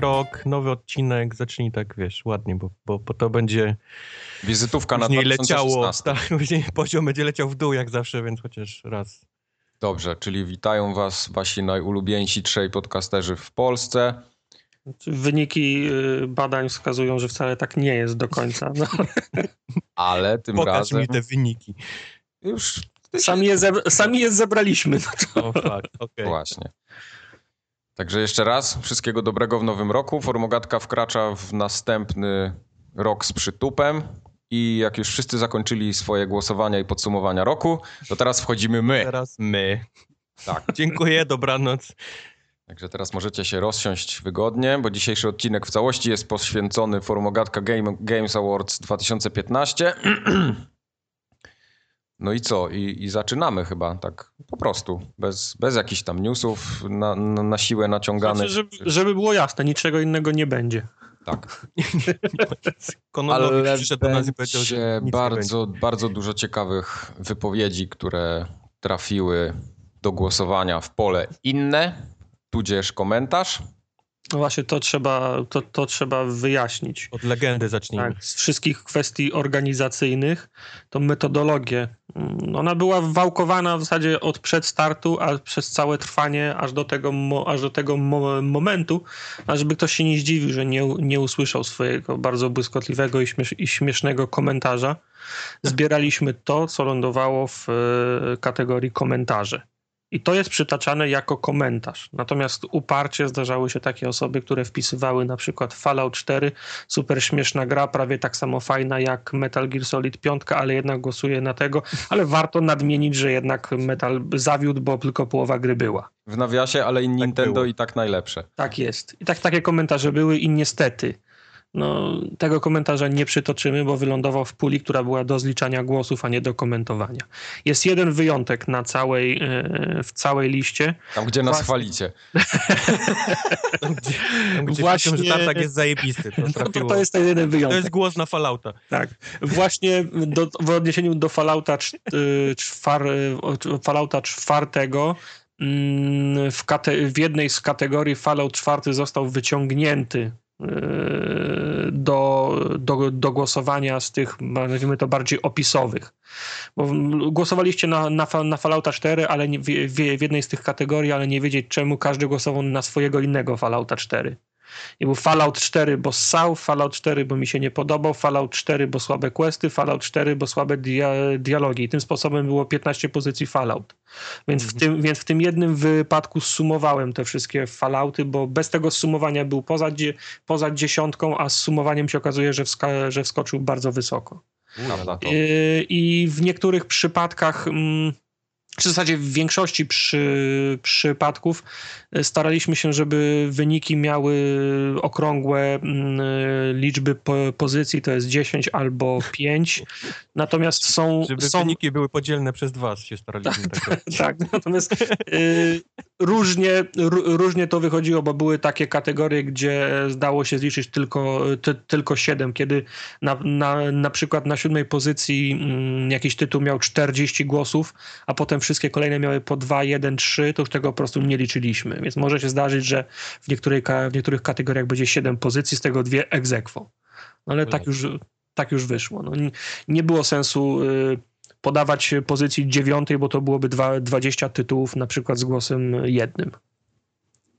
nowy rok, nowy odcinek, zacznij tak, wiesz, ładnie, bo, bo, bo to będzie... Wizytówka na 2016. leciało, tak, później poziom będzie leciał w dół jak zawsze, więc chociaż raz. Dobrze, czyli witają was wasi najulubieńsi trzej podcasterzy w Polsce. Wyniki y, badań wskazują, że wcale tak nie jest do końca. No. Ale tym Pokaż razem... mi te wyniki. Już... Sami je, sami je zebraliśmy. No to... O, fakt, okay. Właśnie. Także jeszcze raz, wszystkiego dobrego w nowym roku. Formogatka wkracza w następny rok z przytupem. I jak już wszyscy zakończyli swoje głosowania i podsumowania roku, to teraz wchodzimy my. Teraz my. Tak. Dziękuję, dobranoc. Także teraz możecie się rozsiąść wygodnie, bo dzisiejszy odcinek w całości jest poświęcony Formogatka Game, Games Awards 2015. No i co? I, I, zaczynamy chyba tak po prostu, bez, bez jakichś tam newsów na, na, na siłę naciąganych. Znaczy, żeby, żeby było jasne, niczego innego nie będzie. Tak. Ale przyszedł do nas i powiedział, że bardzo, bardzo dużo ciekawych wypowiedzi, które trafiły do głosowania w pole inne, tudzież komentarz. No właśnie, to trzeba, to, to trzeba wyjaśnić. Od legendy zacznijmy. Tak, z wszystkich kwestii organizacyjnych, to metodologię. mm, Ona była wałkowana w zasadzie od przedstartu, a przez całe trwanie, aż do tego, aż do tego mo, momentu, a żeby ktoś się nie zdziwił, że nie, nie usłyszał swojego bardzo błyskotliwego i, śmiesz, i śmiesznego komentarza. Zbieraliśmy to, co lądowało w e, kategorii komentarze. I to jest przytaczane jako komentarz. Natomiast uparcie zdarzały się takie osoby, które wpisywały na przykład Fallout 4, super śmieszna gra, prawie tak samo fajna jak Metal Gear Solid 5, ale jednak głosuje na tego. Ale warto nadmienić, że jednak Metal zawiódł, bo tylko połowa gry była. W nawiasie, ale i Nintendo było. i tak najlepsze. Tak jest. I tak takie komentarze były i niestety no, tego komentarza nie przytoczymy, bo wylądował w puli, która była do zliczania głosów, a nie do komentowania. Jest jeden wyjątek na całej, w całej liście. Tam, gdzie nas Właśnie... chwalicie. tam, gdzie, tam, gdzie Właśnie... że tartak jest zajebisty. To, to, to, jest ten jeden wyjątek. To jest głos na Fallouta. Tak. Właśnie do, w odniesieniu do Fallouta, czwar, Fallouta czwartego mm, w, kate- w jednej z kategorii Fallout 4 został wyciągnięty do, do, do głosowania z tych, nazwijmy to bardziej opisowych. Bo głosowaliście na, na, na Fallouta 4, ale nie, w, w jednej z tych kategorii, ale nie wiedzieć czemu każdy głosował na swojego innego Fallouta 4. I był Fallout 4, bo ssał, Fallout 4, bo mi się nie podobał, Fallout 4, bo słabe questy, Fallout 4, bo słabe dia dialogi. I tym sposobem było 15 pozycji Fallout. Więc, w tym, więc w tym jednym wypadku sumowałem te wszystkie Fallouty, bo bez tego sumowania był poza, poza dziesiątką, a z sumowaniem się okazuje, że, wska- że wskoczył bardzo wysoko. I, I w niektórych przypadkach... Mm, w zasadzie w większości przy, przypadków e, staraliśmy się, żeby wyniki miały okrągłe mm, e, liczby po, pozycji, to jest 10 albo 5. Natomiast są. Żeby są... wyniki były podzielne przez dwa, się staraliśmy. Tak, tak, tak. natomiast y, różnie, różnie to wychodziło, bo były takie kategorie, gdzie zdało się zliczyć tylko, ty, tylko 7, kiedy na, na, na przykład na siódmej pozycji mm, jakiś tytuł miał 40 głosów, a potem wszystkie kolejne miały po 2, 1, 3, to już tego po prostu nie liczyliśmy. Więc może się zdarzyć, że w, niektórej, w niektórych kategoriach będzie 7 pozycji, z tego dwie ex aequo. No ale tak już, tak już wyszło. No, nie, nie było sensu y, podawać pozycji dziewiątej, bo to byłoby dwa, 20 tytułów na przykład z głosem jednym.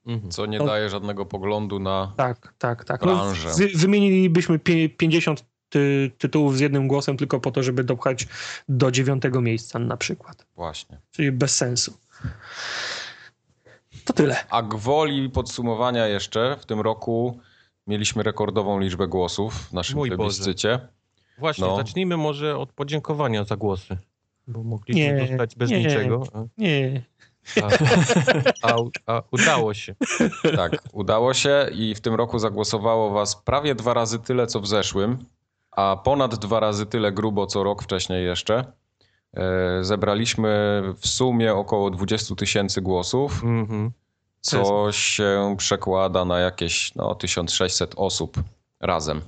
Mhm. Co nie to, daje żadnego poglądu na tak, tak, tak. branżę. No, wymienilibyśmy 50 ty, tytułów z jednym głosem tylko po to, żeby dopchać do dziewiątego miejsca na przykład. Właśnie. Czyli bez sensu. To tyle. A gwoli podsumowania jeszcze w tym roku mieliśmy rekordową liczbę głosów w naszym Mój plebiscycie. Właśnie, no. zacznijmy może od podziękowania za głosy, bo mogliśmy nie, zostać bez nie, niczego. Nie. A, a, a, udało się. Tak, udało się i w tym roku zagłosowało was prawie dwa razy tyle, co w zeszłym, a ponad dwa razy tyle grubo, co rok wcześniej jeszcze. E, zebraliśmy w sumie około 20 tysięcy głosów, mm -hmm. co się przekłada na jakieś no, 1600 osób razem.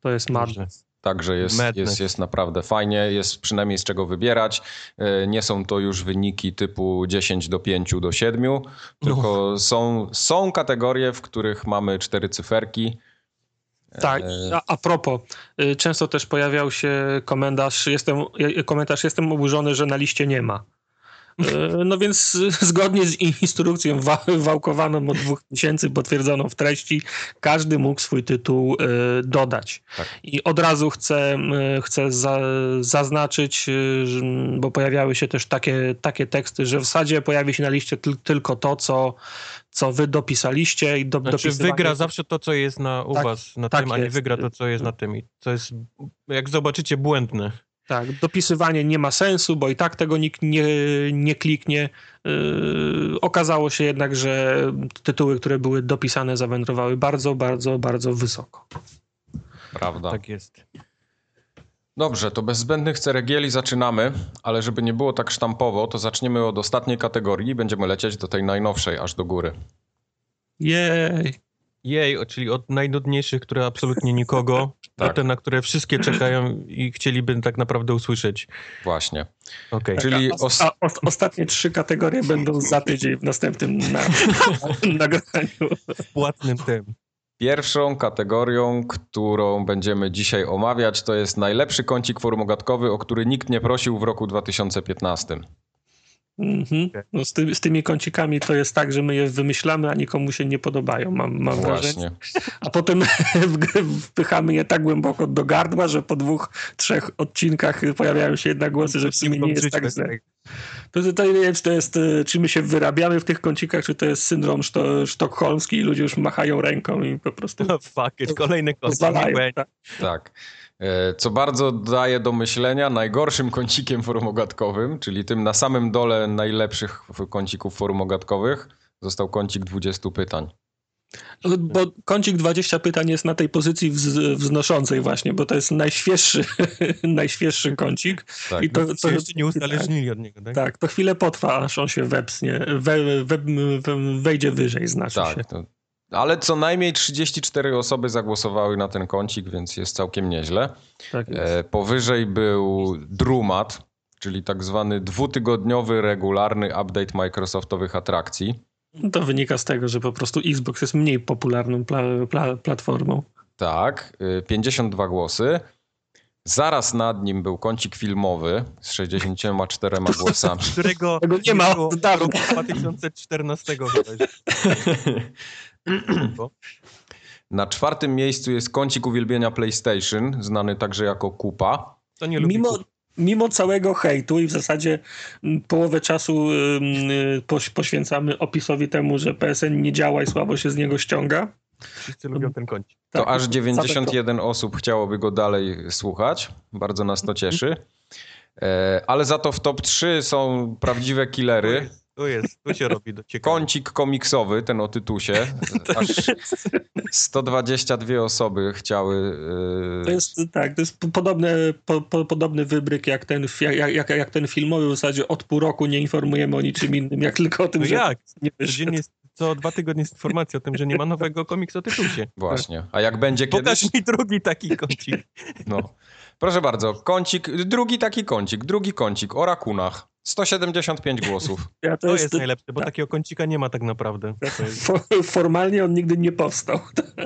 To jest marne. Także jest, Madness. jest, jest naprawdę fajnie, jest przynajmniej z czego wybierać. E, Nie są to już wyniki typu 10 do 5 do 7, tylko są, są kategorie, w których mamy cztery cyferki. Tak, E, a, a propos, y, często też pojawiał się komentarz jestem, y, komentarz, jestem oburzony, że na liście nie ma. Y, No więc y, zgodnie z instrukcją wa- wałkowaną od dwóch miesięcy, potwierdzoną w treści, każdy mógł swój tytuł y, dodać. Tak. I od razu chcę, chcę za, zaznaczyć, bo pojawiały się też takie, takie teksty, że w zasadzie pojawi się na liście tyl- tylko to, co, co wy dopisaliście i do, Znaczy wygra zawsze to, co jest na, u Tak, was na tak tym, a nie jest. wygra to, co jest na tym. I co jest, jak zobaczycie, błędne. Tak, dopisywanie nie ma sensu, bo i tak tego nikt nie, nie kliknie. Yy, okazało się jednak, że tytuły, które były dopisane, zawędrowały bardzo, bardzo, bardzo wysoko. Prawda. Tak jest. Dobrze, to bez zbędnych ceregieli zaczynamy, ale żeby nie było tak sztampowo, to zaczniemy od ostatniej kategorii i będziemy lecieć do tej najnowszej, aż do góry. Jej. Jej, czyli od najnudniejszych, które absolutnie nikogo, Tak. a te, na które wszystkie czekają i chcieliby tak naprawdę usłyszeć. Właśnie. Okej. Czyli a, os- ostatnie trzy kategorie będą za tydzień w następnym na, nagraniu. W płatnym tym. Pierwszą kategorią, którą będziemy dzisiaj omawiać, to jest najlepszy kącik formogatkowy, o który nikt nie prosił w roku 2015. Mhm. No z, ty, z tymi kącikami to jest tak, że my je wymyślamy, a nikomu się nie podobają, mam, mam wrażenie. Właśnie. A potem wpychamy je tak głęboko do gardła, że po dwóch, trzech odcinkach pojawiają się jednak głosy, że w sumie nie jest tak źle. To, to nie wiem, czy to jest, czy my się wyrabiamy w tych kącikach, czy to jest syndrom szto, sztokholmski i ludzie już machają ręką i po prostu No, fuck it, kolejny kącik. Tak. Tak. E, Co bardzo daje do myślenia, najgorszym kącikiem forumogatkowym, czyli tym na samym dole najlepszych kącików forumogatkowych, został kącik 20 pytań. Bo kącik 20 pytań jest na tej pozycji wz, wznoszącej właśnie, bo to jest najświeższy, najświeższy kącik. Tak. I to, To to, jeszcze nie uzależnili od niego, tak? tak, to chwilę potrwa, aż on się wepsnie, we, we, we, wejdzie wyżej, znaczy się. Tak. To, ale co najmniej 34 osoby zagłosowały na ten kącik, więc jest całkiem nieźle. Tak jest. E, powyżej był Drumat, czyli tak zwany dwutygodniowy, regularny update Microsoftowych atrakcji. To wynika z tego, że po prostu Xbox jest mniej popularną pla, pla, platformą. Tak, y, 52 głosy. Zaraz nad nim był kącik filmowy z 64 głosami. Którego Tego nie ma od dawna. roku 2014 chyba. Na czwartym miejscu jest kącik uwielbienia PlayStation, znany także jako Kupa. To nie lubi Mimo, kup- mimo całego hejtu i w zasadzie połowę czasu y, poś, poświęcamy opisowi temu, że PSN nie działa i słabo się z niego ściąga. Wszyscy lubią ten kącik. To Tak, aż same 91 osób chciałoby go dalej słuchać. Bardzo nas to cieszy. E, Ale za to w top 3 są prawdziwe killery. Tu jest, tu się robi do ciekawe. Kącik komiksowy, ten o tytusie. Aż 122 osoby chciały. e, To jest tak, to jest po- podobne, po, po, podobny wybryk jak ten, jak, jak, jak ten filmowy. W zasadzie od pół roku nie informujemy o niczym innym, jak tylko o tym, No że jak? nie co dwa tygodnie jest informacja o tym, że nie ma nowego komiksu o tytusie. Właśnie. A jak będzie kiedyś? Pokaż mi drugi taki kącik. No. Proszę bardzo, kącik, drugi taki kącik, drugi kącik o rakunach. 175 głosów. Ja To jest najlepsze, bo tak. takiego kącika nie ma tak naprawdę. To jest- fo- Formalnie on nigdy nie powstał.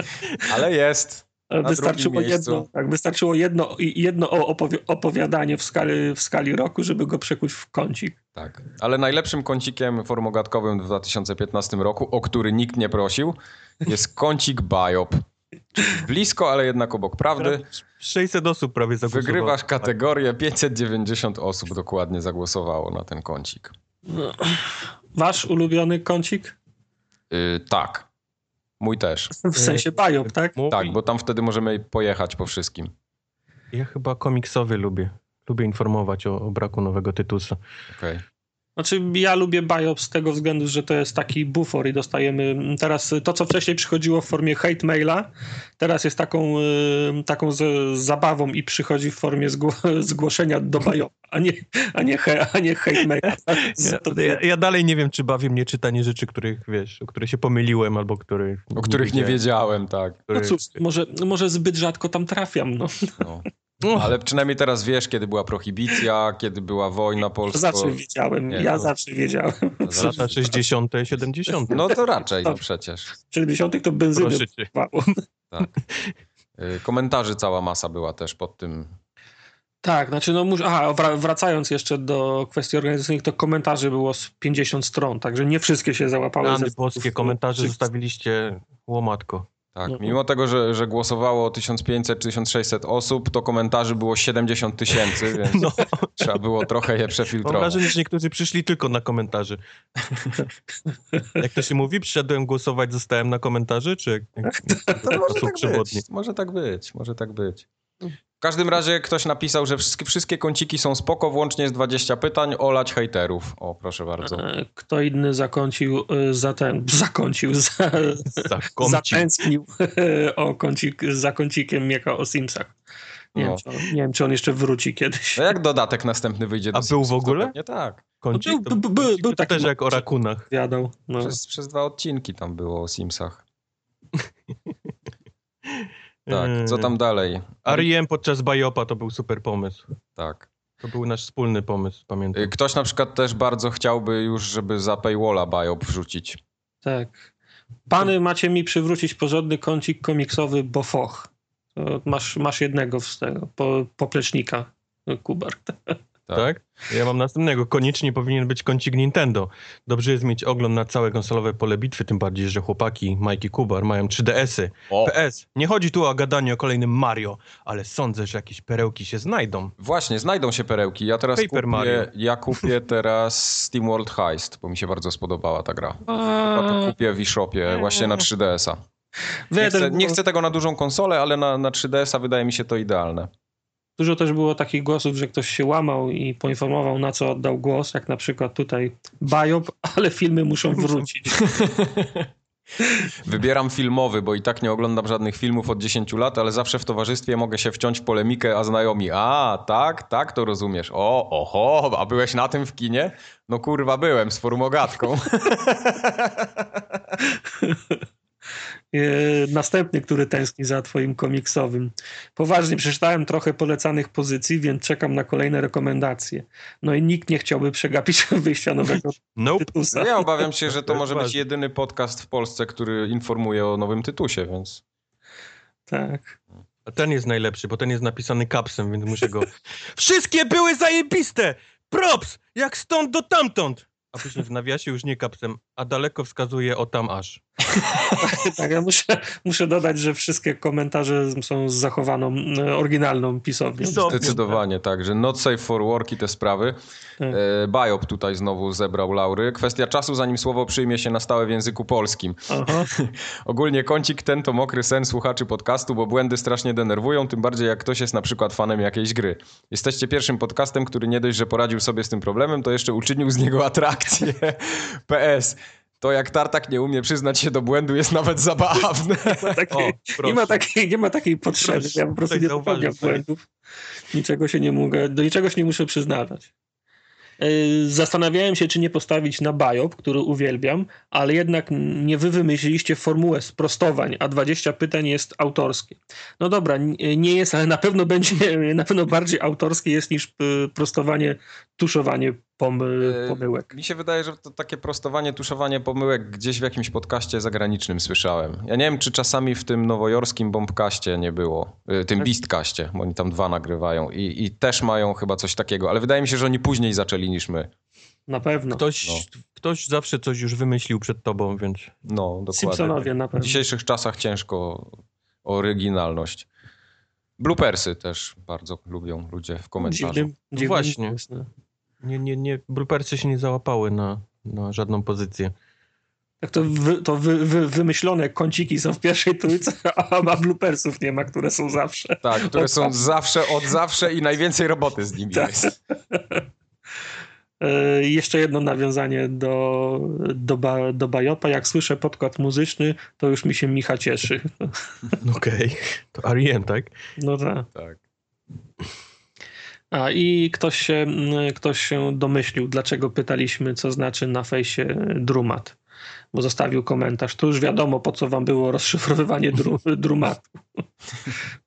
Ale jest. Na Wystarczyło jedno, tak, wystarczyło jedno, jedno opowi- opowiadanie w skali, w skali roku, żeby go przekuć w kącik. Tak. Ale najlepszym kącikiem formogatkowym w 2015 roku, o który nikt nie prosił, jest kącik Biop. Blisko, ale jednak obok prawdy. 600 osób prawie zagłosowało. Wygrywasz kategorię, 590 osób dokładnie zagłosowało na ten kącik. No. Wasz ulubiony kącik? Yy, tak. Mój też. W sensie biop, tak? Mówi- Tak, bo tam wtedy możemy pojechać po wszystkim. Ja chyba komiksowy lubię. Lubię informować o, o braku nowego tytusa. Okej. Znaczy, ja lubię biop z tego względu, że to jest taki bufor i dostajemy teraz to, co wcześniej przychodziło w formie hate maila, teraz jest taką, y, taką z, zabawą i przychodzi w formie zgło, zgłoszenia do biop, a nie, a nie, he, a nie hate maila. Ja, To, ja, ja dalej nie wiem, czy bawi mnie czytanie rzeczy, których, wiesz, o których się pomyliłem, albo których... O których nie wiedziałem, tak. no których- cóż, może, może zbyt rzadko tam trafiam. No. No. No, Ale przynajmniej teraz wiesz, kiedy była prohibicja, kiedy była wojna polska. Zawsze wiedziałem, Nie, ja to- zawsze wiedziałem. lata 60., 70. No to raczej, no przecież. W 70 to benzyny Proszę cię. brakowało. Tak. Y, Komentarzy cała masa była też pod tym. Tak, znaczy no muszę, aha, wra- wracając jeszcze do kwestii organizacyjnych, to komentarzy było z 50 stron, także nie wszystkie się załapały. Rany ze- komentarze zostawiliście łomatko. Tak, Mhm. mimo tego, że, że głosowało 1500-1600 osób, to komentarzy było 70 tysięcy, więc No, trzeba było trochę je mam przefiltrować. wrażenie, że niektórzy przyszli tylko na komentarze. Jak to się mówi? Przyszedłem głosować, zostałem na komentarze, czy jak, jak, jak To może tak być, może tak być, może tak być. W każdym razie ktoś napisał, że wszystkie, wszystkie kąciki są spoko, włącznie z 20 pytań, olać hejterów. O, proszę bardzo. E, Kto inny zakącił e, za ten, zakącił, za, Zakącił. zatęsknił o kącik, za kącikiem jako o Simsach. Nie, No. wiem, czy on, nie wiem, czy on jeszcze wróci kiedyś. No jak dodatek następny wyjdzie do A był w Simsów, ogóle? pewnie tak. Kącik? No, To- był- był- był to taki też jak o rakunach. Wiadał. No. Przez, przez dwa odcinki tam było o Simsach. Tak, co tam dalej? R.E.M. podczas Bajopa to był super pomysł. Tak. To był nasz wspólny pomysł, pamiętam. Y, Ktoś na przykład też bardzo chciałby już, żeby za paywalla biop wrzucić. Tak. Pany macie mi przywrócić porządny kącik komiksowy Bofoch. To Masz, masz jednego z tego, po, poplecznika, Kubar. Tak? Ja mam następnego. Koniecznie powinien być kącik Nintendo. Dobrze jest mieć ogląd na całe konsolowe pole bitwy, tym bardziej, że chłopaki Mike i Kubar mają 3DS-y. O, PS. Nie chodzi tu o gadanie o kolejnym Mario, ale sądzę, że jakieś perełki się znajdą. właśnie, znajdą się perełki. Ja teraz Paper Mario. kupię, ja kupię teraz Steam World Heist, bo mi się bardzo spodobała ta gra. Chyba to kupię w eShopie właśnie na 3DS-a. Nie chcę, nie chcę tego na dużą konsolę, ale na, na 3DS-a wydaje mi się to idealne. Dużo też było takich głosów, że ktoś się łamał i poinformował, na co oddał głos, jak na przykład tutaj Biop, ale filmy muszą wrócić. Wybieram filmowy, bo i tak nie oglądam żadnych filmów od 10 lat, ale zawsze w towarzystwie mogę się wciąć w polemikę, a znajomi, a tak, tak to rozumiesz. O, oho, a byłeś na tym w kinie? No kurwa, byłem z formogatką. E, Następny, który tęskni za twoim komiksowym. Poważnie, przeczytałem trochę polecanych pozycji, więc czekam na kolejne rekomendacje. No i nikt nie chciałby przegapić wyjścia nowego Nope. tytusa. Ja obawiam się, że to może być jedyny podcast w Polsce, który informuje o nowym tytusie, więc... Tak. A ten jest najlepszy, bo ten jest napisany kapsem, więc muszę go... Wszystkie były zajebiste! Props! Jak stąd do tamtąd! A później w nawiasie już nie kapsem, a daleko wskazuje o tam aż. tak, ja muszę, muszę dodać, że wszystkie komentarze są z zachowaną, e, oryginalną pisownią. Pisownią. Zdecydowanie tak, że not safe for work i te sprawy. Tak. E, Biop tutaj znowu zebrał laury. Kwestia czasu, zanim słowo przyjmie się na stałe w języku polskim. Ogólnie kącik ten to mokry sen słuchaczy podcastu, bo błędy strasznie denerwują, tym bardziej jak ktoś jest na przykład fanem jakiejś gry. Jesteście pierwszym podcastem, który nie dość, że poradził sobie z tym problemem, to jeszcze uczynił z niego atrakcję. PS. To jak Tartak nie umie przyznać się do błędu jest nawet zabawne. Ma takiej, O, nie, ma takiej, nie ma takiej potrzeby. Proszę, Ja po prostu nie popełniam błędów. Niczego się nie mogę, do niczego się nie muszę przyznawać. Yy, Zastanawiałem się, czy nie postawić na Biop, który uwielbiam, ale jednak nie wy wymyśliliście formułę sprostowań, a 20 pytań jest autorskie. No dobra, n- nie jest, ale na pewno będzie, na pewno bardziej autorskie jest niż y, prostowanie, tuszowanie pomy, Yy, pomyłek. Mi się wydaje, że to takie prostowanie, tuszowanie pomyłek gdzieś w jakimś podcaście zagranicznym słyszałem. Ja nie wiem, czy czasami w tym nowojorskim bombkaście nie było, y, tym Beastkaście, bo oni tam dwa nagrywają i, i też mają chyba coś takiego, ale wydaje mi się, że oni później zaczęli niż my. Na pewno. Ktoś, No. ktoś zawsze coś już wymyślił przed tobą, więc... No, dokładnie. Simpsonowie na W pewno. dzisiejszych czasach ciężko oryginalność. Bloopersy też bardzo lubią ludzie w komentarzu. Dziwnym, dziwnym właśnie. jest, no. Nie, nie, nie, brupersy się nie załapały na, na żadną pozycję. Tak to, wy, to wy, wy, wymyślone kąciki są w pierwszej trójce, a, a bloopersów nie ma, które są zawsze. Tak, które Od są zawsze. zawsze, od zawsze i najwięcej roboty z nimi Tak. jest. E, jeszcze jedno nawiązanie do, do, ba, do Bajopa. Jak słyszę podkład muzyczny, to już mi się Micha cieszy. Okej. To R.E.M., tak? No tak. Tak. A i ktoś się, mm, ktoś się domyślił, dlaczego pytaliśmy, co znaczy na fejsie Drumat. bo zostawił komentarz. To już wiadomo, po co wam było rozszyfrowywanie dru, drumatu.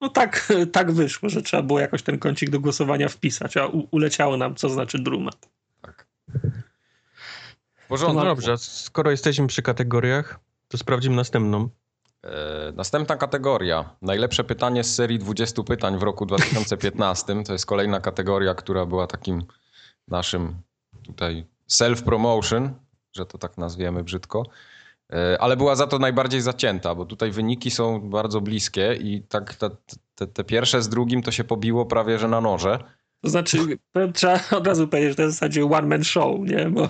No tak, tak wyszło, że trzeba było jakoś ten kącik do głosowania wpisać, a uleciało nam, co znaczy drumat. Tak. W No porządku. dobrze, skoro jesteśmy przy kategoriach, to sprawdzimy następną. E, Następna kategoria. Najlepsze pytanie z serii 20 pytań w roku 2015. To jest kolejna kategoria, która była takim naszym tutaj self-promotion, że to tak nazwiemy brzydko. E, Ale była za to najbardziej zacięta, bo tutaj wyniki są bardzo bliskie i tak te, te, te pierwsze z drugim to się pobiło prawie że na noże. To znaczy, trzeba od razu powiedzieć, że to jest w zasadzie one-man show, nie? Bo,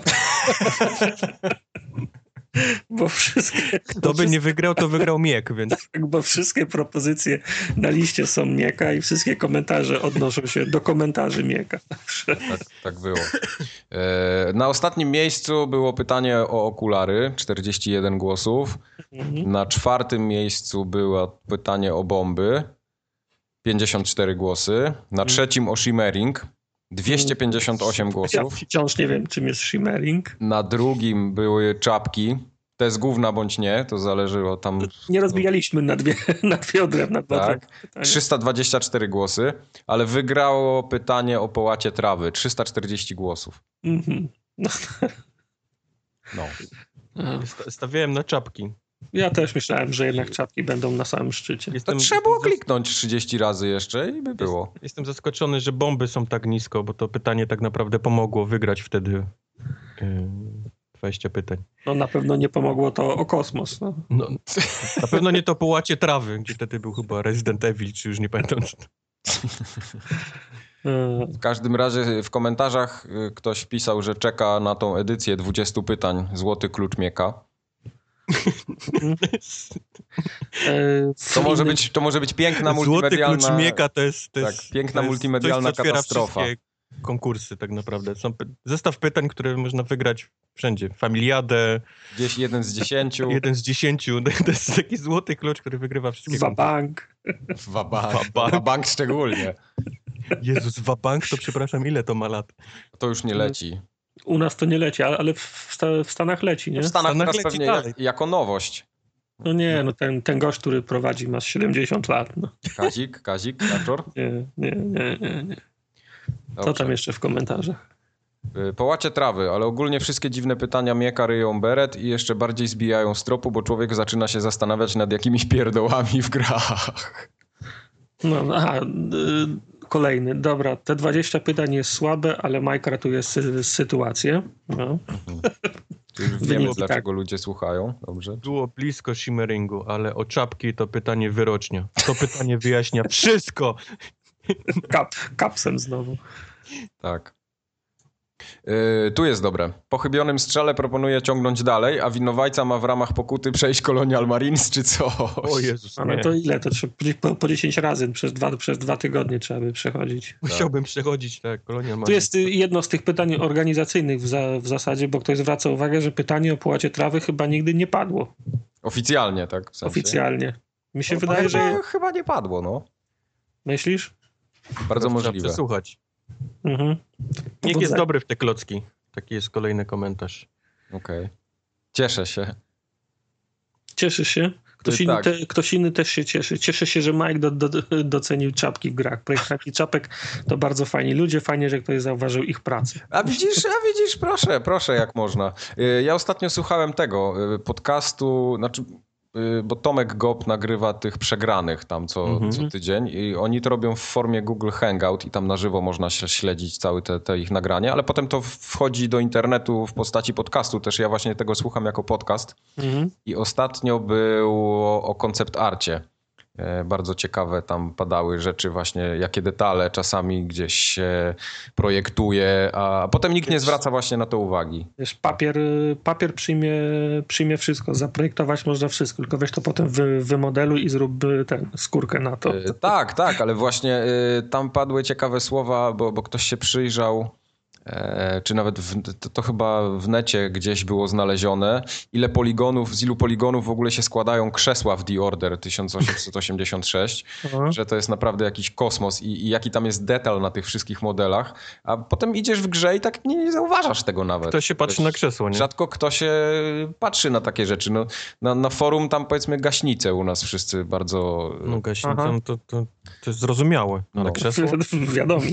bo wszystkie... Kto by nie wygrał, to wygrał Miek, więc Tak, bo wszystkie propozycje na liście są Mieka i wszystkie komentarze odnoszą się do komentarzy Mieka. Tak, tak było. E, Na ostatnim miejscu było pytanie o okulary, 41 głosów. mhm. Na czwartym miejscu było pytanie o bomby, 54 głosy. Na trzecim o shimmering, 258 ja głosów. wciąż nie wiem, czym jest shimmering. Na drugim były czapki. To jest główna bądź nie, to zależy od tam. Nie rozbijaliśmy na dwie, na dwie odrębne. Tak. pytania. 324 głosy, ale wygrało pytanie o połacie trawy, 340 głosów. Mhm. No. No. sta- stawiałem na czapki. Ja też myślałem, że jednak czapki będą na samym szczycie. To Jestem, trzeba było kliknąć 30 razy jeszcze i by było. Jestem zaskoczony, że bomby są tak nisko, bo to pytanie tak naprawdę pomogło wygrać wtedy yy, 20 pytań. No na pewno nie pomogło to o kosmos. No. No, na pewno nie to połacie trawy, gdzie wtedy był chyba Resident Evil, czy już nie pamiętam. Czy to... W każdym razie w komentarzach y, ktoś pisał, że czeka na tą edycję 20 pytań Złoty Klucz Mieka. To może być, to może być piękna Złoty multimedialna... klucz Mieka to jest, to tak, jest piękna to jest multimedialna coś, katastrofa. konkursy tak naprawdę. Są py- zestaw pytań, które można wygrać wszędzie. Familiadę, Gdzieś jeden z dziesięciu. jeden z dziesięciu. To jest taki złoty klucz, który wygrywa wszystkie. Wabank. Wabank. Wabank szczególnie. Jezus, Wabank to przepraszam, ile to ma lat? To już nie leci. U nas to nie leci, ale w, Sta- w Stanach leci, nie? W Stanach Stanach teraz leci pewnie dalej. jak, jako nowość. No nie, no ten, ten gość, który prowadzi ma z 70 lat. No. Kazik, Kazik, Kaczor. Nie, nie, nie, nie, nie. Co tam jeszcze w komentarzach? Y, Połacie trawy, ale ogólnie wszystkie dziwne pytania Mieka ryją beret i jeszcze bardziej zbijają z tropu, bo człowiek zaczyna się zastanawiać nad jakimiś pierdołami w grach. No, aha, y, kolejny. Dobra, te 20 pytań jest słabe, ale Mike ratuje sy sytuację. No. Już wiemy, Wyniki, dlaczego ludzie słuchają. Dobrze. Było blisko shimmeringu, ale o czapki to pytanie wyrocznia. To pytanie wyjaśnia wszystko. Kap, kapsem znowu. Tak. Yy, tu jest dobre. Po chybionym strzale proponuję ciągnąć dalej, a winowajca ma w ramach pokuty przejść Colonial Marines czy coś. O Jezus, Ale nie. to ile? To trzeba po, po 10 razy przez dwa, przez dwa tygodnie trzeba by przechodzić. Musiałbym przechodzić, tak, kolonia Tu jest y, jedno z tych pytań organizacyjnych w, za, w zasadzie, bo ktoś zwraca uwagę, że pytanie o płacie trawy chyba nigdy nie padło Oficjalnie, tak? W sensie. oficjalnie. Mi się No, wydaje, chyba, że... chyba nie padło, no. Myślisz? Bardzo Trzeba możliwe. przesłuchać. Mhm. Niech jest dobry w te klocki. Taki jest kolejny komentarz. Okej. Cieszę się. Cieszysz się? Ktoś, Y, inny tak. te, ktoś inny też się cieszy. Cieszę się, że Mike do, do, docenił czapki w grach. Projektanci czapek to bardzo fajni ludzie. Fajnie, że ktoś zauważył ich pracę. A widzisz, a widzisz, proszę, proszę, jak można. Y, Ja ostatnio słuchałem tego y, podcastu, znaczy, bo Tomek Gop nagrywa tych przegranych tam co, Mhm. co tydzień i oni to robią w formie Google Hangout i tam na żywo można śledzić całe te, te ich nagrania, ale potem to wchodzi do internetu w postaci podcastu, też ja właśnie tego słucham jako podcast Mhm. i ostatnio było o koncept arcie. E, Bardzo ciekawe tam padały rzeczy właśnie, jakie detale czasami gdzieś się projektuje, a potem nikt nie zwraca właśnie na to uwagi. Wiesz, papier, papier przyjmie, przyjmie wszystko. Zaprojektować można wszystko, tylko weź to potem wy, wymodeluj i zrób y, ten, skórkę na to. E, Tak, tak, ale właśnie e, tam padły ciekawe słowa, bo, bo ktoś się przyjrzał e, czy nawet w, to, to chyba w necie gdzieś było znalezione, ile poligonów, z ilu poligonów w ogóle się składają krzesła w The Order 1886, Aha. że to jest naprawdę jakiś kosmos i, i jaki tam jest detal na tych wszystkich modelach, a potem idziesz w grze i tak nie, nie zauważasz tego nawet. Kto się patrzy Wiesz, na krzesło, nie? Rzadko kto się patrzy na takie rzeczy. No, na, na forum tam powiedzmy gaśnice u nas wszyscy bardzo... No gaśnicą to, to, to jest zrozumiałe. No, ale No. krzesło? Wiadomo.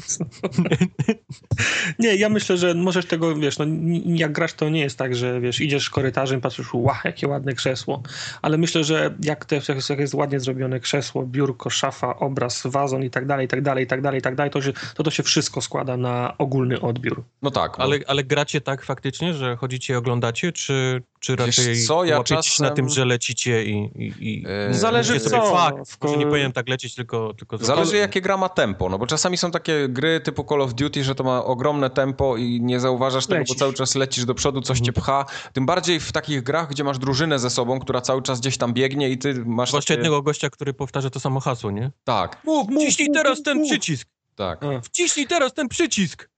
nie, ja myślę, że możesz tego, wiesz, no, jak grasz, to nie jest tak, że wiesz, idziesz korytarzem, patrzysz, wow, jakie ładne krzesło. Ale myślę, że jak, te, jak jak jest ładnie zrobione krzesło, biurko, szafa, obraz, wazon i tak dalej, i tak dalej, i tak dalej, i tak dalej, to się, to, to się wszystko składa na ogólny odbiór. No tak. bo- Ale, ale gracie tak faktycznie, że chodzicie i oglądacie, czy, czy raczej co, ja łapiecie się na czasem- tym, że lecicie i... i, i Eee, Zależy sobie, co, Fuck, w może nie ko- powinienem tak lecieć, tylko... tylko Zależy jakie gra ma tempo, no bo czasami są takie gry typu Call of Duty, że to ma ogromne tempo i nie zauważasz tego, Lecisz. bo cały czas lecisz do przodu, coś cię pcha. Tym bardziej w takich grach, gdzie masz drużynę ze sobą, która cały czas gdzieś tam biegnie i ty masz Zwłaszcza takie... jednego gościa, który powtarza to samo hasło, nie? Tak, Mów, mów, Wciśnij mów, teraz mów, ten mów. przycisk! tak. Wciśnij teraz ten przycisk!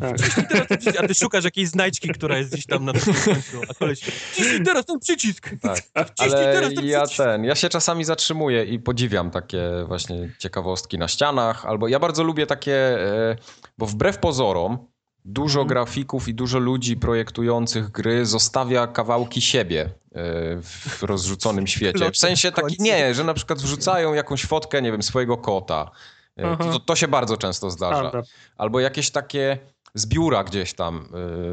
Tak. Teraz ten przycisk! A ty szukasz jakiejś znajdźki, która jest gdzieś tam na drugim końcu, a koleś wciśnij teraz ten przycisk! Tak. Ale teraz ten ja przycisk! ten, ja się czasami zatrzymuję i podziwiam takie właśnie ciekawostki na ścianach, albo ja bardzo lubię takie, e, bo wbrew pozorom dużo Mhm. grafików i dużo ludzi projektujących gry zostawia kawałki siebie e, w rozrzuconym świecie. W sensie taki, nie, że na przykład wrzucają jakąś fotkę, nie wiem, swojego kota. E. To, to się bardzo często zdarza. Prawda. Albo jakieś takie z biura gdzieś tam.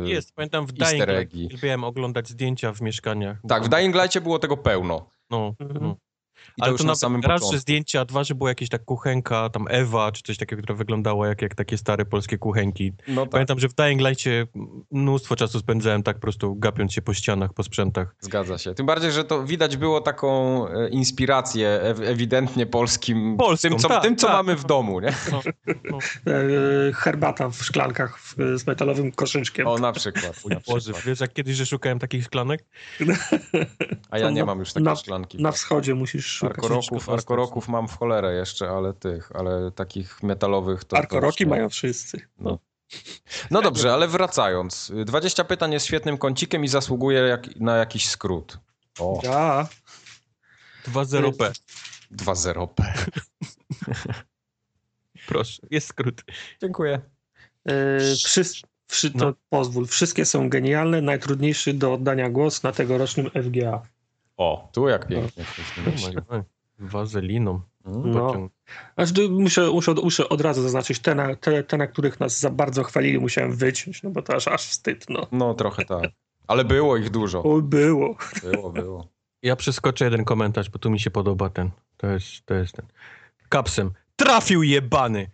e, Jest, pamiętam w Dying. Light lubiłem oglądać zdjęcia w mieszkaniach. Tak, w Dying Light'cie było tego pełno. No, Mhm. no. I to Ale już to na samym raz, początku. że zdjęcia, a dwa, że była jakaś tak kuchenka, tam Ewa, czy coś takiego, która wyglądała jak, jak takie stare polskie kuchenki. No tak. Pamiętam, że w Dying Light'cie mnóstwo czasu spędzałem tak po prostu gapiąc się po ścianach, po sprzętach. Zgadza się. Tym bardziej, że to widać było taką e, inspirację ew- ewidentnie polskim. Polską, tym, co, tak, tym, co tak. mamy w domu, nie? No, no. E, herbata w szklankach z metalowym koszyczkiem. O, na przykład. Na Boże, przykład. wiesz jak kiedyś, że szukałem takich szklanek? A ja nie na- mam już takiej na- szklanki. Na wschodzie musisz szukać. Arkoroków, arkoroków mam w cholerę jeszcze, ale tych, ale takich metalowych to... to Arkoroki nie. mają wszyscy. No. No dobrze, ale wracając. 20 pytań jest świetnym kącikiem i zasługuje jak, na jakiś skrót. O, Ja. 2-0P. 2-0P. Proszę, jest skrót. Dziękuję. Wszy- to No. pozwól. Wszystkie są genialne. Najtrudniejszy do oddania głos na tegorocznym FGA. O, tu jak pięknie. Wazeliną. Mm. No. Gdy- muszę, muszę, muszę od razu zaznaczyć te na, te, te, na których nas za bardzo chwalili, musiałem wyciąć, no bo to aż, aż wstyd, no. No, trochę tak. Ale było ich dużo. O, było. Było, było. Ja przeskoczę jeden komentarz, bo tu mi się podoba ten. To jest, to jest ten. Kapsem. Trafił jebany!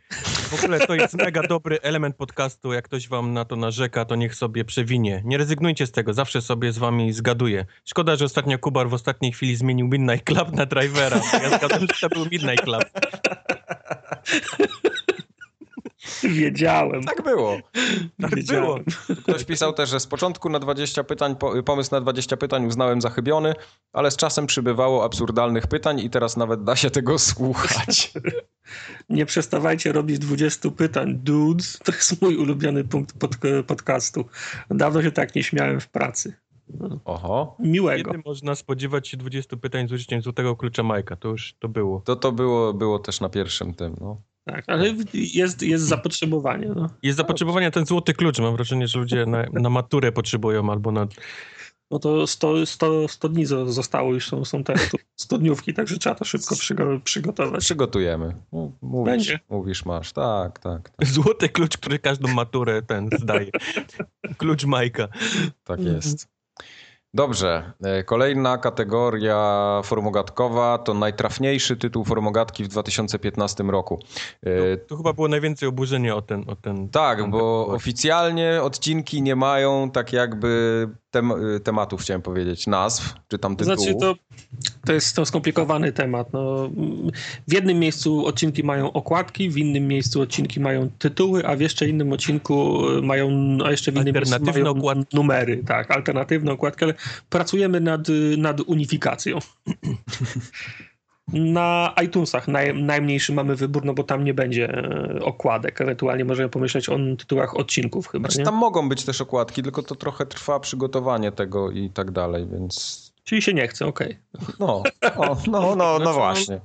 W ogóle to jest mega dobry element podcastu. Jak ktoś wam na to narzeka, to niech sobie przewinie. Nie rezygnujcie z tego, zawsze sobie z wami zgaduję. Szkoda, że ostatnio Kubar w ostatniej chwili zmienił Midnight Club na Drivera. Ja zgadzam, że to był Midnight Club. Wiedziałem. Tak było. Tak Wiedziałem. było. Ktoś pisał też, że z początku na 20 pytań, po, pomysł na 20 pytań uznałem za chybiony, ale z czasem przybywało absurdalnych pytań i teraz nawet da się tego słuchać. Nie przestawajcie robić 20 pytań. Dudes, to jest mój ulubiony punkt pod, podcastu. Dawno się tak nie śmiałem w pracy. Oho. Miłego. Kiedy można spodziewać się 20 pytań z użyciem złotego klucza Majka? To już to było. To to było, było też na pierwszym tym, no. Tak, ale jest, jest zapotrzebowanie. No. Jest zapotrzebowanie na ten złoty klucz. Mam wrażenie, że ludzie na, na maturę potrzebują albo na... No to 100, 100, 100 dni zo- zostało, już są, są te tu 100 dniówki, także trzeba to szybko przygo- przygotować. Przygotujemy. Mówisz, Będzie. mówisz, masz. Tak, tak, tak, Złoty klucz, który każdą maturę ten zdaje. Klucz Majka. tak Mhm. jest. Dobrze. E, Kolejna kategoria formogatkowa to najtrafniejszy tytuł formogatki w 2015 roku. E, Tu chyba było najwięcej oburzenia o ten... O ten Tak, ten bo oficjalnie odcinki nie mają tak jakby tem tematów, chciałem powiedzieć, nazw, czy tam tytułów. znaczy, to, to jest to skomplikowany temat. No, w jednym miejscu odcinki mają okładki, w innym miejscu odcinki mają tytuły, a w jeszcze innym odcinku y, mają, a jeszcze w innym miejscu Alternatywne mają okładki. numery, tak, alternatywne okładki, ale pracujemy nad, y, nad unifikacją. Na iTunesach naj, najmniejszy mamy wybór, no bo tam nie będzie e, okładek. Ewentualnie możemy pomyśleć o tytułach odcinków chyba, Znaczy, nie? tam mogą być też okładki, tylko to trochę trwa przygotowanie tego i tak dalej, więc Czyli się nie chce, okej. no, o, no, no, no Znaczy, właśnie.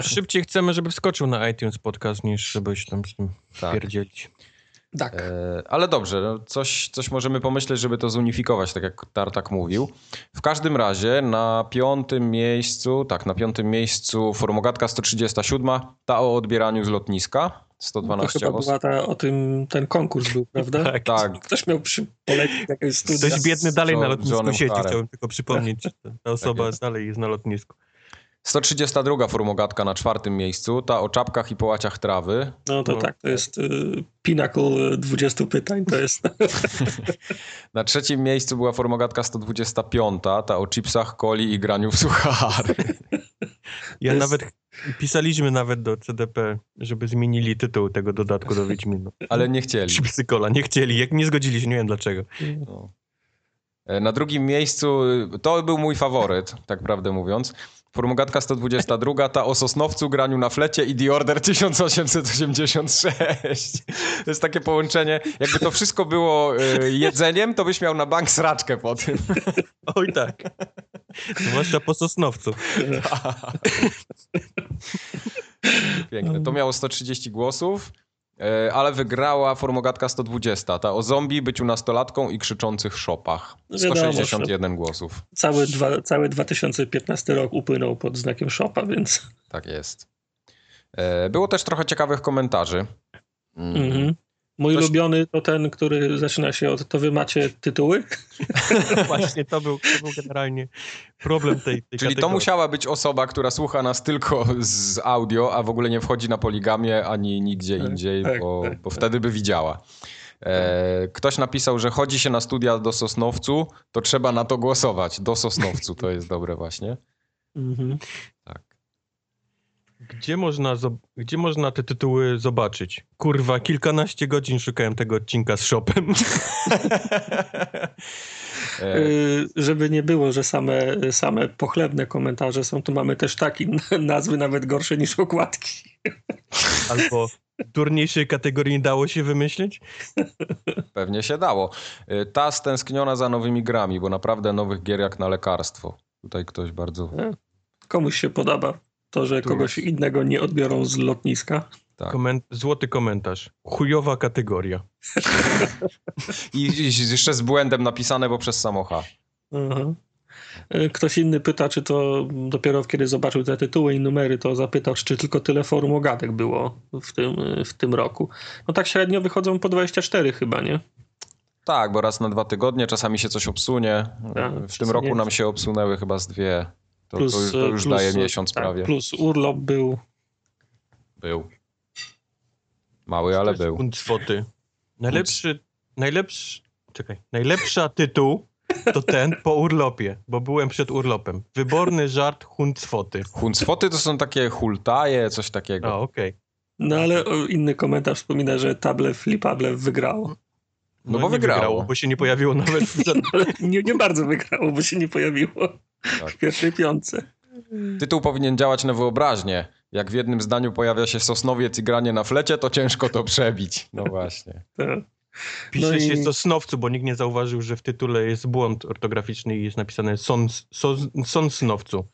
Szybciej chcemy, żeby wskoczył na iTunes podcast, niż żebyś tam z tym Tak. pierdzielić. Tak. E, ale dobrze, no coś, coś możemy pomyśleć, żeby to zunifikować, tak jak Tartak mówił. W każdym razie na piątym miejscu, tak, na piątym miejscu formogatka 137, ta o odbieraniu z lotniska, To 112 chyba osób. była ta, o tym, ten konkurs był, prawda? Tak. Tak, Ktoś miał przy, polecić jakieś studia. Ktoś biedny dalej na John- lotnisku Johnem siedzi, Harem. chciałbym tylko przypomnieć. Ta, ta osoba jest. dalej jest na lotnisku. 132 formogatka na czwartym miejscu, ta o czapkach i połaciach trawy. No to No. tak, to jest y, pinnacle 20 pytań, to jest... Na trzecim miejscu była formogatka 125, ta o chipsach, coli i graniu w suchary. Ja jest- nawet pisaliśmy nawet do CDP, żeby zmienili tytuł tego dodatku do Wiedźmina. Ale nie chcieli. Chipsy Cola, nie chcieli, jak nie zgodzili się, nie wiem dlaczego. No. E, Na drugim miejscu, y, to był mój faworyt, tak prawdę mówiąc. Formogatka 122, ta o Sosnowcu, graniu na flecie i The Order 1886. To jest takie połączenie, jakby to wszystko było y, jedzeniem, to byś miał na bank sraczkę po tym. Oj tak. Zwłaszcza po Sosnowcu. Piękne. To miało 130 głosów, e, ale wygrała Formogatka 120, ta o zombie, byciu nastolatką i krzyczących szopach. No wiadomo, 161 głosów. Cały, dwa, cały 2015 rok upłynął pod znakiem Shopa, więc... Tak jest. E, Było też trochę ciekawych komentarzy. Mm. Mhm. Mój Ktoś- ulubiony to ten, który zaczyna się od to wy macie tytuły? Właśnie to był, to był generalnie problem tej, tej Czyli to kategorii. musiała być osoba, która słucha nas tylko z audio, a w ogóle nie wchodzi na poligamię ani nigdzie Tak, indziej, tak, bo, tak, bo tak. wtedy by widziała. E, ktoś napisał, że chodzi się na studia do Sosnowcu, to trzeba na to głosować. Do Sosnowcu to jest dobre właśnie. Mhm. Gdzie można, gdzie można te tytuły zobaczyć? Kurwa, kilkanaście godzin szukałem tego odcinka z Shopem. E, Y, żeby nie było, że same, same pochlebne komentarze są, to mamy też takie nazwy nawet gorsze niż okładki. Albo durniejszej kategorii nie dało się wymyślić? Pewnie się dało. E, Ta stęskniona za nowymi grami, bo naprawdę nowych gier jak na lekarstwo. Tutaj ktoś bardzo... Komuś się podoba to, że Tu kogoś innego nie odbiorą z lotniska. Tak. Koment- złoty komentarz. Chujowa kategoria. I, I jeszcze z błędem napisane, bo przez samocha. Y, Ktoś inny pyta, czy to dopiero kiedy zobaczył te tytuły i numery, to zapytał, czy tylko tyle forum ogadek było w tym, w tym roku. No tak średnio wychodzą po 24 chyba, nie? Tak, bo raz na dwa tygodnie czasami się coś obsunie. Tak, w tym roku nam się obsunęły chyba z dwie. To, to, już, to już plus, daje miesiąc tak, prawie. Plus urlop był. Był. Mały, ale był. Huncwoty. Najlepszy, najlepszy, czekaj, najlepsza tytuł to ten po urlopie, bo byłem przed urlopem. Wyborny żart Huncwoty. Huncwoty to są takie hultaje, coś A, takiego. okej. No ale inny komentarz wspomina, że Table Flipable wygrało. No bo nie wygrało. Bo się nie pojawiło nawet w nie, nie bardzo wygrało, bo się nie pojawiło Tak. w pierwszej piątce. Tytuł powinien działać na wyobraźnię. Jak w jednym zdaniu pojawia się Sosnowiec i granie na flecie, to ciężko to przebić. No właśnie. Tak. Pisze No i- się Sosnowcu, bo nikt nie zauważył, że w tytule jest błąd ortograficzny i jest napisane son, son, Sonsnowcu.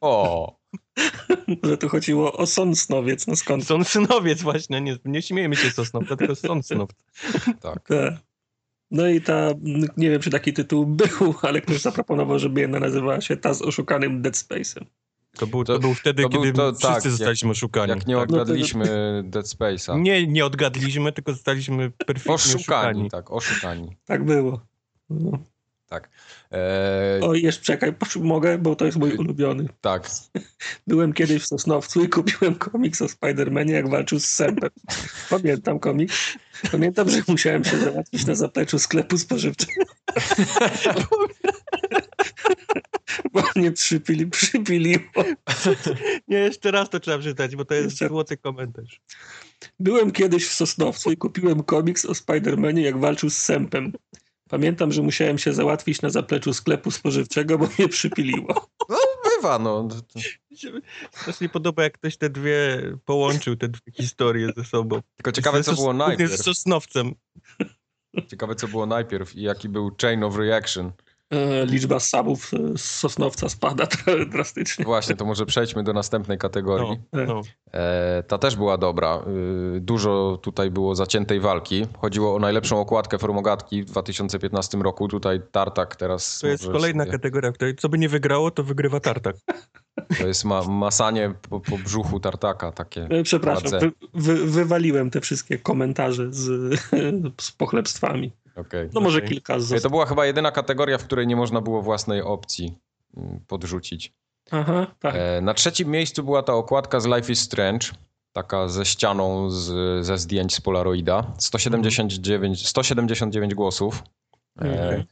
O, Że tu chodziło o Sonsnowiec, no skąd? Sonsnowiec właśnie, nie, nie śmiejemy się Sosnowca, tylko Sonsnowca. tak. No i ta, nie wiem czy taki tytuł był, ale ktoś zaproponował, żeby jedna nazywała się Ta z oszukanym Dead Space'em. To był, to, To- był wtedy, to był kiedy to- wszyscy tak, jak- zostaliśmy oszukani. Jak nie tak. odgadliśmy Dead Space'a. Nie, nie odgadliśmy, tylko zostaliśmy perfekcyjnie Oszukani, oszukani. tak, oszukani. Tak było. No. Tak. Eee, O, jeszcze czekaj, mogę, bo to jest mój ulubiony. tak. Byłem kiedyś w Sosnowcu i kupiłem komiks o Spider-Manie, jak walczył z Sempem. Pamiętam komiks. Pamiętam, że musiałem się załatwić na zapleczu sklepu spożywczego. Bo mnie przypili, przypiliło. Nie, jeszcze raz to trzeba przeczytać, bo to jest Jeszcze- złoty komentarz. Byłem kiedyś w Sosnowcu i kupiłem komiks o Spider-Manie, jak walczył z Sempem. Pamiętam, że musiałem się załatwić na zapleczu sklepu spożywczego, bo mnie przypiliło. bywa, no. Mi się strasznie podoba, jak ktoś te dwie połączył, te dwie historie ze sobą. Tylko ciekawe, co było z- najpierw. Z Sosnowcem. Ciekawe, co było najpierw i jaki był chain of reaction. E, Liczba subów e, z Sosnowca spada drastycznie. Właśnie, to może przejdźmy do następnej kategorii. No, no. E, ta też była dobra. Dużo tutaj było zaciętej walki. Chodziło o najlepszą okładkę formogatki w 2015 roku. Tutaj Tartak teraz. To jest kolejna sobie- kategoria, w której co by nie wygrało, to wygrywa Tartak. To jest ma, masanie po, po brzuchu Tartaka. Takie. Przepraszam, wy, wywaliłem te wszystkie komentarze z, z pochlebstwami. Okej. No może Okej. kilka z To była chyba jedyna kategoria, w której nie można było własnej opcji mm, podrzucić. Aha, tak. E, Na trzecim miejscu była ta okładka z Life is Strange, taka ze ścianą z, ze zdjęć z Polaroida. 179, 179 głosów. E, Mhm.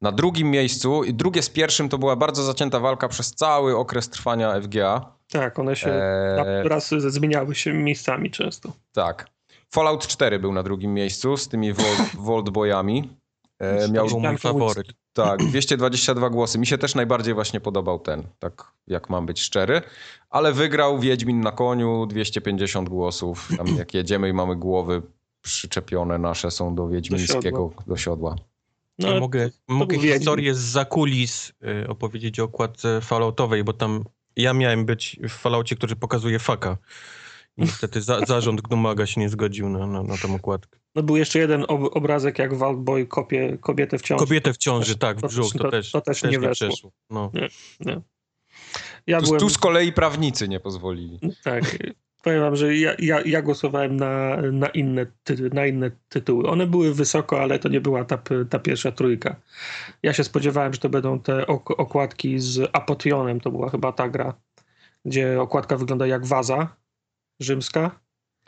Na drugim miejscu, i drugie z pierwszym, to była bardzo zacięta walka przez cały okres trwania FGA. Tak, one się E, raz zmieniały się miejscami często. tak. Fallout 4 był na drugim miejscu z tymi Vault, Vault Boyami. E, miał mój faworyt. Tak, 222 głosy. Mi się też najbardziej właśnie podobał ten, tak jak mam być szczery. Ale wygrał Wiedźmin na koniu, 250 głosów. Tam jak jedziemy i mamy głowy przyczepione nasze są do Wiedźmińskiego, do siodła. No, Ja ale mogę mogę historię z zakulis y, opowiedzieć o okładce Falloutowej, bo tam ja miałem być w Falloutie, który pokazuje faka. Niestety za, zarząd Gnumaga się nie zgodził na, na, na tą okładkę. no był jeszcze jeden ob obrazek, jak Waldboy kopie kobietę w ciąży. Kobietę w ciąży, tak, w brzuch, to, to- też, to też nie weszło. przeszło. No. Ja Tu, byłem, tu z kolei prawnicy nie pozwolili. tak, powiem wam, że ja, ja, ja głosowałem na, na, inne ty, na inne tytuły. One były wysoko, ale to nie była ta, ta pierwsza trójka. Ja się spodziewałem, że to będą te ok okładki z Apotionem, to była chyba ta gra, gdzie okładka wygląda jak waza rzymska.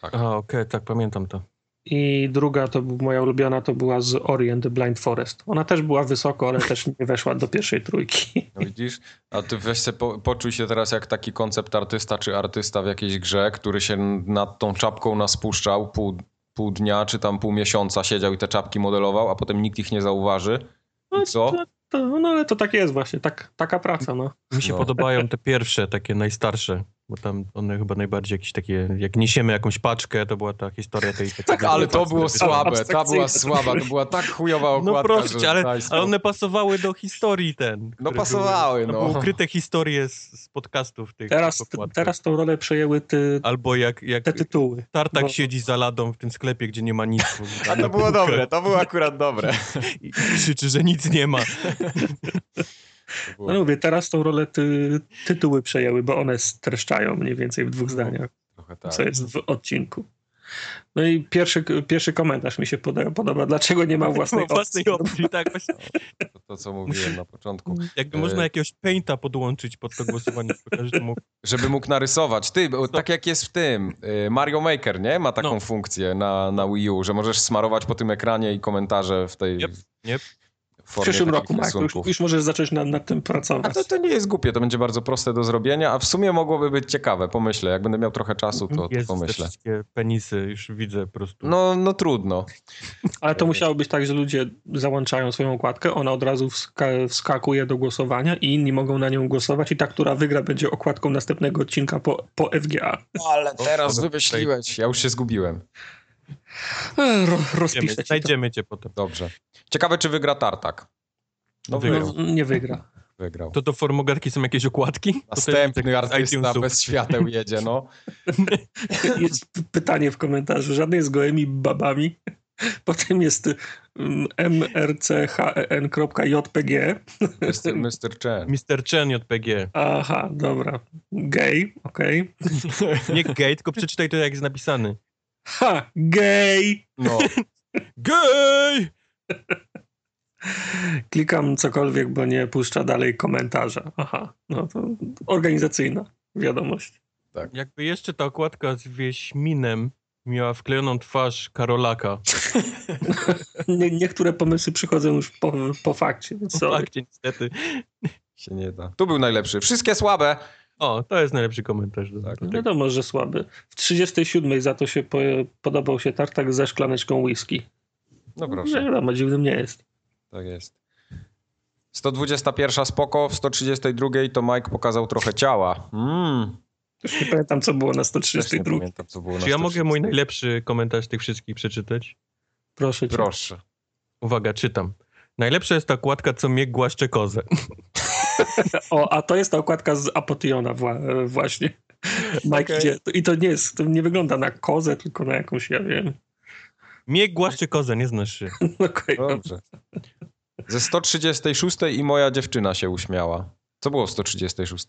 A, okej, tak, pamiętam to. I druga, to moja ulubiona, to była z Orient Blind Forest. Ona też była wysoko, ale też nie weszła do pierwszej trójki. No widzisz? A ty weź se po, poczuj się teraz jak taki koncept artysta czy artysta w jakiejś grze, który się nad tą czapką naspuszczał pół, pół dnia czy tam pół miesiąca siedział i te czapki modelował, a potem nikt ich nie zauważy. I co? To, to, no ale to tak jest właśnie, tak, taka praca, no. Mi się No. podobają te pierwsze, takie najstarsze, bo tam one chyba najbardziej jakieś takie, jak niesiemy jakąś paczkę, to była ta historia tej... tej Tak, ale to było słabe, ta była słaba, to była tak chujowa okładka, No proszę cię, ale, ale one pasowały do historii ten. No pasowały, były, no. Były ukryte historie z, z podcastów tych. Teraz, teraz tą rolę przejęły ty, Albo jak, jak te tytuły. Tartak bo- siedzi za ladą w tym sklepie, gdzie nie ma nic. A to było dobre, to było akurat dobre. I i krzyczy, że nic nie ma. No mówię, teraz tą rolę ty, tytuły przejęły, bo one streszczają mniej więcej w dwóch No. zdaniach, tak. co jest w odcinku. No i pierwszy, pierwszy komentarz mi się poda, podoba. Dlaczego nie ma własnej Ma własnej opcji? opcji, tak. Właśnie. To, to, co mówiłem na początku. Jakby E, można jakiegoś painta podłączyć pod to głosowanie, każdy mógł. Żeby mógł narysować. Ty, bo tak jak jest w tym, y, Mario Maker, nie? Ma taką No. funkcję na, na Wii U, że możesz smarować po tym ekranie i komentarze w tej Yep, yep. W przyszłym roku, Mark, już, już możesz zacząć nad, nad tym A pracować. to, to nie jest głupie, to będzie bardzo proste do zrobienia, a w sumie mogłoby być ciekawe, pomyślę. Jak będę miał trochę czasu, to, to Jest te pomyślę. wszystkie penisy, już widzę po prostu. No, no trudno. Ale to musiało być tak, że ludzie załączają swoją okładkę, ona od razu wska wskakuje do głosowania i inni mogą na nią głosować i ta, która wygra, będzie okładką następnego odcinka po, po FGA. Ale teraz wymyśliłeś. Ja już się zgubiłem. E, Ro, Znajdziemy, rozpiszę znajdziemy cię potem. Dobrze. Ciekawe, czy wygra Tartak. No Wygrał. No, nie wygra. wygrał. To do formogatki są jakieś okładki? Następny artysta bez świateł jedzie, no. Jest pytanie w komentarzu. Żadnej z gołymi babami. Potem jest mm, mrchen.jpg. Mr. Mr. Chen. Mr. Chen JPG. Aha, dobra. Gay, okej. Nie gay, tylko przeczytaj to jak jest napisany. Ha, gay! No. Gay! Klikam cokolwiek, bo nie puszcza dalej komentarza. Aha, no to organizacyjna wiadomość. Jakby jeszcze ta okładka z Wieśminem miała wklejoną twarz Karolaka. Nie, niektóre pomysły przychodzą już po, po fakcie, sorry. fakcie niestety. Się nie da. Tu był najlepszy. Wszystkie słabe. O, to jest najlepszy komentarz. Do, Tak. do. Wiadomo, że słaby. W 37 za to się po, podobał się tartak ze szklaneczką whisky. No proszę. Wiadomo, dziwnym nie jest. Tak jest. 121 spoko, w 132 to Mike pokazał trochę ciała. Mm, Już nie pamiętam, co było na też nie 132. pamiętam, co było na Czy ja mogę 132. mój najlepszy komentarz tych wszystkich przeczytać? Proszę cię. Proszę. Uwaga, czytam. Najlepsza jest ta kładka, co mnie głaszcze kozę. O, a to jest ta okładka z Apotiona wła- właśnie. Mike idzie. I to nie jest, to nie wygląda na kozę, tylko na jakąś, ja wiem. Mnie głaszcze kozę, nie znasz się. Okej, Dobrze. Ze 136 i moja dziewczyna się uśmiała. Co było w 136?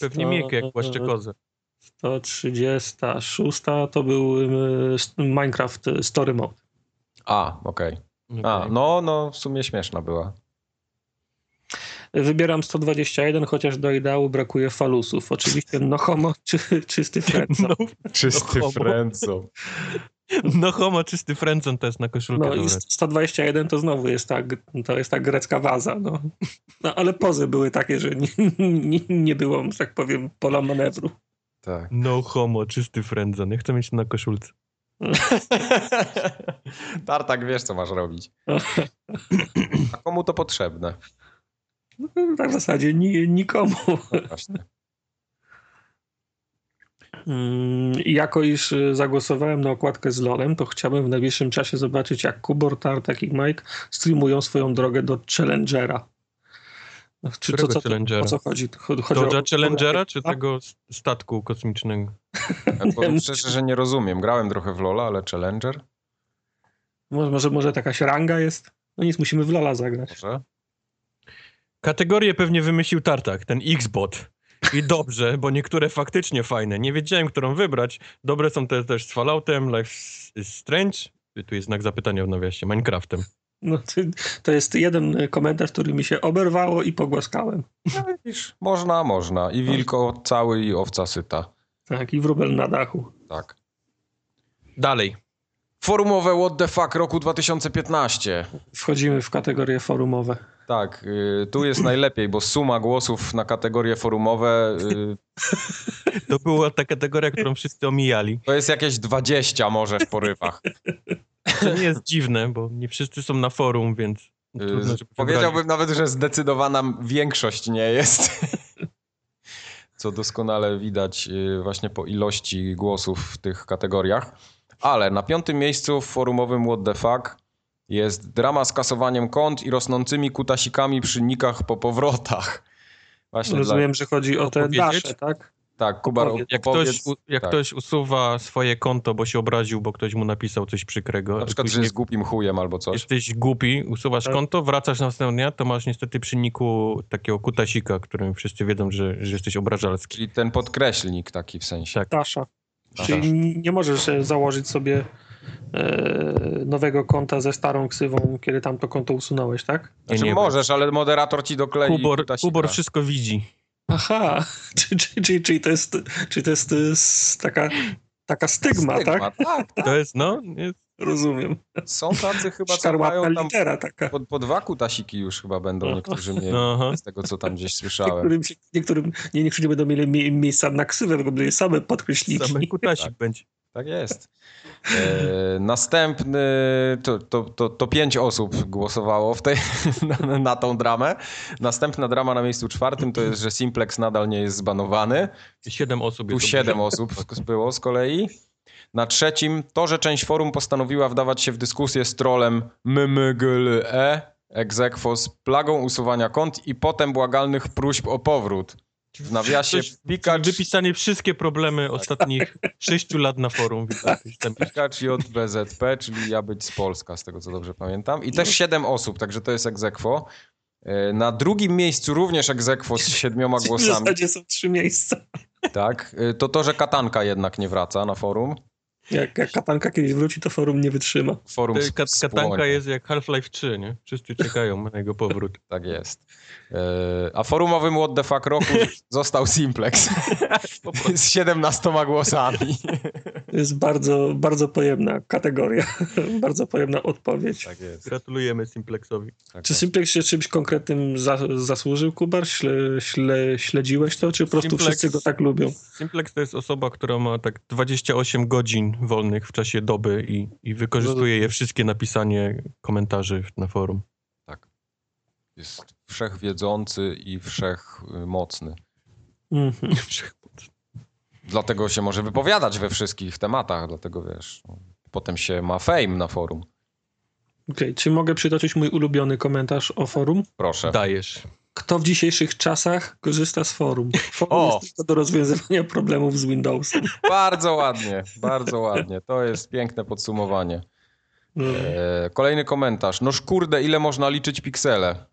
Pewnie Miek jak głaszcze kozę. 136 to był y, Minecraft Story Mode. A, okej. A, Okej. no, no, w sumie śmieszna była. Wybieram 121, chociaż do ideału brakuje falusów. Oczywiście no homo, czy, czysty friend. No, Czysty. Frenzo. no homo, czysty frędzon to jest na koszulkę. No i dobra. 121 to znowu jest ta, to jest ta grecka waza. No. no ale pozy były takie, że nie, nie, nie było, że tak powiem, pola manewru. Tak. No homo, czysty frędzon. Ja chcę mieć to na koszulce. Tartak, wiesz, co masz robić. A komu to potrzebne? No, tak w zasadzie ni, nikomu. No właśnie. Mm, I jako iż y, zagłosowałem na okładkę z LOLem, to chciałbym w najbliższym czasie zobaczyć, jak Kubor, Tartak i Mike streamują swoją drogę do Challengera. No, Czy Którego co, Challengera? o co chodzi? Chodzi o- Dodge'a Challengera czy A? tego statku kosmicznego? Ja powiem szczerze, że nie rozumiem. Grałem trochę w Lola, ale Challenger? Może, może, może jakaś ranga jest? No nic, musimy w Lola zagrać. Może? Kategorię pewnie wymyślił Tartak, ten X-Bot. I dobrze, bo niektóre faktycznie fajne. Nie wiedziałem, którą wybrać. Dobre są te też z Falloutem, Life is Strange. Tu jest znak zapytania w nawiasie, Minecraftem. No, to, jest jeden komentarz, który mi się oberwało i pogłaskałem. No widzisz, można, można. I wilko cały i owca syta. Tak, i wróbel na dachu. Tak. Dalej. Forumowe What the Fuck roku 2015. Wchodzimy w kategorie forumowe. Tak, y, tu jest najlepiej, bo suma głosów na kategorie forumowe y, To była ta kategoria, którą wszyscy omijali. to jest jakieś 20 może w porywach. To nie jest dziwne, bo nie wszyscy są na forum, więc Y, trudno. Powiedziałbym nawet, że zdecydowana większość nie jest. Co doskonale widać właśnie po ilości głosów w tych kategoriach. Ale na piątym miejscu w forumowym What the Fuck jest drama z kasowaniem kont i rosnącymi kutasikami przy nikach po powrotach. Właśnie Rozumiem, że chodzi o te dasze, tak? Dla, tak, Kuba, opowiedz- Jak, ktoś, jak tak. ktoś usuwa swoje konto, bo się obraził, bo ktoś mu napisał coś przykrego, na przykład, że jest głupim chujem albo coś. jesteś głupi, usuwasz Tak. konto, wracasz następnego dnia, to masz niestety przy niku takiego kutasika, którym wszyscy wiedzą, że, że jesteś obrażalski. Czyli ten podkreślnik taki w sensie. Tak. Dasza. Czyli nie możesz e, założyć sobie e, nowego konta ze starą ksywą, kiedy tamto konto usunąłeś, tak? Znaczy nie możesz, ale moderator ci doklei Kubor. Kubor wszystko widzi. Aha, czyli, czyli, czyli, czyli to jest, czyli to jest, s- taka, taka stygma, tak? tak? tak. To jest, no, jest, Rozumiem. Są tacy chyba, co mają tam taka. po, po dwa kutasiki już chyba będą niektórzy mieli, aha. z tego co tam gdzieś słyszałem. Niektórym, się- niektórym, nie, niektórzy nie będą mieli mi, miejsca na ksywę, tylko będą same podkreślniki. Same kutasik Tak. będzie. Tak jest. E, następny, to, to, to, to pięć osób głosowało w tej, na, na tą dramę. Następna drama na miejscu czwartym to jest, że Simplex nadal nie jest zbanowany. Siedem osób Tu siedem osób było z kolei. Na trzecim to, że część forum postanowiła wdawać się w dyskusję z trolem MMGLE Exequo z plagą usuwania kont i potem błagalnych próśb o powrót. W nawiasie Coś- Pikacz, Wypisanie wszystkie problemy ostatnich sześciu lat na forum. Pikacz JBZP, czyli ja być z Polska, z tego co dobrze pamiętam. I też siedem osób, także to jest Exequo. E, Na drugim miejscu również Exequo z siedmioma W głosami. zasadzie są trzy miejsca. Tak. E, To to, że Katanka jednak nie wraca na forum. Jak, jak katanka kiedyś wróci, to forum nie wytrzyma. Forum Kat-. Katanka jest jak Half-Life 3, nie? Wszyscy czekają na jego powrót. Tak jest. E, A forumowym What the Fuck roku został Simplex z 17 głosami. To jest bardzo, bardzo pojemna kategoria. bardzo pojemna odpowiedź. Tak jest. Gratulujemy Simplexowi. Tak Czy. Simplex się czymś konkretnym za, zasłużył, Kubar? Śle, śle, śledziłeś to, czy po prostu Simplex- wszyscy go tak lubią? Simplex to jest osoba, która ma tak 28 godzin wolnych w czasie doby i, i wykorzystuje je wszystkie na pisanie komentarzy na forum. Tak. Jest wszechwiedzący i wszechmocny. Mhm. Dlatego się może wypowiadać we wszystkich tematach, dlatego wiesz, potem się ma fame na forum. Okej, czy mogę przytoczyć mój ulubiony komentarz o forum? Proszę. Dajesz. Kto w dzisiejszych czasach korzysta z forum? Forum O! jest tylko do rozwiązywania problemów z Windowsem. Bardzo ładnie, bardzo ładnie. To jest piękne podsumowanie. No. E, kolejny komentarz. Noż kurde, ile można liczyć piksele?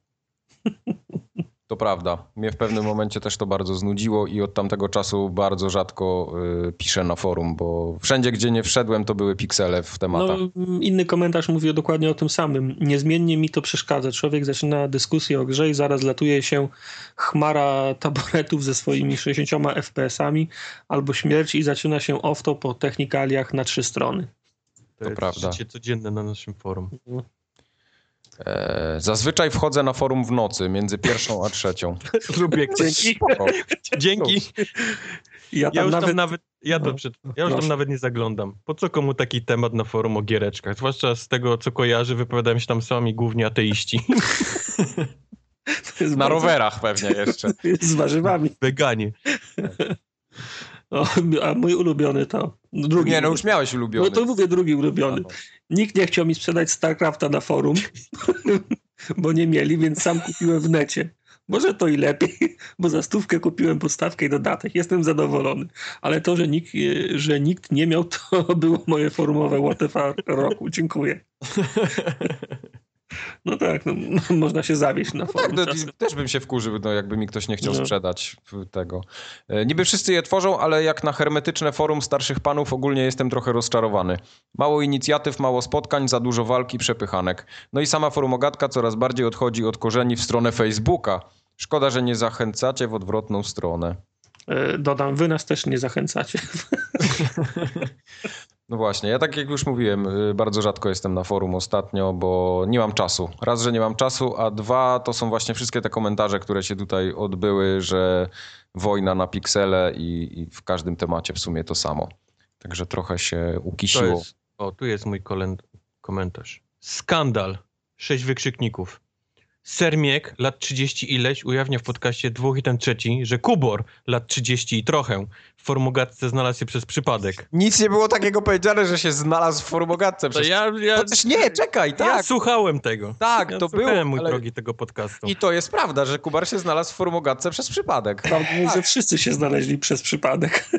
To prawda. Mnie w pewnym momencie też to bardzo znudziło i od tamtego czasu bardzo rzadko y, piszę na forum, bo wszędzie, gdzie nie wszedłem, to były piksele w No, tematach. inny komentarz mówi dokładnie o tym samym. Niezmiennie mi to przeszkadza. Człowiek zaczyna dyskusję o grze i zaraz latuje się chmara taboretów ze swoimi 60 FPS-ami albo śmierć i zaczyna się off-to po technikaliach na trzy strony. To, To jest prawda. życie codzienne na naszym forum. E, zazwyczaj wchodzę na forum w nocy, między pierwszą a trzecią. Lubię Dzięki. Dzięki. Ja Ja już nawet... tam nawet, ja, to No, przed, ja już tam proszę. nawet nie zaglądam. Po co komu taki temat na forum o giereczkach? Zwłaszcza z tego, co kojarzy, wypowiadają się tam sami głównie ateiści. Na bardzo- rowerach pewnie jeszcze. Z warzywami. Weganie. O, a mój ulubiony to... Drugi. Nie, no już miałeś ulubiony. No to mówię drugi ulubiony. Nikt nie chciał mi sprzedać StarCrafta na forum, bo nie mieli, więc sam kupiłem w necie. Może to i lepiej, bo za stówkę kupiłem podstawkę i dodatek. Jestem zadowolony. Ale to, że nikt, e, że nikt nie miał, to było moje forumowe WTF roku. Dziękuję. No tak, no, można się zawieść na No forum. tak, no, też bym się wkurzył, no, jakby mi ktoś nie chciał No. sprzedać tego. E, Niby wszyscy je tworzą, ale jak na hermetyczne forum starszych panów ogólnie jestem trochę rozczarowany. Mało inicjatyw, mało spotkań, za dużo walki, przepychanek. No i sama forumogatka coraz bardziej odchodzi od korzeni w stronę Facebooka. Szkoda, że nie zachęcacie w odwrotną stronę. E, Dodam, wy nas też nie zachęcacie. No właśnie, ja tak jak już mówiłem, y, bardzo rzadko jestem na forum ostatnio, bo nie mam czasu. Raz, że nie mam czasu, a dwa to są właśnie wszystkie te komentarze, które się tutaj odbyły, że wojna na piksele i, i w każdym temacie w sumie to samo. Także trochę się ukisiło. jest, o, tu jest mój komentarz. Skandal. Sześć wykrzykników. Sermiek, lat 30 ileś, ujawnia w podcaście dwóch i ten trzeci, że Kubor, lat 30 i trochę, w formogatce znalazł się przez przypadek. Nic nie było takiego powiedziane, że się znalazł w forumogatce. To Przez... ja, ja, Chociaż nie, czekaj, ja tak. słuchałem tego. Tak, ja to słuchałem, było, mój ale- drogi, tego podcastu. I to jest prawda, że Kubar się znalazł w forumogatce przez przypadek. Prawda jest, że wszyscy się znaleźli przez przypadek.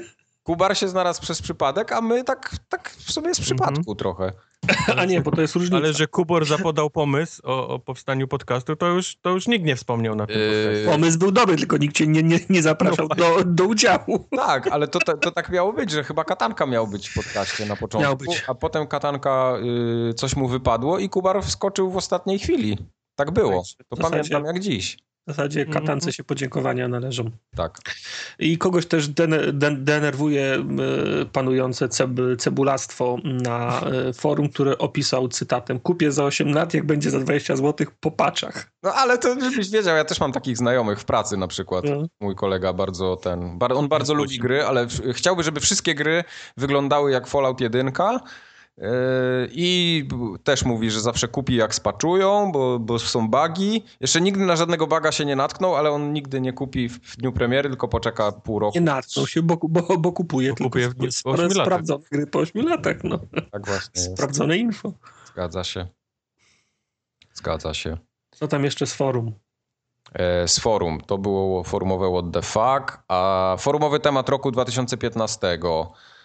Kubar się znalazł przez przypadek, a my tak, tak w sumie z przypadku trochę. A nie, bo to jest różnica. Ale że Kubor zapodał pomysł o, o powstaniu podcastu, to już, to już nikt nie wspomniał na tym Yy. Pomysł był dobry, tylko nikt cię nie, nie, nie zapraszał No do, do udziału. Tak, ale to, to, to tak miało być, że chyba katanka miał być w podcaście na początku, Miał być. a potem katanka y, coś mu wypadło i Kubar wskoczył w ostatniej chwili. Tak było. To W zasadzie- pamiętam jak dziś. W zasadzie Mhm. katance się podziękowania należą. Tak. I kogoś też dene, den, denerwuje panujące ceb, cebulastwo na e, forum, które opisał cytatem kupię za 8 lat, jak będzie za 20 zł po paczach. No ale to żebyś wiedział, ja też mam takich znajomych w pracy na przykład. No. Mój kolega bardzo ten, on bardzo lubi gry, ale chciałby, żeby wszystkie gry wyglądały jak Fallout 1. Yy, I też mówi, że zawsze kupi jak spaczują, bo, bo są bugi. Jeszcze nigdy na żadnego baga się nie natknął, ale on nigdy nie kupi w, dniu premiery, tylko poczeka pół roku. Nie natknął się, bo, bo, bo kupuje Bo kupuje w- po sprawdzone gry po 8 latach. No. Tak właśnie jest. Sprawdzone info. Zgadza się. Zgadza się. Co tam jeszcze z forum? E, Z forum. To było forumowe What the Fuck, a forumowy temat roku 2015.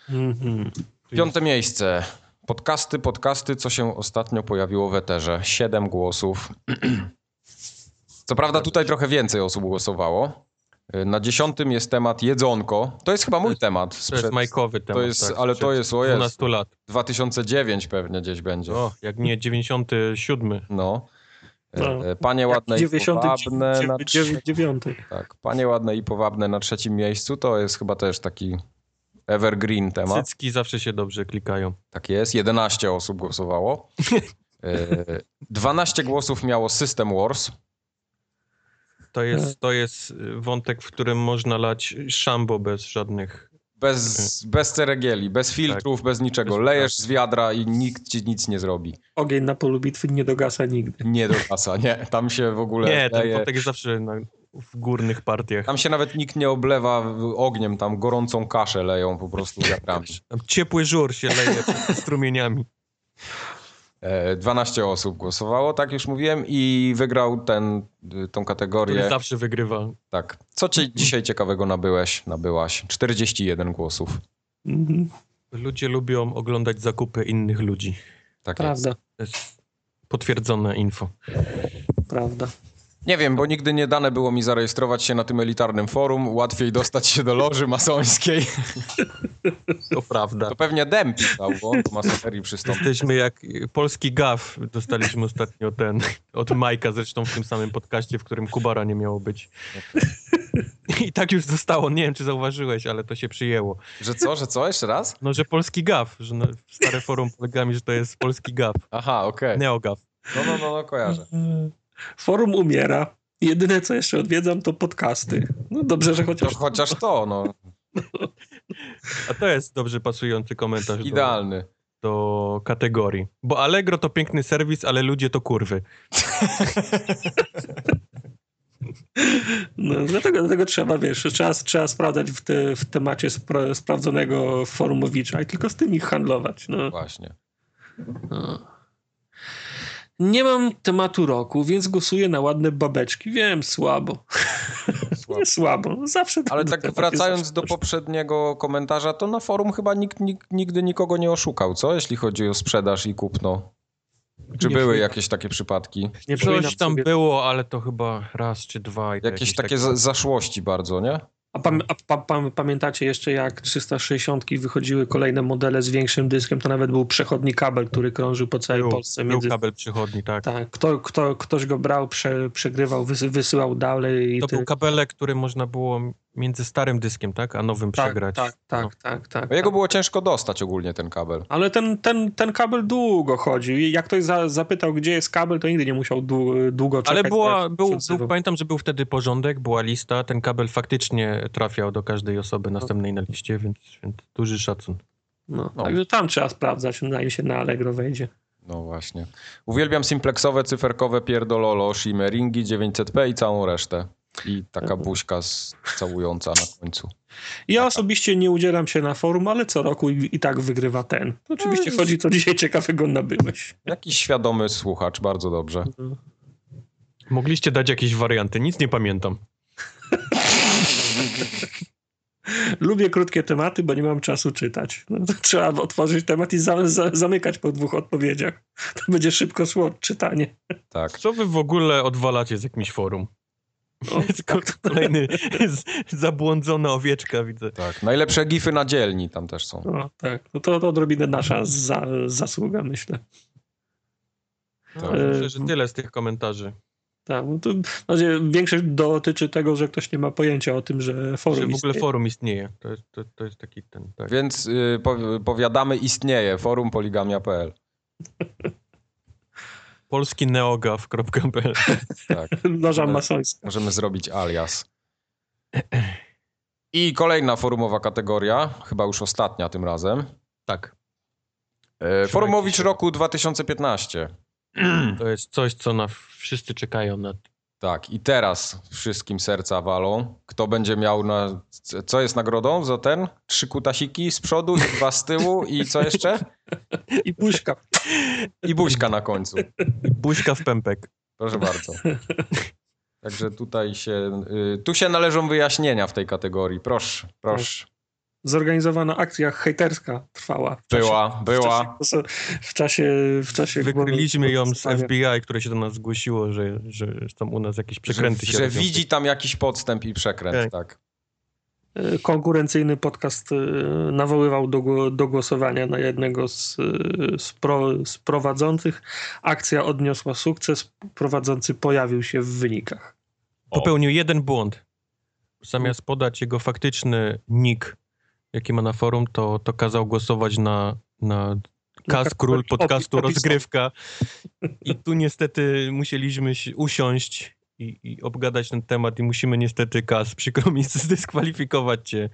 Mhm. Piąte miejsce. Podcasty, podcasty, co się ostatnio pojawiło w Eterze. Siedem głosów. Co prawda tutaj trochę więcej osób głosowało. Na dziesiątym jest temat jedzonko. To jest chyba mój jest- temat. To Sprzed jest majkowy temat. jest- tak, ale to jest, o Jezu. 12 lat. 2009 pewnie gdzieś będzie. O, jak nie 97. No. E, No. e, Panie ładne i 99. powabne na trzecim, tak, Panie ładne i powabne na trzecim miejscu to jest chyba też taki evergreen temat. Cycki zawsze się dobrze klikają. Tak jest, 11 osób głosowało. E, 12 głosów miało System Wars. To jest, to jest y, wątek, w którym można lać szambo bez żadnych Bez, bez ceregieli, bez filtrów, bez niczego. Bez- Lejesz z wiadra i nikt ci nic nie zrobi. Ogień na polu bitwy nie dogasa nigdy. Nie do pasa, nie. Tam się w ogóle Nie, ten leje. wątek jest zawsze na, w górnych partiach. Tam się nawet nikt nie oblewa ogniem, tam gorącą kaszę leją po prostu wiatrami. Tam ciepły żur się leje strumieniami. E, 12 osób głosowało, tak już mówiłem, i wygrał ten, y, tą Który kategorię. zawsze wygrywa. Tak. Co ci dzisiaj ciekawego nabyłeś, nabyłaś? 41 głosów. Mhm, Ludzie lubią oglądać zakupy innych ludzi. Tak jest. Prawda, To jest potwierdzone info. prawda. Nie wiem, bo nigdy nie dane było mi zarejestrować się na tym elitarnym forum. Łatwiej dostać się do loży masońskiej. To prawda. To pewnie Dem pisał, bo on do masonerii przystąpił. Jesteśmy jak polski gaf. Dostaliśmy ostatnio ten od Majka, zresztą w tym samym podcaście, w którym Kubara nie miało być. I tak już zostało. Nie wiem, czy zauważyłeś, ale to się przyjęło. Że co, że co? Jeszcze raz? No, że polski gaf, że na, stare forum polega mi, że to jest polski gaf. Aha, okej. Neogaf. No, no, no, no, kojarzę. Forum umiera. Jedyne, co jeszcze odwiedzam, to podcasty. No dobrze, że To chociaż... chociaż to, no. A to jest dobrze pasujący komentarz do, Idealny. do kategorii. Bo Allegro to piękny serwis, ale ludzie to kurwy. No, dlatego, dlatego trzeba, wiesz, trzeba, trzeba sprawdzać w, te, w temacie spra sprawdzonego forumowicza i tylko z tymi handlować. No. Właśnie. No. Nie mam tematu roku, więc głosuję na ładne babeczki. Wiem, słabo. Słabo. Nie słabo. Zawsze Ale tak wracając do poprzedniego komentarza, to na forum chyba nikt, nikt nigdy nikogo nie oszukał, co? Jeśli chodzi o sprzedaż i kupno. Czy Nie były jakieś takie przypadki? Nie Coś tam sobie- było, ale to chyba raz czy dwa. I to Jakieś takie za- zaszłości bardzo, nie? A, pam, a pa, pam, pamiętacie jeszcze, jak 360 wychodziły kolejne modele z większym dyskiem, to nawet był przechodni kabel, który krążył po całej Był, Polsce. był Między... kabel przychodni, tak. Tak, kto, kto, ktoś go brał, prze, przegrywał, wysy, wysyłał dalej. To ty... był kabelek, który można było między starym dyskiem, tak? A nowym tak, przegrać. tak, tak, No. tak, tak, Bo jego tak. było ciężko dostać ogólnie ten kabel. Ale ten, ten, ten kabel długo chodził i jak ktoś za, zapytał, gdzie jest kabel, to nigdy nie musiał dłu, długo czekać. Ale była, na był, był, pamiętam, że był wtedy porządek, była lista, ten kabel faktycznie trafiał do każdej osoby następnej na liście, więc, więc duży szacun. No, No. Także tam trzeba sprawdzać, zanim się na Allegro wejdzie. No właśnie. Uwielbiam simplexowe, cyferkowe pierdololo, shimmeringi, 900p i całą resztę. I taka buźka z, całująca na końcu. Ja osobiście nie udzielam się na forum, ale co roku i, i tak wygrywa ten. Oczywiście No, chodzi, co dzisiaj ciekawego nabyłeś. Jakiś świadomy słuchacz, bardzo dobrze. Mogliście dać jakieś warianty, nic nie pamiętam. Lubię krótkie tematy, bo nie mam czasu czytać. No, to trzeba otworzyć temat i za, za, zamykać po dwóch odpowiedziach. To będzie szybko szło czytanie. Tak. Co wy w ogóle odwalacie z jakimś forum? Ko- kolejny z- zabłądzona owieczka, widzę. Tak. Najlepsze gify na dzielni tam też są. o, tak. No to, to odrobinę nasza za, zasługa, myślę. No, Tak. myślę, że tyle z tych komentarzy. Tak, no to, większość dotyczy tego, że ktoś nie ma pojęcia o tym, że forum Że w ogóle istnieje. forum istnieje. To jest, to, to jest taki ten, tak. Więc y, po, powiadamy, istnieje forum poligamia.pl. Polski neogaf.pl Tak. Ale- masońska. Możemy zrobić alias. I kolejna forumowa kategoria, chyba już ostatnia tym razem. Tak. E, Forumowicz roku 2015. To jest coś, co na wszyscy czekają na Tak, i teraz wszystkim serca walą. Kto będzie miał na. Co jest nagrodą za ten? Trzy kutasiki z przodu i dwa z tyłu i co jeszcze? I buźka. I buźka na końcu. buźka w pępek. Proszę bardzo. Także tutaj się. y, Tu się należą wyjaśnienia w tej kategorii. Proszę, proszę. Zorganizowana akcja hejterska trwała. w czasie- Była, W była. czasie, w czasie, w czasie Wykryliśmy ją z. FBI, które się do nas zgłosiło, że, że są u nas jakieś przekręty Że, się że robią. widzi tam jakiś podstęp i przekręt, tak. E, Konkurencyjny podcast e, nawoływał do, do głosowania na jednego z, e, z, pro, z prowadzących. Akcja odniosła sukces. Prowadzący pojawił się w wynikach. Popełnił jeden błąd. Zamiast podać jego faktyczny nick, jaki ma na forum, to, to kazał głosować na, na Kaz, kategorii król podcastu. Rozgrywka. I tu niestety musieliśmy się usiąść i, i obgadać ten temat i musimy niestety, Kas, przykro mi, zdyskwalifikować cię.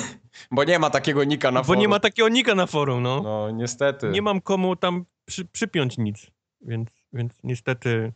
Bo nie ma takiego nika na Bo forum. nie ma takiego nika na forum, no. No niestety. Nie mam komu tam przy, przypiąć nic, więc, więc niestety...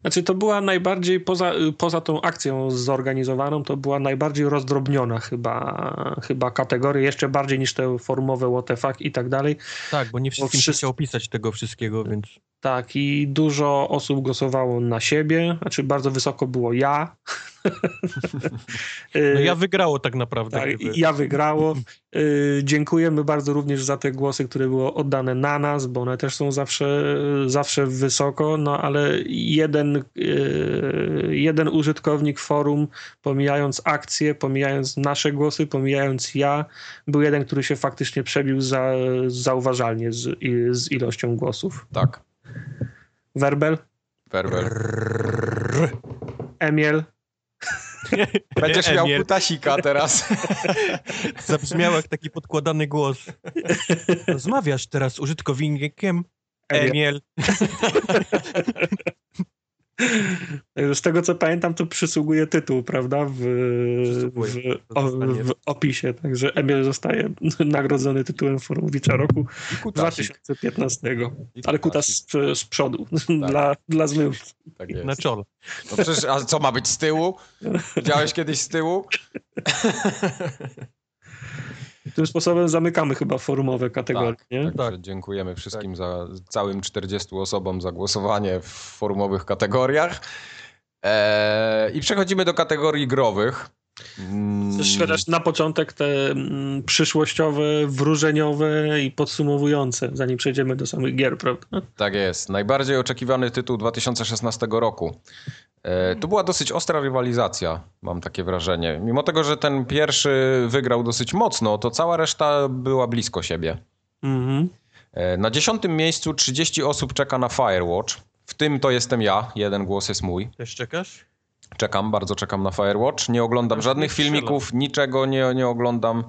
Znaczy to była najbardziej, poza, poza tą akcją zorganizowaną, to była najbardziej rozdrobniona chyba, chyba kategoria, jeszcze bardziej niż te formowe fuck i tak dalej. Tak, bo nie wszystkim wszyscy- chciał pisać tego wszystkiego, więc... Tak, i dużo osób głosowało na siebie, znaczy bardzo wysoko było ja. No ja wygrało tak naprawdę. Tak, ja wygrało. Y, Dziękujemy bardzo również za te głosy, które były oddane na nas, bo one też są zawsze, zawsze wysoko, no ale jeden, y, jeden użytkownik forum, pomijając akcje, pomijając nasze głosy, pomijając ja, był jeden, który się faktycznie przebił za, zauważalnie z, z ilością głosów. Tak. Werbel, Werber. Emiel, Będziesz miał Emiel. kutasika teraz. Zabrzmiał jak taki podkładany głos. Rozmawiasz teraz z użytkownikiem Emiel. Emiel. Także Z tego co pamiętam, to przysługuje tytuł, prawda? W, w, o, w opisie. Także Emil zostaje nagrodzony tytułem Forumowicza roku I kutasik. 2015. I Ale kutas z, z przodu dla, dla zmyłki. Tak jest. Na czole. No przecież, a co ma być z tyłu? Widziałeś kiedyś z tyłu? Tym sposobem zamykamy chyba forumowe kategorie. Tak, nie? Także dziękujemy wszystkim za całym 40 osobom za głosowanie w forumowych kategoriach. Eee, I przechodzimy do kategorii growych. Mm, Chcesz chociaż na początek te mm, przyszłościowe, wróżeniowe i podsumowujące, zanim przejdziemy do samych gier, prawda? Tak jest. Najbardziej oczekiwany tytuł 2016 roku. E, to była dosyć ostra rywalizacja, mam takie wrażenie. Mimo tego, że ten pierwszy wygrał dosyć mocno, to cała reszta była blisko siebie. Mhm. E, Na dziesiątym miejscu 30 osób czeka na Firewatch. W tym to jestem ja, jeden głos jest mój. Też czekasz? Czekam, bardzo czekam na Firewatch. Nie oglądam żadnych filmików, niczego nie, nie oglądam.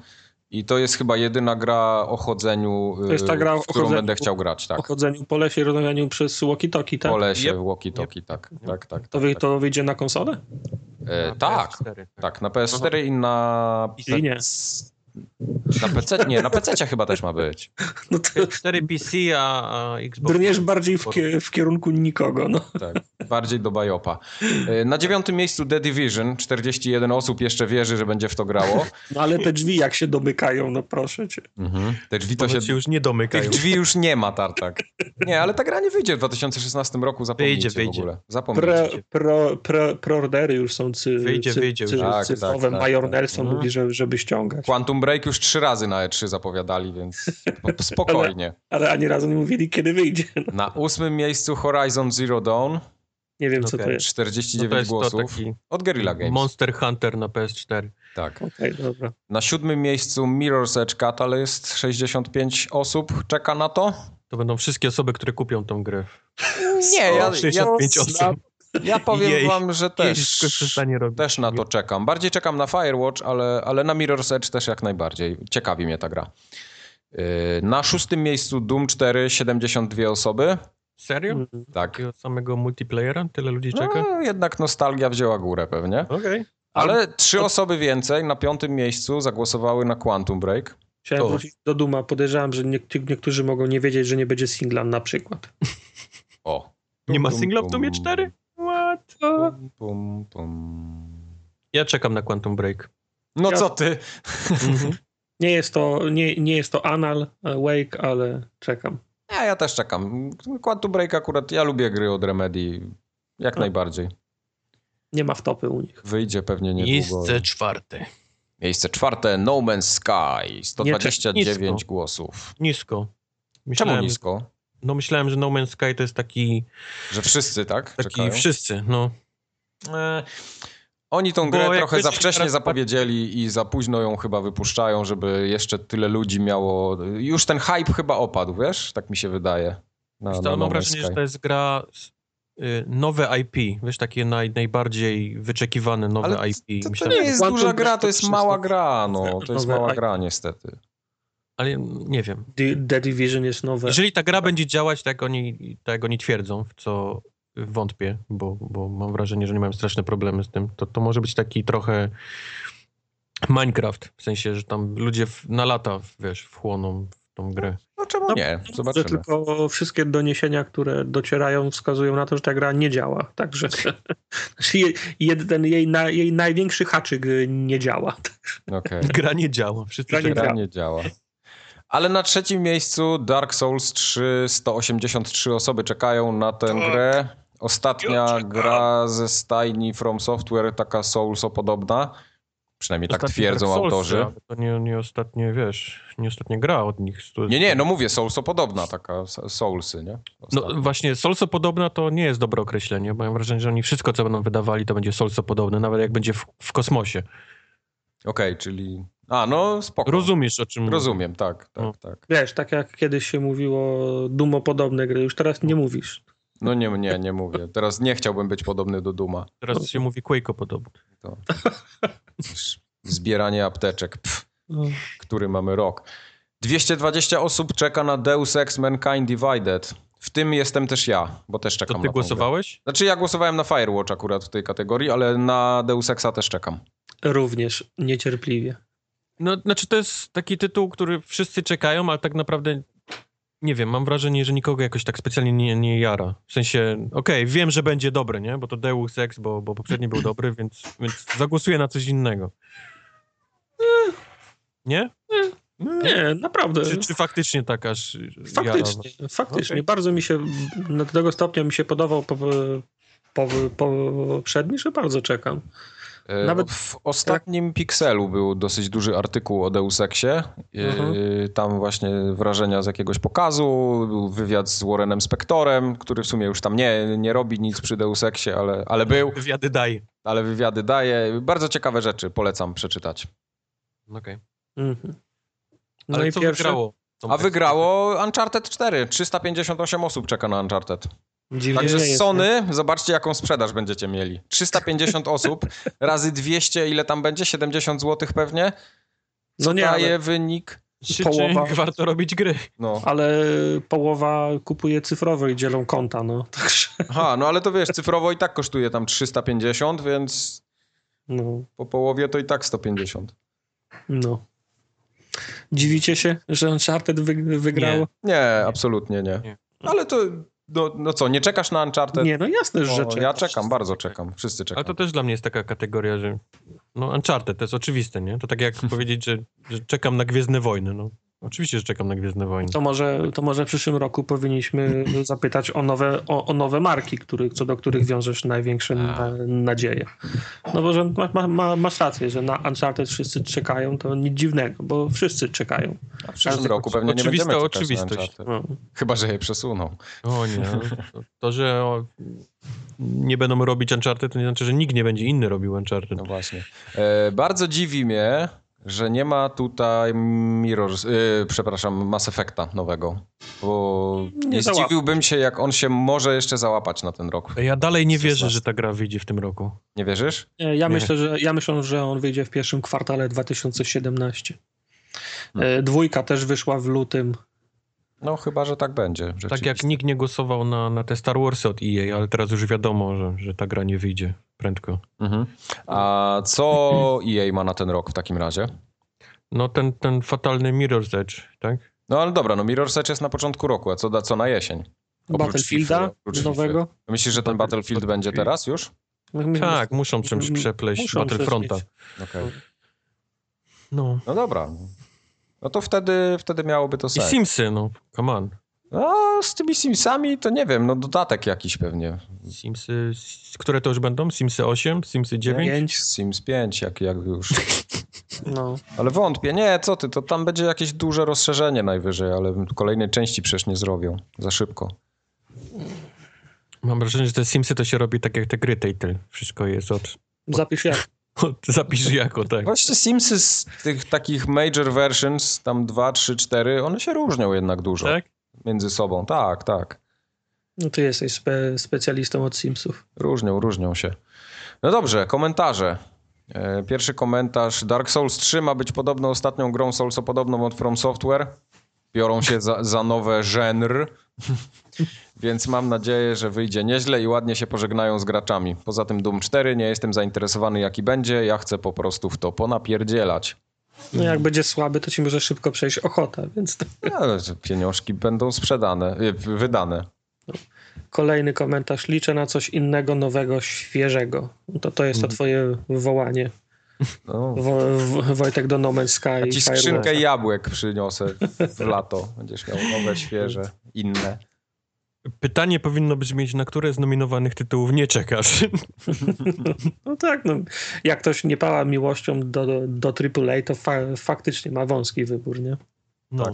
I to jest chyba jedyna gra o chodzeniu, To jest ta gra y, o w którą chodzeniu. będę chciał grać. Tak. O chodzeniu po lesie, rozmawianiu przez walkie-talkie, tak? Po lesie, Yep. walkie-talkie, tak, tak, tak. To, wy, to wyjdzie na konsolę? E, Na tak, PS4, tak, na PS4 i na... I nie. Na PC, nie, na PC chyba też ma być. No to PS4 PC, a, a Xbox... brniesz bardziej w, kie, w kierunku nikogo, no. Tak, bardziej do Bajopa. E, Na dziewiątym miejscu The Division. 41 osób jeszcze wierzy, że będzie w to grało. no. ale te drzwi jak się domykają, no proszę cię. Mhm. Te drzwi to się... się już nie domykają. Tych drzwi już nie ma, Tartak. Nie, ale ta gra nie wyjdzie w 2016 roku, zapomnijcie Wyjdzie, wyjdzie. w ogóle. Pro, Zapomnijcie. pro, pro, proordery już są cy, Wyjdzie, cy, wyjdzie już. cy, Tak, cyfrowe. tak, tak, Major tak. Nelson Mhm. mówi, że, żeby ściągać. Quantum Break już trzy razy na E3 zapowiadali, więc po- spokojnie. Ale ani razu nie mówili, kiedy wyjdzie. No, Na ósmym miejscu Horizon Zero Dawn. nie wiem, co to jest. 49 No to jest głosów. taki Od Guerrilla Games. Monster Hunter na PS4. tak. Okej, dobra. Na siódmym miejscu Mirror's Edge Catalyst. 65 osób czeka na to. To będą wszystkie osoby, które kupią tą grę. Nie, ja, ja, 65 osób. Ja powiem Jej- wam, że Też też, na to czekam. Bardziej czekam na Firewatch, ale, ale na Mirror's Edge też jak najbardziej. Ciekawi mnie ta gra. Yy, Na szóstym miejscu Doom 4, 72 osoby. Serio? Mhm. Tak. Takiego samego multiplayera? Tyle ludzi czeka? No, jednak nostalgia wzięła górę pewnie. Okej. Ale trzy osoby więcej na piątym miejscu zagłosowały na Quantum Break. Chciałem To- wrócić do Duma. Podejrzewam, że niek- niektórzy mogą nie wiedzieć, że nie będzie singla na przykład. O. Nie ma singla w Doomie 4? Pum, pum, pum. Ja czekam na Quantum Break. No Ja- co ty? Mhm. Nie jest to, nie, nie jest to Anal e, Wake, ale czekam. Ja, ja też czekam. Quantum Break akurat, ja lubię gry od Remedy. Jak No. najbardziej. Nie ma wtopy u nich. Wyjdzie pewnie niedługo. Miejsce czwarte. Miejsce czwarte, No Man's Sky. 129 nisko. głosów. Nisko. Czemu Myślałem, nisko? No myślałem, że No Man's Sky to jest taki, Że wszyscy, tak? taki Czekają? wszyscy, no. E, Oni tą grę trochę za wcześnie teraz- zapowiedzieli i za późno ją chyba wypuszczają, żeby jeszcze tyle ludzi miało... Już ten hype chyba opadł, wiesz? Tak mi się wydaje. Na, na No mam Man's wrażenie, Sky. że to jest gra y, nowe IP, wiesz, takie naj, najbardziej wyczekiwane nowe Ale IP. To, to Myślałem, nie jest duża gra, to to jest mała gra, no. To jest mała gra niestety. Ale nie wiem. The, The Division jest nowe. Jeżeli ta gra będzie działać tak jak oni, tak jak oni twierdzą, w co wątpię, bo, bo mam wrażenie, że nie mają straszne problemy z tym. To, to może być taki trochę Minecraft, w sensie, że tam ludzie w, na lata, wiesz, wchłoną w tą grę. No czemu No, nie? Zobaczymy. tylko wszystkie doniesienia, które docierają, wskazują na to, że ta gra nie działa. Także znaczy je- jed- ten jej, na, jej największy haczyk nie działa. Okej. Gra nie działa. Wszyscy Gra nie. Gra nie działa. Ale na trzecim miejscu Dark Souls 3, 183 osoby czekają na tę Tak. grę. Ostatnia Ja gra ze stajni From Software, taka Soulso-podobna. Przynajmniej tak Ostatni twierdzą Dark Soulsy, autorzy. ale To nie, nie ostatnie, wiesz, nie ostatnia gra od nich. Nie, nie, no mówię, Soulso-podobna, taka Soulsy, nie? No właśnie, solso podobna to nie jest dobre określenie, bo mam wrażenie, że oni wszystko, co będą wydawali, to będzie solso podobne, nawet jak będzie w, w kosmosie. Okej, czyli... A, no spoko. Rozumiesz, o czym. Rozumiem, tak, tak, No. tak. Wiesz, tak jak kiedyś się mówiło dumopodobne gry, już teraz nie mówisz. No nie, nie, nie mówię. Teraz nie chciałbym być podobny do Duma. Teraz się mówi Quake'o podobny. To. Zbieranie apteczek. Pff. który mamy rok. 220 osób czeka na Deus Ex Mankind Divided. W tym jestem też ja, bo też czekam To na ty grę. głosowałeś? Znaczy ja głosowałem na Firewatch akurat w tej kategorii, ale na Deus Exa też czekam. Również niecierpliwie. No, znaczy to jest taki tytuł, który wszyscy czekają, ale tak naprawdę nie wiem, mam wrażenie, że nikogo jakoś tak specjalnie nie, nie jara. W sensie, okej, wiem, że będzie dobry, nie? Bo to Deus Ex, bo, bo poprzedni był dobry, więc, więc zagłosuję na coś innego. Nie? Nie, naprawdę. Czy, czy faktycznie tak aż jara? Faktycznie, faktycznie. Okej. Bardzo mi się, do tego stopnia mi się podobał po, po, poprzedni, że bardzo czekam. E, Nawet- w ostatnim Pixelu był dosyć duży artykuł o Deus Exie. E, Mhm. Tam właśnie wrażenia z jakiegoś pokazu, był wywiad z Warrenem Spectorem, który w sumie już tam nie, nie robi nic przy Deus Exie, ale, ale był, Wywiady daj. ale wywiady daje. Bardzo ciekawe rzeczy, polecam przeczytać. Okej. Mhm. No Ale i co pierwsze, wygrało? A wygrało Uncharted 4. 358 osób czeka na Uncharted. Dziwnie Także nie jest, nie? Sony, zobaczcie jaką sprzedaż będziecie mieli. 350 osób razy 200, ile tam będzie? 70 zł pewnie? No nie, Daje ale, wynik. Czy, połowa- czy warto robić gry? No. ale połowa kupuje cyfrowe i dzielą konta, no. Także, Aha, no ale to wiesz, cyfrowo i tak kosztuje tam 350, więc no, po połowie to i tak 150. no. Dziwicie się, że Uncharted wy, wygrało? Nie. Nie, absolutnie nie. Nie. Ale to, no, no co, nie czekasz na Uncharted? Nie, no jasne, że O, czekasz. ja czekam, bardzo czekam. Wszyscy Ale czekam. to też dla mnie jest taka kategoria, że no Uncharted, to jest oczywiste, nie? To tak jak powiedzieć, że, że czekam na Gwiezdne Wojny, no. Oczywiście, że czekam na Gwiezdne Wojny. To może, to może w przyszłym roku powinniśmy zapytać o nowe, o, o nowe marki, który, co do których wiążesz największe na, nadzieje. No bo że ma, ma, ma, masz rację, że na Uncharted wszyscy czekają, to nic dziwnego, bo wszyscy czekają. A w przyszłym każdy- roku pewnie nie będziemy czekać oczywistość. No. Chyba, że je przesuną. O nie. To, to że o, nie będą robić Uncharted, to nie znaczy, że nikt nie będzie inny robił Uncharted. No właśnie. E, bardzo dziwi mnie, że nie ma tutaj Mirrors, e, przepraszam, Mass Effecta nowego. Bo Nie nie zdziwiłbym się, jak on się może jeszcze załapać na ten rok. Ja dalej nie wierzę, 16. że ta gra wyjdzie w tym roku. Nie wierzysz? Nie, Ja Nie. myślę, że ja myślę, że on wyjdzie w pierwszym kwartale 2017. Hmm. E, Dwójka też wyszła w lutym. No chyba, że tak będzie. Tak jak nikt nie głosował na, na te Star Warsy od EA, ale teraz już wiadomo, że, że ta gra nie wyjdzie prędko. Mhm. A co EA ma na ten rok w takim razie? No ten, ten fatalny Mirror's Edge, tak? No ale dobra, no Mirror's Edge jest na początku roku, a co, da, co na jesień? Oprócz Battlefielda FIFA, oprócz nowego. Myślisz, że ten Battlefield będzie teraz już? Tak, muszą czymś przepleść Muszą Battlefronta. Okej. No. No dobra. No to wtedy, wtedy miałoby to I sens. Simsy, no, come on. No, z tymi Simsami to nie wiem, no dodatek jakiś pewnie. Simsy, które to już będą? Simsy 8, Simsy 9? Pięć. Sims 5, jak, jak już. No. Ale wątpię, nie, co ty, to tam będzie jakieś duże rozszerzenie najwyżej, ale kolejnej części przecież nie zrobią. Za szybko. Mam wrażenie, że te Simsy to się robi tak jak te gry Telltale. Wszystko jest od... Zapisz jak. od zapisz jako, tak. Właśnie Simsy z tych takich major versions, tam 2, 3, 4, one się różnią jednak dużo Tak? Między sobą. Tak, tak. No ty jesteś spe, specjalistą od Simsów. Różnią, różnią się. No dobrze, komentarze. E, Pierwszy komentarz. Dark Souls 3 ma być podobno ostatnią grą Soulsopodobną od From Software. biorą się za, za nowe żenr. Więc mam nadzieję, że wyjdzie nieźle i ładnie się pożegnają z graczami. Poza tym Doom 4 nie jestem zainteresowany jaki będzie, ja chcę po prostu w to ponapierdzielać. No jak będzie słaby, to ci może szybko przejść ochota, więc to... Ale pieniążki będą sprzedane, y, wydane. Kolejny komentarz. Liczę na coś innego, nowego, świeżego. To to jest to twoje wołanie. No. Wo, w, Wojtek do No Man's Sky. Ja ci skrzynkę jabłek przyniosę w lato. Będziesz miał nowe, świeże, inne. Pytanie powinno brzmieć, na które z nominowanych tytułów nie czekasz? No tak, no. Jak ktoś nie pała miłością do, do, do AAA, to fa, faktycznie ma wąski wybór, nie? No. Tak.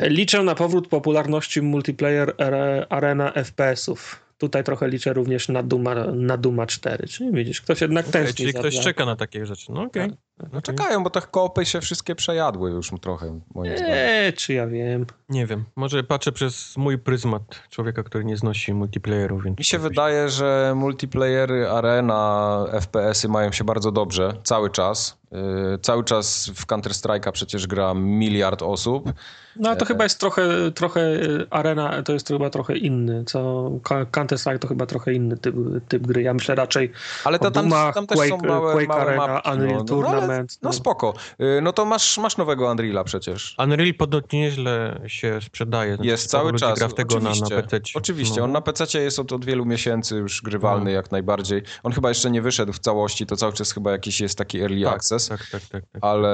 Liczę na powrót popularności multiplayer are- arena FPS-ów. Tutaj trochę liczę również na Duma, na Duma 4. Czyli widzisz, ktoś jednak Okej, tęskni czyli ktoś za- czeka na takie rzeczy. No okej. No Okej. czekają, bo te kopy się wszystkie przejadły już trochę, moim zdaniem. Eee, czy ja wiem. Nie wiem. Może patrzę przez mój pryzmat człowieka, który nie znosi multiplayerów, więc... Mi się wydaje, że multiplayery, arena, FPS-y mają się bardzo dobrze cały czas. Yy, cały czas w Counter-Strike'a przecież gra miliard osób. No to chyba jest trochę, trochę e, arena, to jest chyba trochę inny, co Ka- Counter-Strike to chyba trochę inny typ, typ gry. Ja myślę raczej Ale to o tam, tam też są Quake- małe, Quake małe Arena, mapki. Unreal no, no, Tournament, no no. spoko. Yy, No to masz, masz nowego Unreala przecież. Unreal podobnie nieźle się sprzedaje. Znaczy, Jest cały czas. gra w tego na, na oczywiście, PC. oczywiście. No. on na PC jest od, od wielu miesięcy już grywalny jak najbardziej. On chyba jeszcze nie wyszedł w całości, to cały czas chyba jakiś jest taki early tak, access. Tak, tak, tak. tak. ale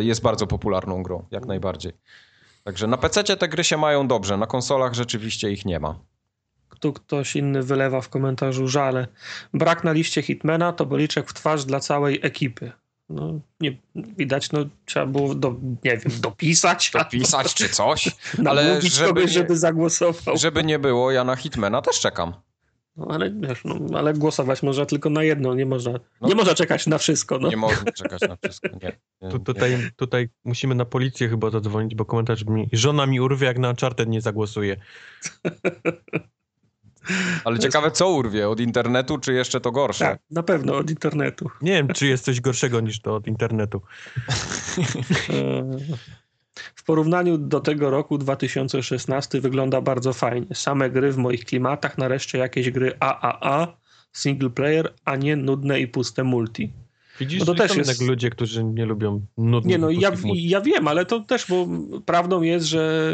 jest bardzo popularną grą, jak najbardziej. Także na PC te gry się mają dobrze, na konsolach rzeczywiście ich nie ma. tu ktoś inny wylewa w komentarzu żale. Brak na liście Hitmana to boliczek w twarz dla całej ekipy. No, nie, widać, no trzeba było, do, nie wiem, dopisać, Dopisać czy coś, ale żeby kogoś, żeby zagłosował. żeby nie było, ja na Hitmana też czekam. No, ale, wiesz, no, ale głosować można tylko na jedno, nie można, No. nie można czekać na wszystko. No. Nie można czekać na wszystko, nie. nie, Tu, nie. tutaj, tutaj musimy na policję chyba zadzwonić, bo komentarz brzmi żona mi urwie, jak na Uncharted nie zagłosuje. Ale ciekawe co urwie, od internetu czy jeszcze to gorsze? Tak, na pewno od internetu. Nie wiem, czy jest coś gorszego niż to od internetu. W porównaniu do tego roku 2016 wygląda bardzo fajnie. Same gry w moich klimatach, nareszcie jakieś gry AAA, single player, a nie nudne i puste multi. Widzisz, No to też są jest- ludzie, którzy nie lubią nudnych Nie no, ja, ja wiem, ale to też, bo prawdą jest, że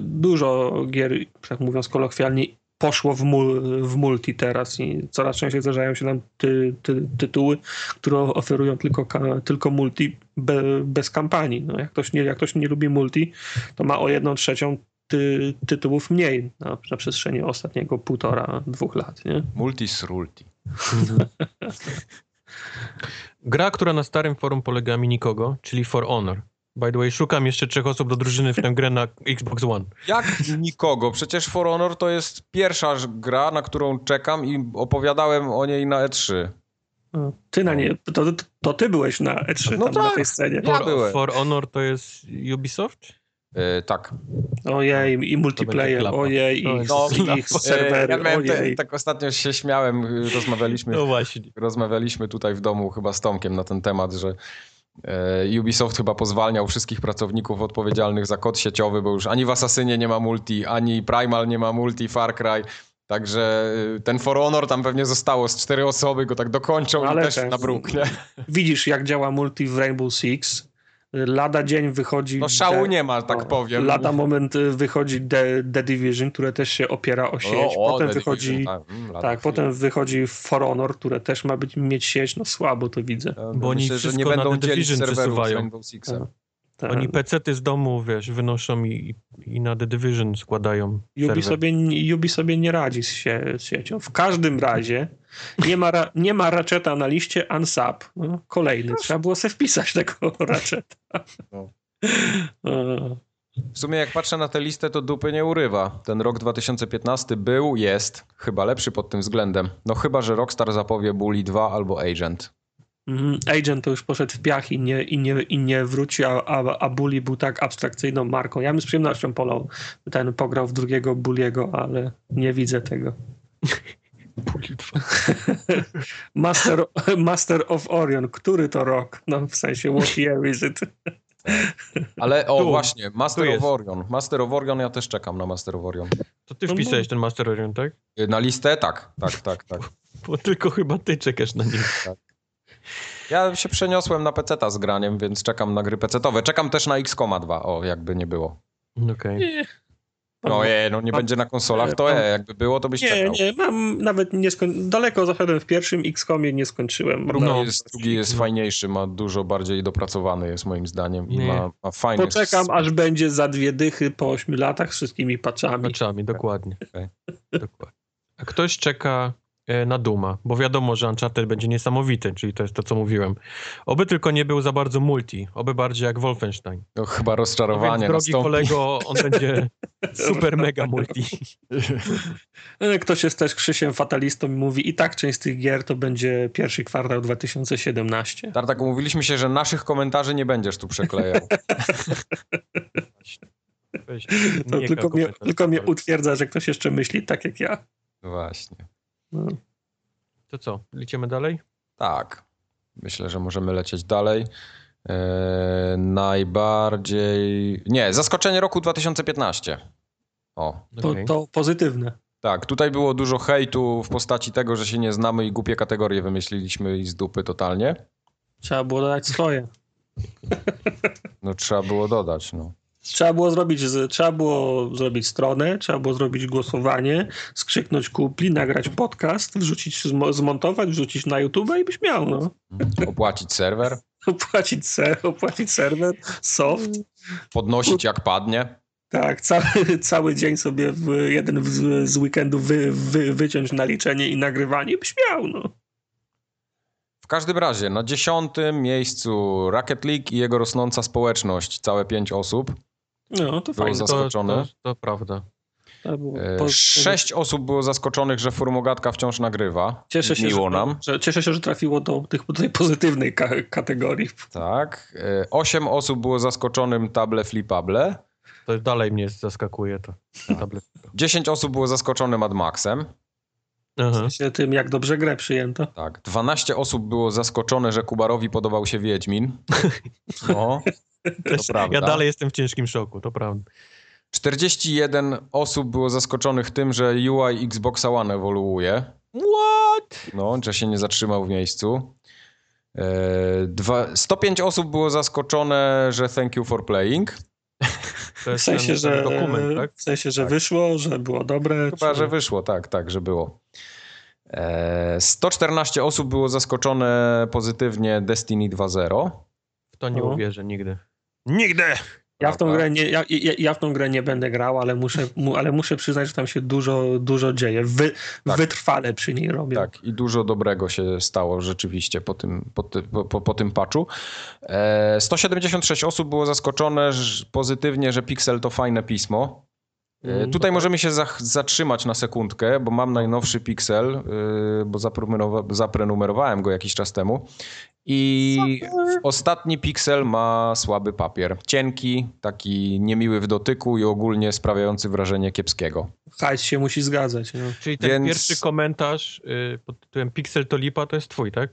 dużo gier, tak mówiąc kolokwialnie, poszło w, mul, w multi teraz i coraz częściej zdarzają się nam ty, ty, tytuły, które oferują tylko, tylko multi be, bez kampanii. No, jak, ktoś nie, jak ktoś nie lubi multi, to ma o jedną trzecią ty, tytułów mniej na, na przestrzeni ostatniego półtora, dwóch lat. Nie? Multi srulti. Gra, która na starym forum polega mi nikogo, czyli For Honor. By the way, szukam jeszcze trzech osób do drużyny w tę grę na Xbox One. Jak nikogo? Przecież For Honor to jest pierwsza gra, na którą czekam i opowiadałem o niej na E E3. No, Ty na nie, to, to, ty byłeś na E3 No tam na tak. tej scenie. Ja For, byłem. For Honor to jest Ubisoft? Yy, tak. Ojej, i multiplayer, ojej, i, No, i ich serwery, ja ojej. te, tak ostatnio się śmiałem, rozmawialiśmy, No właśnie. rozmawialiśmy tutaj w domu chyba z Tomkiem na ten temat, że e, Ubisoft chyba pozwalniał wszystkich pracowników odpowiedzialnych za kod sieciowy, bo już ani w Assassinie nie ma multi, ani Primal nie ma multi, Far Cry. Także y, ten For Honor tam pewnie zostało z cztery osoby, go tak dokończą Ale i też ten- na bruk, nie? Widzisz, jak działa multi w Rainbow Six. Lada dzień wychodzi... No szału The- nie ma, tak no, powiem. Lada moment wychodzi The, The Division, które też się opiera o sieć. O, o, potem The wychodzi... Division, tak, mm, Tak, potem wychodzi For Honor, które też ma być, mieć sieć. No słabo to widzę. Bo oni myślę, że nie wszystko na będą The Division przesuwają. Rainbow Sixem. Tak. Oni pecety z domu, wiesz, wynoszą i, i na The Division składają serwer. sobie, Yubi sobie nie radzi z, sie, z siecią. W każdym razie nie ma, ra, nie ma Ratcheta na liście unsub. No, kolejny. Trzeba było sobie wpisać tego Ratcheta. No. E, W sumie jak patrzę na tę listę, to dupy nie urywa. Ten rok 2015 był, jest chyba lepszy pod tym względem. No chyba, że Rockstar zapowie Bully 2 albo Agent. mhm. Agent to już poszedł w piach i nie, i nie, i nie wróci, a, a, a Bully był tak abstrakcyjną marką. Ja bym z przyjemnością polał, ten pograł w drugiego Bulliego, ale nie widzę tego. Master, Master of Orion, który to rok? No w sensie, what year is it? Ale o Tu. właśnie, Master of. Orion. Master of Orion, ja też czekam na Master of Orion. To ty No wpisałeś ten Master Orion, tak? Y, Na listę? Tak, tak, tak, tak. Bo tylko chyba ty czekasz na niego. Ja się przeniosłem na PC-ta z graniem, więc czekam na gry PC-towe. Czekam też na XCOMa 2, o, jakby nie było. Okej. Nie, No je, no nie Mam- będzie na konsolach, to je, jakby było, to byś nie, czekał. nie, mam nawet nie skoń... daleko zaszedłem w pierwszym XCOMie, nie skończyłem. Drugi, na- jest, drugi jest fajniejszy, ma dużo bardziej dopracowany jest moim zdaniem i Nie. ma, ma fajny... Poczekam, aż będzie za dwie dychy po ośmiu latach z wszystkimi patchami. Oczami, dokładnie. Okej. dokładnie. A ktoś czeka e, na Duma, bo wiadomo, że Uncharted będzie niesamowity, czyli to jest to, co mówiłem. Oby tylko nie był za bardzo multi, oby bardziej jak Wolfenstein. No, chyba No rozczarowanie więc, drogi nastąpi. kolego, on będzie super mega multi. E, Ktoś jest też Krzysiem fatalistą i mówi i tak część z tych gier to będzie pierwszy kwartał 2017. Tartak, umówiliśmy się, że naszych komentarzy nie będziesz tu przeklejał. Weź, tylko, mnie, tylko mnie utwierdza, że ktoś jeszcze myśli tak jak ja. Właśnie. No. To co, lecimy dalej? Tak. Myślę, że możemy lecieć dalej. Eee, najbardziej... Nie, zaskoczenie roku 2015. O, To, Okej. to pozytywne. tak. Tutaj było dużo hejtu w postaci tego, że się nie znamy i głupie kategorie wymyśliliśmy i z dupy totalnie. Trzeba było dodać swoje. No trzeba było dodać, no. Trzeba było zrobić, trzeba było zrobić stronę, trzeba było zrobić głosowanie, skrzyknąć kupli, nagrać podcast, wrzucić, zmo- zmontować, wrzucić na YouTube i byś miał, no. Opłacić serwer, Opłacić, ser, opłacić serwer, soft, podnosić jak padnie. tak, cały, cały dzień sobie w jeden z, z weekendu wy, wy, wyciąć naliczenie i nagrywanie byś miał, no. W każdym razie, na dziesiątym miejscu Rocket League i jego rosnąca społeczność, całe pięć osób. No, to fajnie. zas- To, Zaskoczony? to, to prawda. Było E, po- Sześć osób było zaskoczonych, że Formogatka wciąż nagrywa. Cieszę się, Miło że, nam. Że, cieszę się, że trafiło do, tych, do tej pozytywnej ka kategorii. Tak. E, Osiem osób było zaskoczonym Table Flipable. To dalej mnie zaskakuje to. Tablet. Dziesięć osób było zaskoczone Mad Maxem. Aha. Się tym, jak dobrze grę przyjęto. Tak. 12 osób było zaskoczone, że Kubarowi podobał się Wiedźmin. No, to prawda. Ja dalej jestem w ciężkim szoku, to prawda. 41 osób było zaskoczonych tym, że UI Xboxa One ewoluuje. What? No, że się nie zatrzymał w miejscu. E, dwa, 105 osób było zaskoczone, że thank you for playing. To W jest sensie, ten, że, ten dokument, tak? w sensie, że Tak. wyszło, że było dobre. Chyba, czy... że wyszło, tak, tak, że było. E, 114 osób było zaskoczone pozytywnie Destiny 2.0. W to nie No. uwierzę nigdy. Nigdy! Ja w, tą grę nie, ja, ja, ja w tą grę nie będę grał, ale muszę, mu, ale muszę przyznać, że tam się dużo, dużo dzieje. Wy, Tak. Wytrwale przy niej robię. Tak, i dużo dobrego się stało rzeczywiście po tym, po, ty, po, po, po tym patchu. E, 176 osób było zaskoczone że, pozytywnie, że Pixel to fajne pismo. E, Mm, Tutaj możemy się za, zatrzymać na sekundkę, bo mam najnowszy Pixel, y, bo zaprenumerowa- zaprenumerowałem go jakiś czas temu. I ostatni Pixel ma słaby papier. Cienki, taki niemiły w dotyku i ogólnie sprawiający wrażenie kiepskiego. Hajs się musi zgadzać. No. Czyli ten Więc- pierwszy komentarz y, pod tytułem Pixel to lipa to jest twój, tak?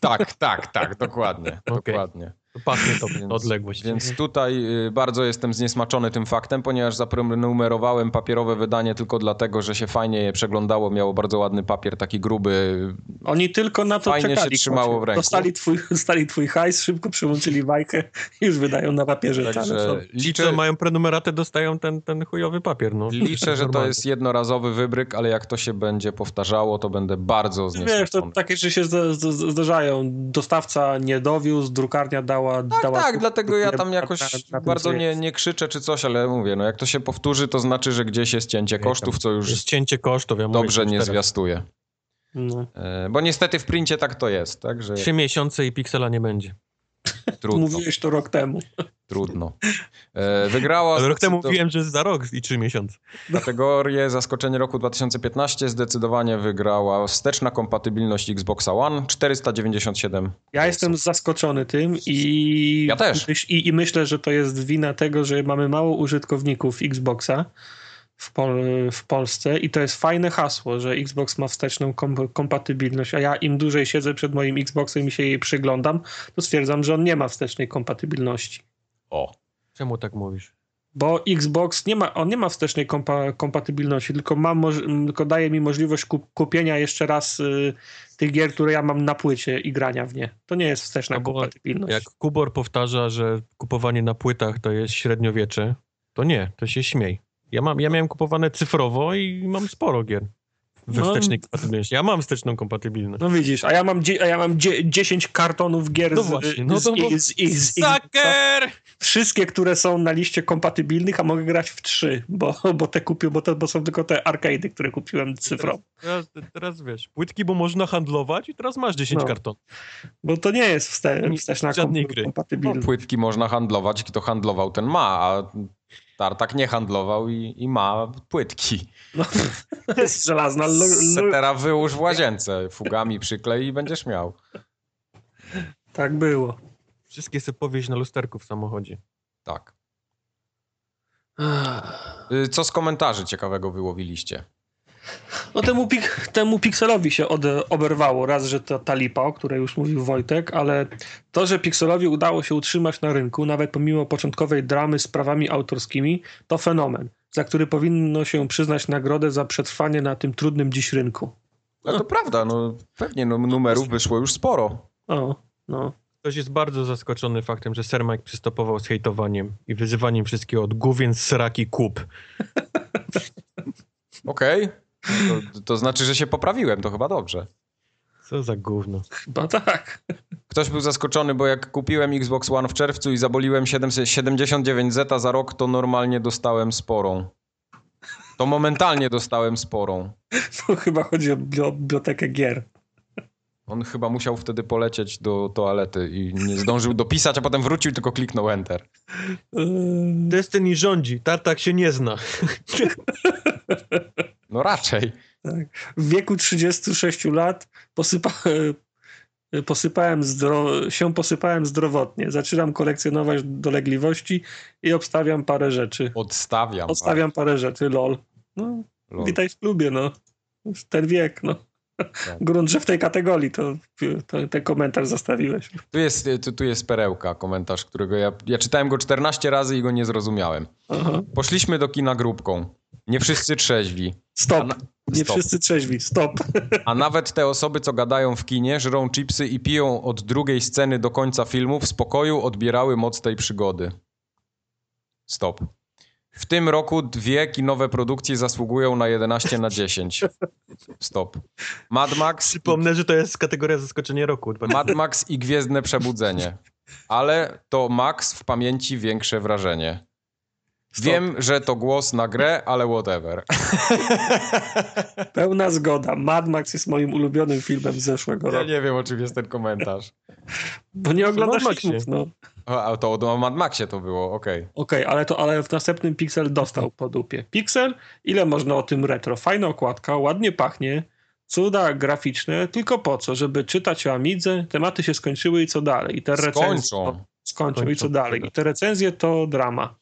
Tak, tak, tak, dokładnie. Okej. dokładnie. Pachnie to Więc- odległość. Więc tutaj y, bardzo jestem zniesmaczony tym faktem, ponieważ zaprenumerowałem papierowe wydanie tylko dlatego, że się fajnie je przeglądało, miało bardzo ładny papier, taki gruby. Oni tylko na to Fajnie się czekali. trzymało w ręku. Dostali twój, dostali twój hajs, szybko przyłączyli bajkę i już wydają na papierze. Także Także... Ci, liczę, co mają prenumeratę, dostają ten, ten chujowy papier. No. liczę, że to jest jednorazowy wybryk, ale jak to się będzie powtarzało, to będę bardzo Wiesz, to zniesmaczony. takie rzeczy się zda- zda- zdarzają. Dostawca nie dowiózł, drukarnia dała... Tak, dała tak, dlatego ja tam jakoś na- na bardzo nie, nie krzyczę czy coś, ale mówię, no jak to się powtórzy, to znaczy, że gdzieś jest cięcie kosztów, co już Jest cięcie kosztów, ja mówię dobrze nie zwiastuje. No. E, Bo niestety w princie tak to jest, tak, że Trzy miesiące i piksela nie będzie. Trudno. Mówiłeś to rok temu. Trudno. E, Wygrała Ale rok temu mówiłem, że za rok i trzy miesiące. kategorię zaskoczenie roku 2015. Zdecydowanie wygrała wsteczna kompatybilność Xboxa One 497. Ja jestem zaskoczony tym i, Ja też. Myśl, i, i myślę, że to jest wina tego, że mamy mało użytkowników Xboxa w, Pol, w Polsce i to jest fajne hasło, że Xbox ma wsteczną kom, kompatybilność, a ja im dłużej siedzę przed moim Xboxem i się jej przyglądam, to stwierdzam, że on nie ma wstecznej kompatybilności. O. Czemu tak mówisz? Bo Xbox nie ma, on nie ma wstecznej kompa, kompatybilności, tylko, ma tylko daje mi możliwość kup, kupienia jeszcze raz y, tych gier, które ja mam na płycie i grania w nie. To nie jest wsteczna No bo kompatybilność. Jak Kubor powtarza, że kupowanie na płytach to jest średniowiecze, to nie, to się śmiej. Ja, mam, ja miałem kupowane cyfrowo i mam sporo gier we No. wstecznej kompatybilności. Ja mam wsteczną kompatybilność. No widzisz, a ja mam, dzie, a ja mam dzie, 10 kartonów gier No z, właśnie, no z, to z, z, z, z! Wszystkie, które są na liście kompatybilnych, a mogę grać w trzy, bo, bo te kupię, bo, bo są tylko te arcade'y, które kupiłem cyfrowo. Teraz, teraz wiesz, płytki, bo można handlować i teraz masz 10 No. kartonów. Bo to nie jest wste, wsteczna żadnej kom, gry. No, kompatybilność. płytki można handlować, kto handlował, ten ma, a Tartak nie handlował i, i ma płytki. No, żelazna. Setera wyłóż w łazience, fugami przyklej i będziesz miał. tak było. Wszystkie sobie powieść na lusterku w samochodzie. Tak. Y, Co z komentarzy ciekawego wyłowiliście? No temu, pik, temu Pixelowi się od, oberwało. Raz, że to ta lipa, o której już mówił Wojtek, ale to, że Pixelowi udało się utrzymać na rynku, nawet pomimo początkowej dramy z prawami autorskimi, to fenomen, za który powinno się przyznać nagrodę za przetrwanie na tym trudnym dziś rynku. No to prawda, no pewnie no, numerów wyszło już sporo. O, no. Ktoś jest bardzo zaskoczony faktem, że Sir Mike przystopował z hejtowaniem i wyzywaniem wszystkiego od główien, sraki, kup. Okej. To, to znaczy, że się poprawiłem, to chyba dobrze. Co za gówno. Chyba tak. Ktoś był zaskoczony, bo jak kupiłem Xbox One w czerwcu i zaboliłem 779 zeta za rok, to normalnie dostałem sporą. To momentalnie dostałem sporą. To chyba chodzi o bibli- o bibliotekę gier. On chyba musiał wtedy polecieć do toalety i nie zdążył dopisać, a potem wrócił, tylko kliknął Enter. Yy, Destiny rządzi, Tartak się nie zna. No raczej. w wieku 36 lat posypa, posypałem zdro, się posypałem zdrowotnie. Zaczynam kolekcjonować dolegliwości i obstawiam parę rzeczy. Odstawiam. Odstawiam parę rzeczy, lol. No, Lol. witaj w klubie, no. Ten wiek, no. Grunt, że w tej kategorii to, to ten komentarz zostawiłeś. Tu jest, tu, tu jest perełka, komentarz, którego ja, ja czytałem go 14 razy i go nie zrozumiałem. Aha. Poszliśmy do kina grupką. Nie wszyscy trzeźwi. Stop. na, Nie stop. wszyscy trzeźwi. Stop. A nawet te osoby, co gadają w kinie, żrą chipsy i piją od drugiej sceny do końca filmu, w spokoju odbierały moc tej przygody. Stop. W tym roku dwie kinowe produkcje zasługują na 11 na 10. Stop. Mad Max, Przypomnę, że to jest kategoria zaskoczenie roku. Mad Max i Gwiezdne Przebudzenie. Ale to Max w pamięci większe wrażenie. Stop. Wiem, że to głos na grę, ale whatever. Pełna zgoda. Mad Max jest moim ulubionym filmem z zeszłego Ja roku. nie wiem, o czym jest ten komentarz. Bo nie oglądasz Mad Maxie. filmów, no. A to o Mad Maxie to było, okej. Okej, ale to ale w następnym Pixel dostał po dupie. Pixel? Ile można o tym retro? Fajna okładka, ładnie pachnie, cuda graficzne, tylko po co? Żeby czytać o Amidze, tematy się skończyły i co dalej? I te recenzje... Skończą. Skończą i co Skończą. dalej? I te recenzje to drama.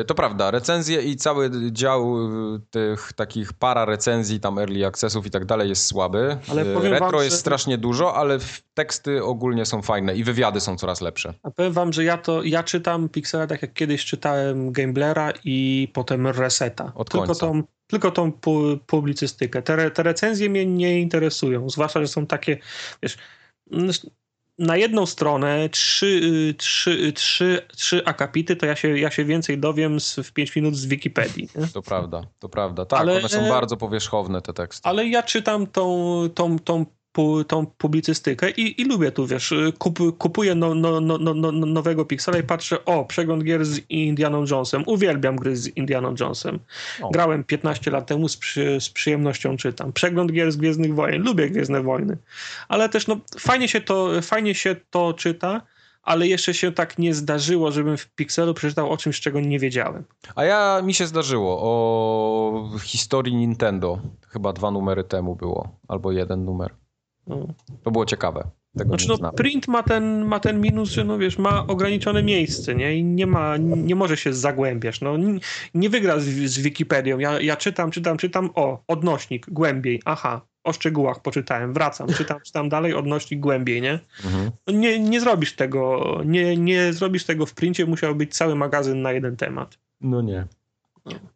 Y, To prawda, recenzje i cały dział y, tych takich para recenzji, tam early accessów i tak dalej jest słaby. Ale Y, powiem Retro wam, jest że- strasznie dużo, ale teksty ogólnie są fajne i wywiady są coraz lepsze. A powiem wam, że ja to, ja czytam Pixela tak jak kiedyś czytałem Gameblera i potem Reseta. Od tylko końca. tą, tylko tą pu, publicystykę. Te, te recenzje mnie nie interesują, zwłaszcza, że są takie, wiesz, na jedną stronę trzy, y, trzy, y, trzy, trzy akapity, to ja się, ja się więcej dowiem z, w 5 minut z Wikipedii. nie? To prawda, to prawda. Tak, Ale- one są bardzo powierzchowne te teksty. Ale ja czytam tą, tą, tą, pu, tą publicystykę i, i lubię tu, wiesz, kup, kupuję no, no, no, no, no, nowego Pixela i patrzę, o, przegląd gier z Indianą Jonesem. Uwielbiam gry z Indianą Jonesem. O. Grałem 15 lat temu, z, przy, z przyjemnością czytam. Przegląd gier z Gwiezdnych Wojen. Lubię Gwiezdne Wojny. Ale też, no, fajnie się to, fajnie się to czyta, ale jeszcze się tak nie zdarzyło, żebym w Pixelu przeczytał o czymś, czego nie wiedziałem. A ja mi się zdarzyło o historii Nintendo. Chyba dwa numery temu było, albo jeden numer. No. To było ciekawe. Tego Znaczy, nie no, print ma ten, ma ten minus, że no wiesz, ma ograniczone miejsce, nie? I nie ma, nie może się zagłębiać. No, nie, nie wygra z, z Wikipedią. Ja, ja czytam, czytam, czytam, o, odnośnik, głębiej, aha, o szczegółach poczytałem, wracam, czytam, czytam dalej, odnośnik głębiej, nie? Mhm. Nie, nie zrobisz tego, nie, nie zrobisz tego w princie, musiał być cały magazyn na jeden temat. No nie.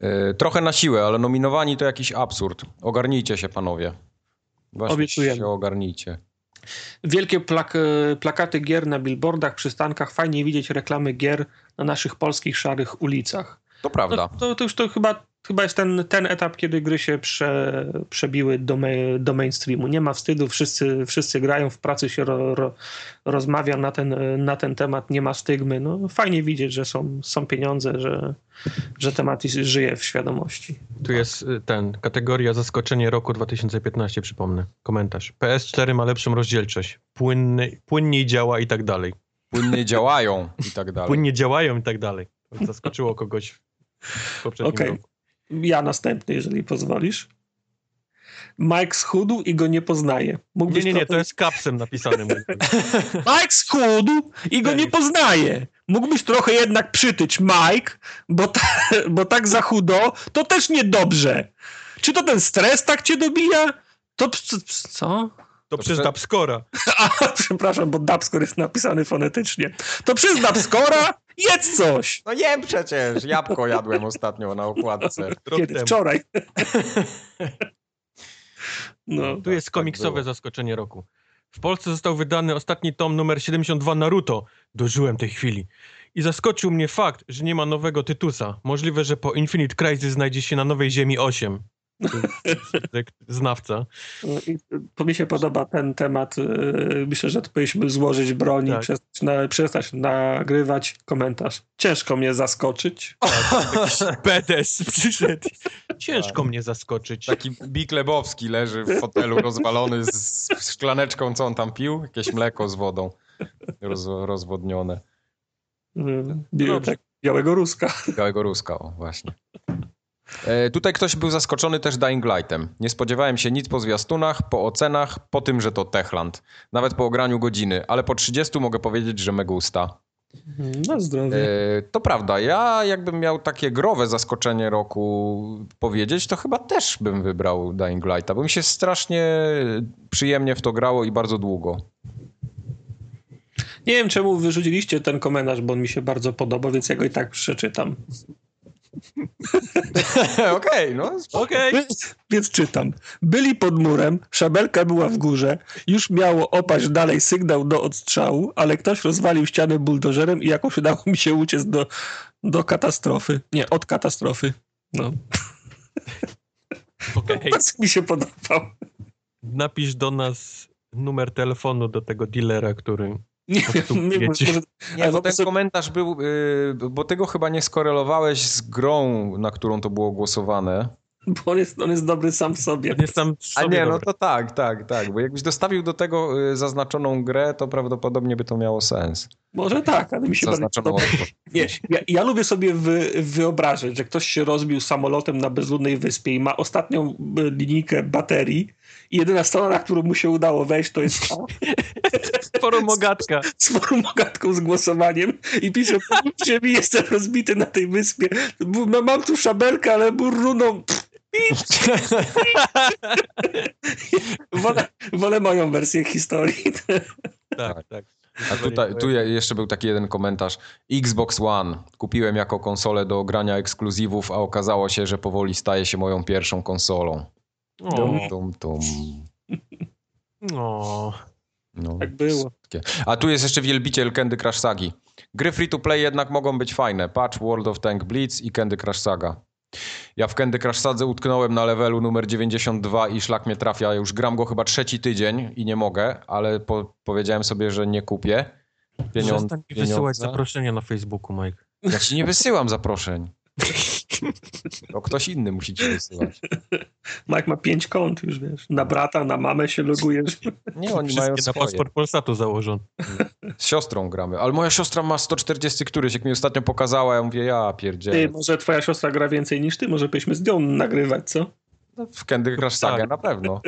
E, trochę na siłę, ale nominowani to jakiś absurd. Ogarnijcie się, panowie. Właśnie Obiecujemy. się ogarnijcie. Wielkie plak plakaty gier na billboardach, przystankach, fajnie widzieć reklamy gier na naszych polskich szarych ulicach. To prawda. No, to, to już to chyba, chyba jest ten, ten etap, kiedy gry się prze, przebiły do, ma, do mainstreamu. Nie ma wstydu, wszyscy, wszyscy grają, w pracy się ro, ro, rozmawia na ten, na ten temat, nie ma stygmy. No, fajnie widzieć, że są, są pieniądze, że, że temat żyje w świadomości. Tu jest y, ten, kategoria zaskoczenie roku 2015, przypomnę. Komentarz. PS4 ma lepszą rozdzielczość. Płynny, płynniej działa i tak dalej. Płynnie działają i tak dalej. Płynnie działają i tak dalej. To Zaskoczyło kogoś w poprzednim Okej. roku. Ja następny, jeżeli pozwolisz. Mike schudł i go nie poznaje. Nie, Mógłbyś nie, nie, to trochę- jest kapsem napisane. Mike schudł i go nie poznaje. Mógłbyś trochę jednak przytyć, Mike, bo, ta, bo tak za chudo to też niedobrze. Czy to ten stres tak cię dobija? To co? To przez prze- Dapskora. A, przepraszam, bo Dubscore jest napisany fonetycznie. To przez Dubscora jedz coś. No nie przecież. Jabłko jadłem ostatnio na okładce. Kiedy? temu. Wczoraj. No. Tu jest tak komiksowe było. zaskoczenie roku. W Polsce został wydany ostatni tom numer 72 Naruto. Dożyłem tej chwili. I zaskoczył mnie fakt, że nie ma nowego Tytusa. Możliwe, że po Infinite Crisis znajdzie się na Nowej Ziemi 8. Tak, Znawca. I to mi się podoba ten temat. yy, Myślę, że to powinniśmy złożyć broń i Tak. przestać, na, przestać nagrywać komentarz. Ciężko mnie zaskoczyć. BDS przyszedł. Ciężko mnie zaskoczyć. Taki Big Lebowski leży w fotelu rozwalony z z szklaneczką, co on tam pił? Jakieś mleko z wodą roz, rozwodnione. Dobrze. tak, Białego Ruska. Białego Ruska, o właśnie. E, tutaj ktoś był zaskoczony też Dying Lightem. Nie spodziewałem się nic po zwiastunach, po ocenach, po tym, że to Techland. Nawet po ograniu godziny, ale po 30 mogę powiedzieć, że me gusta. Na zdrowie. E, to prawda, ja jakbym miał takie growe zaskoczenie roku powiedzieć, to chyba też bym wybrał Dying Lighta, bo mi się strasznie przyjemnie w to grało i bardzo długo. Nie wiem, czemu wyrzuciliście ten komentarz, bo on mi się bardzo podoba, więc ja go i tak przeczytam. Okej, no Okej. Więc, więc czytam. Byli pod murem, szabelka była w górze, już miało opaść dalej sygnał do odstrzału, ale ktoś rozwalił ścianę buldożerem i jakoś udało mi się uciec do, do katastrofy. Nie, od katastrofy. No, Okej. bardzo mi się podobał. Napisz do nas numer telefonu do tego dealera, który... Nie wiem, nie, Nie, Ale bo ten komentarz był, yy, bo tego chyba nie skorelowałeś z grą, na którą to było głosowane. bo on jest, on jest dobry sam w sobie. On jest sam w A sobie nie, no dobry. to tak, tak, tak, bo jakbyś dostawił do tego yy, zaznaczoną grę, to prawdopodobnie by to miało sens. Może tak, ale mi się bardzo Zaznaczoną podoba. odpowiedź. Nie, ja, ja lubię sobie wy, wyobrazić, że ktoś się rozbił samolotem na bezludnej wyspie i ma ostatnią y, linijkę baterii i jedyna strona, na którą mu się udało wejść, to jest ta Poromogatka. z formogatką z głosowaniem i pisze, że mi jestem rozbity na tej wyspie. Mam tu szabelkę, ale burruną. Wolę, wolę moją wersję historii. Tak, tak. A tutaj, tu je- jeszcze był taki jeden komentarz. Xbox One. Kupiłem jako konsolę do grania ekskluzywów, a okazało się, że powoli staje się moją pierwszą konsolą. O, Tum, tum, tum. o. No. Tak było. A tu jest jeszcze wielbiciel Candy Crush Sagi. Gry free to play jednak mogą być fajne. Patch, World of Tank Blitz i Candy Crush Saga. Ja w Candy Crush Sadze utknąłem na levelu numer 92 i szlak mnie trafia. Już gram go chyba trzeci tydzień i nie mogę, ale po, powiedziałem sobie, że nie kupię. Pieniądze, Przestań mi wysyłać zaproszenia na Facebooku, Mike. Ja ci nie wysyłam zaproszeń. To ktoś inny musi ci wysyłać. Mike ma pięć kont już, wiesz. Na brata, na mamę się logujesz. Nie, oni Wszystkie mają na swoje. paszport Polsatu założony. Z siostrą gramy. Ale moja siostra ma 140 któryś, jak mi ostatnio pokazała, ja mówię, ja Ty, pierdzielę. może twoja siostra gra więcej niż ty? Może byśmy z nią nagrywać, co? No, W Candy Crush Saga Tak. na pewno.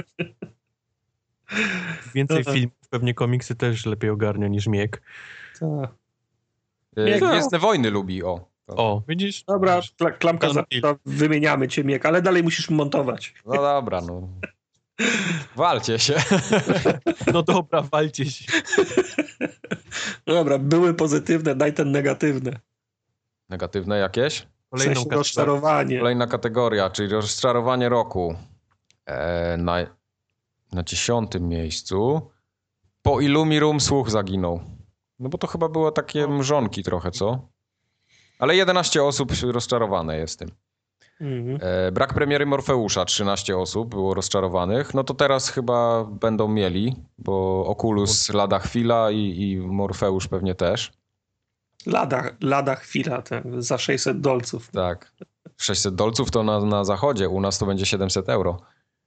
Więcej filmów, pewnie komiksy też lepiej ogarnia niż Miek. Tak. E, Gwiezdne Wojny lubi, o. O, widzisz? Dobra, Widzisz? klamka za wymieniamy cię, Miek, ale dalej musisz montować. No dobra, no. Walcie się. No dobra, walcie się. No dobra, były pozytywne, daj ten negatywne. Negatywne jakieś? W Kolejną sensie rozczarowanie. Kolejna kategoria, czyli rozczarowanie roku. E, na, na dziesiątym miejscu po Illumirum słuch zaginął. No bo to chyba było takie mrzonki trochę, co? Ale 11 osób rozczarowane jest tym. Mhm. E, brak premiery Morfeusza, 13 osób było rozczarowanych. No to teraz chyba będą mieli, bo Oculus lada chwila i, i Morfeusz pewnie też. Lada, lada chwila ten, za 600 dolców. Tak. 600 dolców to na, na zachodzie, u nas to będzie 700 euro.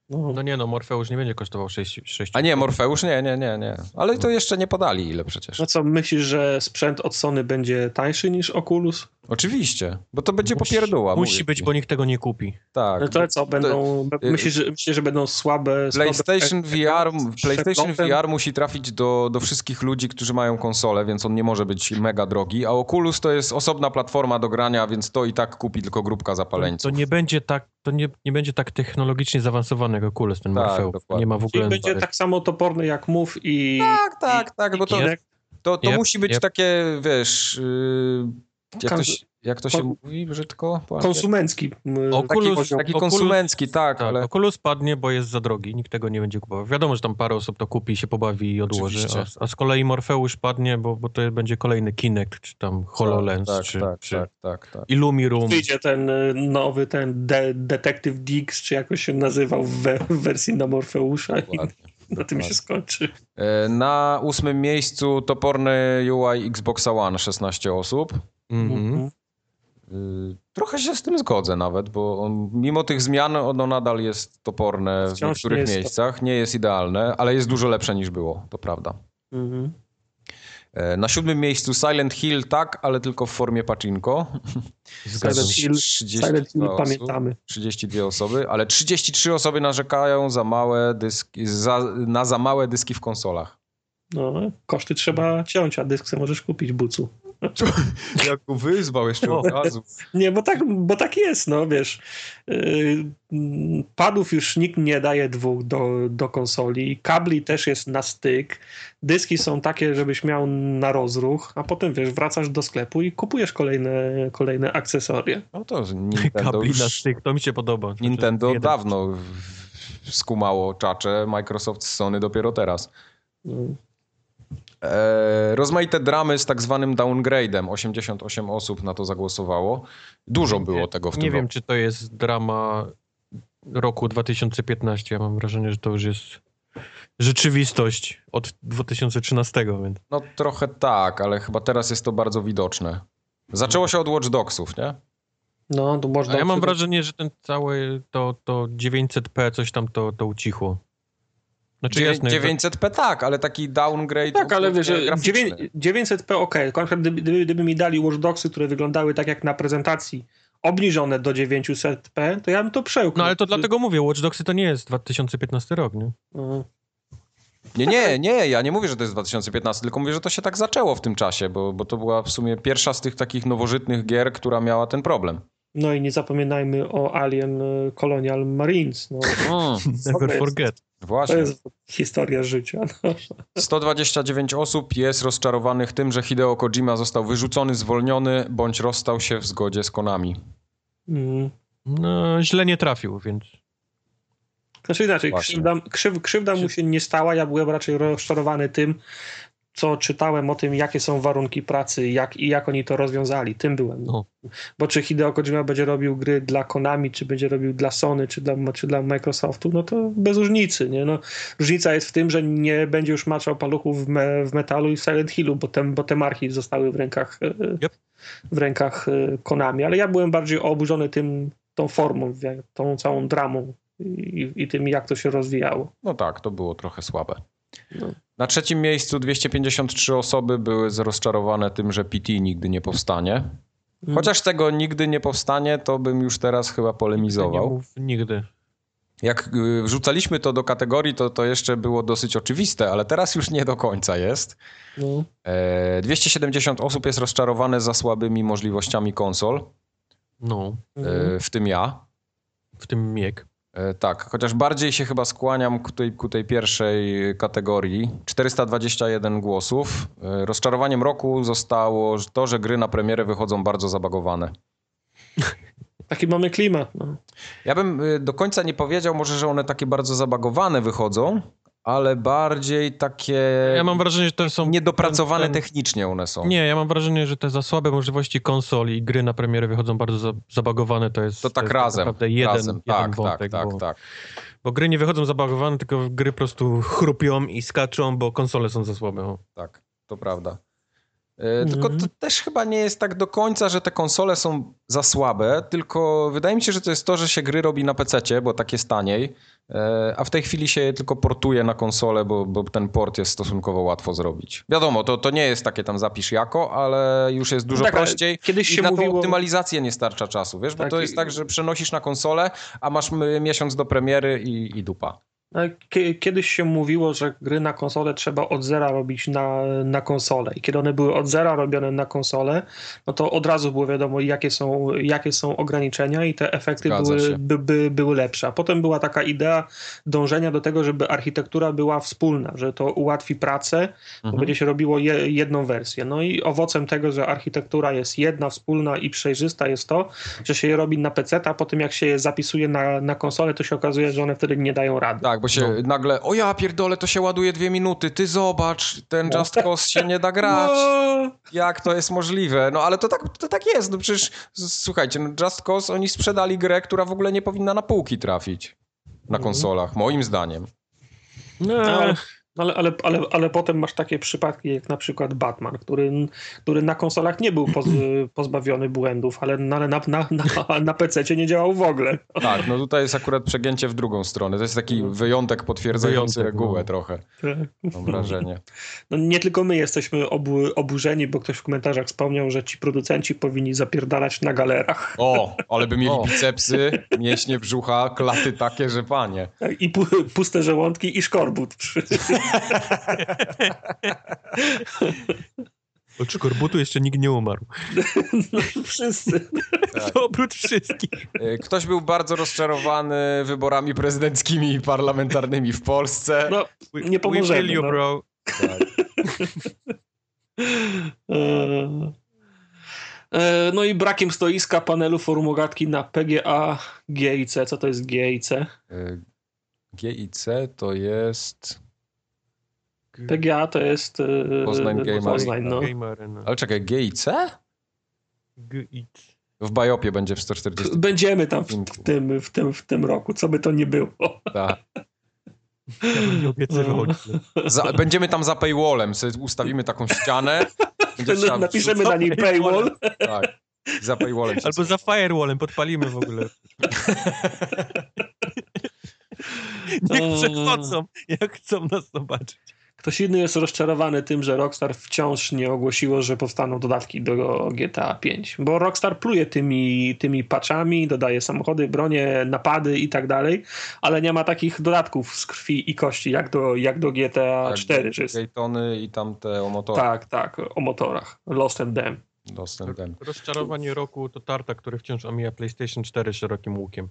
No, No nie no, Morfeusz nie będzie kosztował 6, 6 A nie, Morfeusz? Nie, nie, nie, nie. Ale to jeszcze nie podali ile przecież. no co, myślisz, że sprzęt od Sony będzie tańszy niż Oculus? Oczywiście, bo to będzie Musi-. Musi być, bo nikt tego nie kupi. Tak. No to co, będą, y- myślisz, że, myślisz, że będą słabe... PlayStation słabe VR, PlayStation? VR musi trafić do, do wszystkich ludzi, którzy mają konsolę, więc on nie może być mega drogi, a Oculus to jest osobna platforma do grania, więc to i tak kupi tylko grupka To, zapaleńców. to nie będzie tak, to nie, nie będzie tak technologicznie zaawansowany jak Oculus, ten Tak. Nie ma w Czyli ogóle... będzie tak samo toporny jak Move i... Tak, tak, i, tak, bo to, i to, to Jep, musi być jep. takie, wiesz, yy, jak, to się, jak to się kon- mówi brzydko? Konsumencki. Oculus- taki. Taki konsumencki, tak, Tak, ale Oculus padnie, bo jest za drogi, nikt tego nie będzie kupował. Wiadomo, że tam parę osób to kupi, się pobawi i odłoży, a, a z kolei Morfeusz padnie, bo, bo to będzie kolejny Kinect, czy tam HoloLens, tak, czy, tak, czy tak, tak, tak. Illumirum. Wyjdzie ten y, nowy, ten de Detective Dix, czy jakoś się nazywał w, we, w wersji na Morfeusza Dokładnie. na tym się skończy. E, Na ósmym miejscu toporny UI Xboxa One, 16 osób. Mhm. Y, Trochę się z tym zgodzę nawet, bo on, mimo tych zmian ono nadal jest toporne w Wciąż nie niektórych to- miejscach. Nie jest idealne, ale jest dużo lepsze niż było, to prawda. Mhm. E, Na siódmym miejscu Silent Hill tak, ale tylko w formie. Zgadzam Silent. Hill, 32 Silent Hill osób. pamiętamy. 32 osoby, ale 33 osoby narzekają za małe dyski, za, na za małe dyski w konsolach. No, koszty trzeba ciąć, a dysk możesz kupić, bucu. Jak go wyzwał jeszcze od razu. Nie, bo tak, bo tak jest, no wiesz. Mm, padów już nikt nie daje dwóch do, do konsoli. Kabli też jest na styk. Dyski są takie, żebyś miał na rozruch, a potem wiesz, wracasz do sklepu i kupujesz kolejne, kolejne akcesoria. No to Nintendo Kabli na już, styk, to mi się podoba. Znaczy, Nintendo jeden- dawno skumało czacze, Microsoft z Sony dopiero teraz. No. E, rozmaite dramy z tak zwanym downgrade'em. 88 osób na to zagłosowało. Dużo było tego w Nie tym wiem, roku. czy to jest drama roku 2015. Ja mam wrażenie, że to już jest rzeczywistość od 2013, więc No trochę tak, ale chyba teraz jest to bardzo widoczne. Zaczęło się od Watch Dogsów, nie? No, to można. Ja mam wrażenie, że ten cały to, to 900p coś tam to, to ucichło. Znaczy Dziewię- jasne, 900p tak, ale taki downgrade Tak, ale wiesz, że graficzny. 9 900p ok. Tylko na przykład Gdyby, gdyby, mi dali Watch Dogsy, które wyglądały tak jak na prezentacji, obniżone do 900p, to ja bym to przełknął. No ale to dlatego mówię, Watch Dogsy to nie jest 2015 rok, nie? No. Nie, nie, nie, ja nie mówię, że to jest 2015, tylko mówię, że to się tak zaczęło w tym czasie, bo, bo to była w sumie pierwsza z tych takich nowożytnych gier, która miała ten problem. No i nie zapominajmy o Alien y, Colonial Marines. No, Mm, Never forget. to właśnie. jest historia życia. No. 129 osób jest rozczarowanych tym, że Hideo Kojima został wyrzucony, zwolniony, bądź rozstał się w zgodzie z Konami. Mm. No, źle nie trafił, więc Znaczy inaczej, Właśnie. krzywda, krzyw, krzywda mu się nie stała, ja byłem raczej rozczarowany tym, co czytałem o tym, jakie są warunki pracy jak, i jak oni to rozwiązali. Tym byłem. No. Bo czy Hideo Kojima będzie robił gry dla Konami, czy będzie robił dla Sony, czy dla, czy dla Microsoftu, no to bez różnicy. Nie? No, różnica jest w tym, że nie będzie już maczał paluchów w, me, w metalu i w Silent Hillu, bo te, bo te marki zostały w rękach, e, Yep. w rękach e, Konami. Ale ja byłem bardziej oburzony tym, tą formą, tą całą dramą i, i tym, jak to się rozwijało. No tak, to było trochę słabe. No. Na trzecim miejscu 253 osoby były rozczarowane tym, że PT nigdy nie powstanie. Chociaż tego nigdy nie powstanie, to bym już teraz chyba nie polemizował. mów nigdy. Jak y, wrzucaliśmy to do kategorii, to to jeszcze było dosyć oczywiste, ale teraz już nie do końca jest. No. E, 270 osób jest rozczarowane za słabymi możliwościami konsol, No, e, w tym ja. w tym mieg. E, Tak, chociaż bardziej się chyba skłaniam ku tej, ku tej pierwszej kategorii. 421 głosów. E, Rozczarowaniem roku zostało to, że gry na premierę wychodzą bardzo zabagowane. Taki mamy klimat. No. Ja bym y, do końca nie powiedział może, że one takie bardzo zabagowane wychodzą, ale bardziej takie Ja mam wrażenie, że to są... niedopracowane ten- ten- technicznie one są. Nie, ja mam wrażenie, że te za słabe możliwości konsoli i gry na premierę wychodzą bardzo za, zabagowane. To jest, To tak jest razem. naprawdę jeden, razem. jeden Tak, wątek, tak, tak, bo, tak. bo gry nie wychodzą zabagowane, tylko gry po prostu chrupią i skaczą, bo konsole są za słabe. Tak, to prawda. E, Tylko Mhm. to też chyba nie jest tak do końca, że te konsole są za słabe, tylko wydaje mi się, że to jest to, że się gry robi na PC, bo tak jest taniej, e, a w tej chwili się je tylko portuje na konsolę, bo, bo ten port jest stosunkowo łatwo zrobić. Wiadomo, to, to nie jest takie tam zapisz jako, ale już jest dużo Tak, ale prościej. kiedyś I się na tą mówiło- optymalizację nie starcza czasu, wiesz? Bo Tak, to jest i- tak, że przenosisz na konsolę, a masz miesiąc do premiery i, i dupa. Kie- Kiedyś się mówiło, że gry na konsolę trzeba od zera robić na, na konsolę. I kiedy one były od zera robione na konsolę, no to od razu było wiadomo, jakie są, jakie są ograniczenia i te efekty Zgadza były, by, by, były lepsze. A potem była taka idea dążenia do tego, żeby architektura była wspólna, że to ułatwi pracę, bo Mhm. będzie się robiło je, jedną wersję. No i owocem tego, że architektura jest jedna, wspólna i przejrzysta jest to, że się je robi na PC, a potem jak się je zapisuje na, na konsolę, to się okazuje, że one wtedy nie dają rady. Tak, bo się No. nagle, o ja pierdolę, to się ładuje dwie minuty, ty zobacz, ten No. Just Cause się nie da grać. No. Jak to jest możliwe? No ale to tak, to tak jest, no przecież słuchajcie, no Just Cause oni sprzedali grę, która w ogóle nie powinna na półki trafić na Mhm. konsolach, moim zdaniem. No, Ale, ale, ale, ale, ale potem masz takie przypadki jak na przykład Batman, który, który na konsolach nie był poz, pozbawiony błędów, ale, na- na, na, na, na PC nie działał w ogóle. Tak, no tutaj jest akurat przegięcie w drugą stronę. To jest taki wyjątek potwierdzający Wyjątek, regułę no. trochę, mam wrażenie. No, nie tylko my jesteśmy obu, oburzeni, bo ktoś w komentarzach wspomniał, że ci producenci powinni zapierdalać na galerach O, ale by mieli O. bicepsy, mięśnie brzucha, klaty takie, że panie. i pu, puste żołądki i szkorbut. Przy, od szkorbutu jeszcze nikt nie umarł. no, wszyscy. Tak. Oprócz wszystkich. E, Ktoś był bardzo rozczarowany wyborami prezydenckimi i parlamentarnymi w Polsce. No, We, Nie pomożemy, We you, no. bro. Tak. Eee, No i brakiem stoiska panelu formogatki na PGA, G i C. Co to jest G i C? Y, GIC to jest. PGA to jest eee, Poznań Game Poznań, no. Gamer, no. Ale czekaj, GIC? G-it. W Biopie będzie w 140. Będziemy tam w, w, tym, w, tym, w tym roku, co by to nie było. Tak. Ja bym nie obiecywał. Za, będziemy tam za paywallem. Sobie ustawimy taką ścianę. Trzeba Napiszemy na niej paywall. Tak. Za paywallem. Albo za firewallem podpalimy w ogóle. Niech Eee. przechodzą, jak chcą nas zobaczyć. Ktoś inny jest rozczarowany tym, że Rockstar wciąż nie ogłosiło, że powstaną dodatki do GTA 5. Bo Rockstar pluje tymi, tymi patchami, dodaje samochody, bronie, napady i tak dalej, ale nie ma takich dodatków z krwi i kości jak do, jak do GTA Tak, 4. Że jest, Daytony i tamte o motorach. tak, tak, o motorach. Lost and Them. Dostępem. Rozczarowanie roku to Tarta, który wciąż omija PlayStation 4 szerokim łukiem.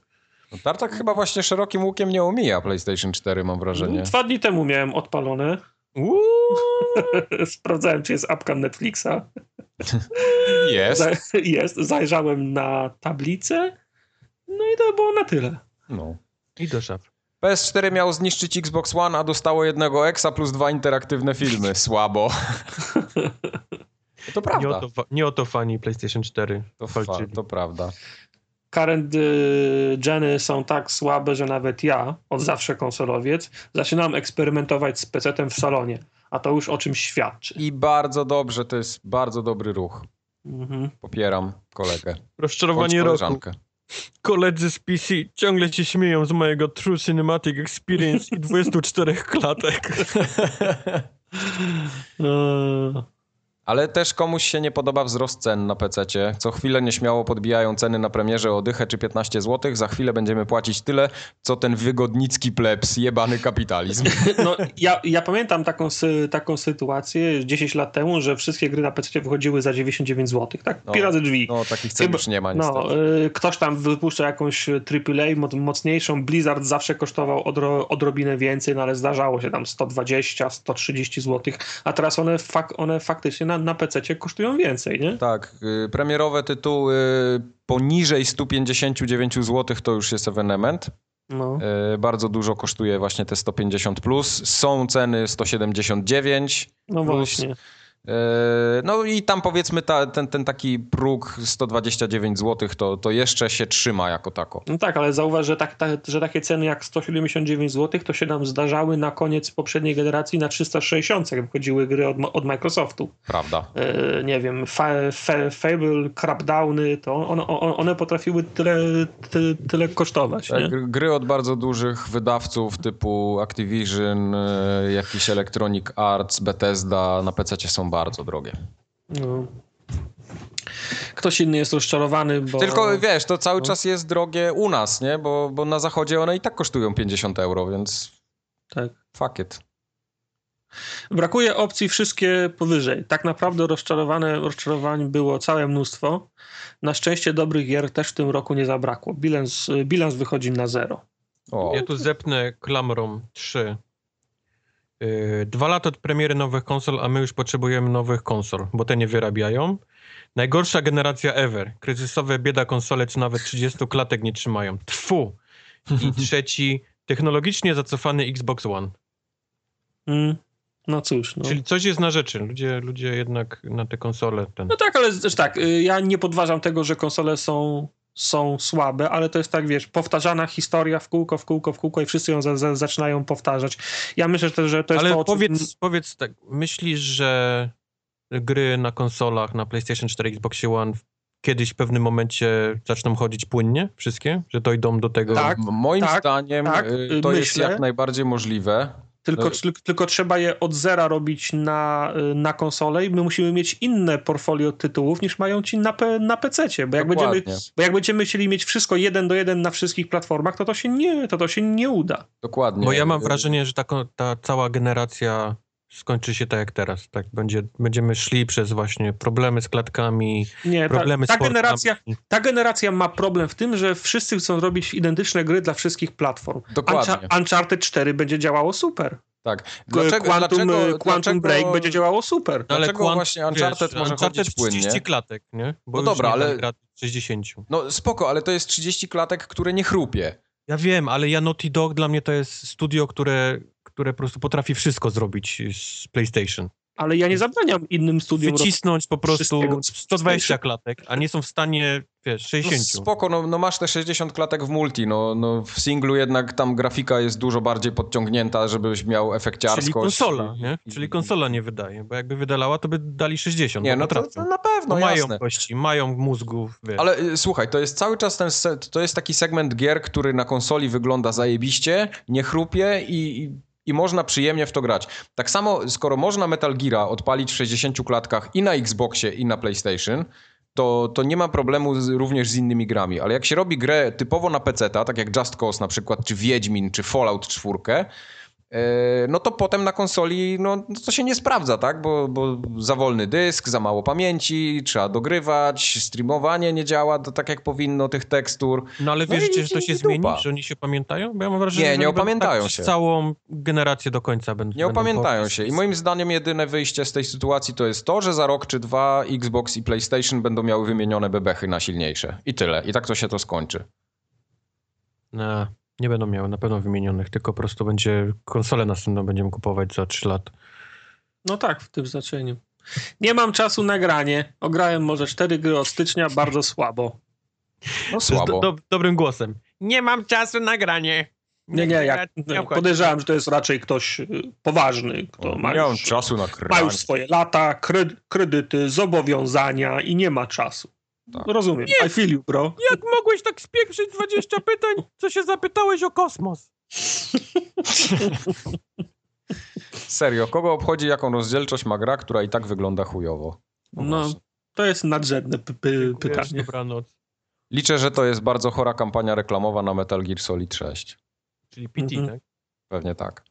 No, Tartak chyba właśnie szerokim łukiem nie omija PlayStation 4, mam wrażenie. Dwa dni temu miałem odpalone. Sprawdzałem, czy jest apka Netflixa. Jest. Za, jest. Zajrzałem na tablicę. No i to było na tyle. No. I do szaf. PS4 miało zniszczyć Xbox One, a dostało jednego exa plus dwa interaktywne filmy. Słabo. To Nie prawda. o to, nie o to fani PlayStation 4 To, fa- to prawda. Current y, geny są tak słabe, że nawet ja, od zawsze konsolowiec, zaczynam eksperymentować z PC-tem w salonie. A to już o czymś świadczy. I bardzo dobrze, to jest bardzo dobry ruch. Mhm. Popieram kolegę. Rozczarowanie roku. Koledzy z PC ciągle się śmieją z mojego True Cinematic Experience i 24 klatek. Ale też komuś się nie podoba wzrost cen na PC-cie. Co chwilę nieśmiało podbijają ceny na premierze o dychę czy 15 zł. Za chwilę będziemy płacić tyle, co ten wygodnicki plebs, jebany kapitalizm. No, ja, ja pamiętam taką, sy, taką sytuację 10 lat temu, że wszystkie gry na PC wychodziły za 99 zł, tak? No, Pi razy drzwi. No takich cen Chyba- już nie ma niestety. No, y, ktoś tam wypuszcza jakąś AAA mo- mocniejszą. Blizzard zawsze kosztował odro, odrobinę więcej, no ale zdarzało się tam 120, 130 zł, a teraz one, fak, one faktycznie na, na PC kosztują więcej, nie? Tak, y, premierowe tytuły poniżej 159 zł to już jest ewenement. No. Y, Bardzo dużo kosztuje właśnie te 150 plus. Są ceny 179. No Plus- właśnie. Y, No i tam powiedzmy ta, ten, ten taki próg 129 zł to, to jeszcze się trzyma jako tako. No tak, ale zauważ, że, tak, ta, że takie ceny jak 179 zł to się nam zdarzały na koniec poprzedniej generacji na 360, jak wychodziły gry od, od Microsoftu. Prawda. E, nie wiem, fa, fa, Fable, Crapdowny, to one, one, potrafiły tyle, ty, tyle kosztować? Tak, gry- od bardzo dużych wydawców typu Activision, y, jakiś Electronic Arts, Bethesda na PC są bardzo drogie. No. Ktoś inny jest rozczarowany, bo... Tylko wiesz, to cały No. czas jest drogie u nas, nie? Bo, bo na zachodzie one i tak kosztują 50 euro, więc Tak. fuck it. Brakuje opcji wszystkie powyżej. Tak naprawdę rozczarowane, rozczarowań było całe mnóstwo. Na szczęście dobrych gier też w tym roku nie zabrakło. Bilans, bilans wychodzi na zero. O, Ja tu zepnę klamrą 3. Yy, Dwa lata od premiery nowych konsol, a my już potrzebujemy nowych konsol, bo te nie wyrabiają. Najgorsza generacja ever. Kryzysowe bieda konsole, czy nawet 30 klatek nie trzymają. Tfu! I trzeci, technologicznie zacofany Xbox One. Mm. No cóż. No. Czyli coś jest na rzeczy. Ludzie, ludzie jednak na te konsole ten... no tak, ale też tak, y, ja nie podważam tego, że konsole są, są słabe, ale to jest tak, wiesz, powtarzana historia w kółko, w kółko, w kółko i wszyscy ją za, za, zaczynają powtarzać. Ja myślę, że to, że to jest Ale to, czym- powiedz, powiedz tak, myślisz, że gry na konsolach, na PlayStation 4, Xbox One kiedyś w pewnym momencie zaczną chodzić płynnie? Wszystkie? Że dojdą do tego? Tak. M- Moim tak, zdaniem tak, y, to jest myślę. jak najbardziej możliwe. Tylko, No- tylko trzeba je od zera robić na, y, na konsolę i my musimy mieć inne portfolio tytułów niż mają ci na, pe- na PC-cie, bo jak, będziemy, bo jak będziemy chcieli mieć wszystko jeden do jeden na wszystkich platformach, to to się nie, to to się nie uda. Dokładnie. Bo ja mam wrażenie, że ta, ta cała generacja skończy się tak jak teraz. Tak będzie, będziemy szli przez właśnie problemy z klatkami, Nie, ta, problemy ta z portami. generacja, ta generacja ma problem w tym, że wszyscy chcą robić identyczne gry dla wszystkich platform. Dokładnie. Uncha- Uncharted 4 będzie działało super. Tak. Dlaczego, Quantum, dlaczego- Quantum dlaczego- Break będzie działało super. No, Dlaczego Quant- właśnie Uncharted może Uncharted chodzić płynnie? 30 klatek, nie? Bo No dobra, nie ale- tam gra 60. No spoko, ale to jest 30 klatek, które nie chrupie. Ja wiem, ale ja Naughty Dog dla mnie to jest studio, które, które po prostu potrafi wszystko zrobić z PlayStation. Ale ja nie zabraniam innym studiom Wycisnąć po prostu wszystkiego z 120 klatek, a nie są w stanie, wiesz, No 60. spoko, no, no masz te 60 klatek w multi, no, no w singlu jednak tam grafika jest dużo bardziej podciągnięta, żebyś miał efekciarskość. Czyli konsola, nie? Czyli konsola nie wydaje, bo jakby wydalała, to by dali 60. Nie, no to, to na pewno, mają jasne. kości, mają mózgów, wiesz. Ale y, słuchaj, to jest cały czas ten, to jest taki segment gier, który na konsoli wygląda zajebiście, nie chrupie i, i, i można przyjemnie w to grać. Tak samo, skoro można Metal Geara odpalić w 60 klatkach i na Xboxie i na PlayStation, to, to nie ma problemu z, również z innymi grami. Ale jak się robi grę typowo na PC, tak jak Just Cause na przykład, czy Wiedźmin, czy Fallout 4, e, no to potem na konsoli no, to się nie sprawdza, tak? Bo, bo za wolny dysk, za mało pamięci, trzeba dogrywać, streamowanie nie działa to tak jak powinno tych tekstur. No ale No wierzycie, i- że to i się dupa. zmieni, że oni się pamiętają? Bo ja mam wrażenie, Nie, że nie będą opamiętają tak się. całą generację do końca będą. Nie opamiętają się. I moim zdaniem jedyne wyjście z tej sytuacji to jest to, że za rok czy dwa Xbox i PlayStation będą miały wymienione bebechy na silniejsze. I tyle. I tak to się to skończy. Nie, nie będą miały na pewno wymienionych, tylko po prostu będzie konsolę następną będziemy kupować za 3 lata. No tak, w tym znaczeniu. Nie mam czasu na granie. Ograłem może cztery gry od stycznia, bardzo słabo. No słabo. do, do, dobrym głosem. Nie mam czasu na granie. Nie, nie, jak, Nie podejrzewam, że to jest raczej ktoś y, poważny, kto ma nie mam już, czasu na ma już swoje lata, kredy, kredyty, zobowiązania i nie ma czasu. Tak. Rozumiem. I feel you, bro. Jak mogłeś tak spieprzyć 20 pytań, co się zapytałeś o kosmos? Serio, kogo obchodzi, jaką rozdzielczość ma gra, która i tak wygląda chujowo? No, właśnie. to jest nadrzędne p- p- Dziękuję, pytanie. Dobranoc. Liczę, że to jest bardzo chora kampania reklamowa na Metal Gear Solid 6. Czyli PT, Mhm. tak? Pewnie tak.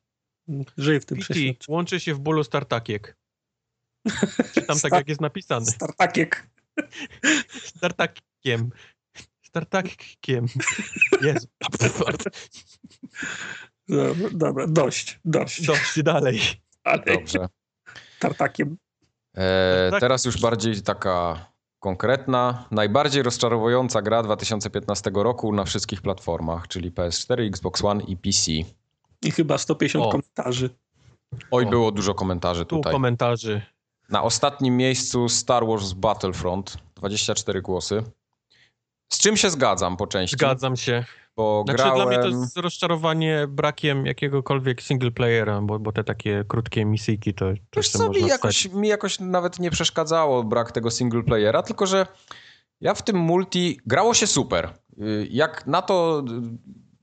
Żyj w tym PT łączy się w bólu Startakiek. Czytam tak, Star- jak jest napisane. Startakiek. Startakiem. Startakiem. Jest. Dobra, dobra, dość, dość. Dość dalej. Ale Dobrze. Tartakiem. E, teraz już bardziej taka konkretna. Najbardziej rozczarowująca gra 2015 roku na wszystkich platformach, czyli PS4, Xbox One i PC. I chyba 150 O. komentarzy. Oj, O. było dużo komentarzy Tu tutaj. komentarzy. Na ostatnim miejscu Star Wars Battlefront, 24 głosy. Z czym się zgadzam po części, Zgadzam się. bo Znaczy grałem... dla mnie to jest rozczarowanie brakiem jakiegokolwiek single playera, bo, bo te takie krótkie misyjki to Wiesz też co, mi jakoś, stać. mi jakoś nawet nie przeszkadzało brak tego single playera, tylko że ja w tym multi grało się super. Y, Jak na to,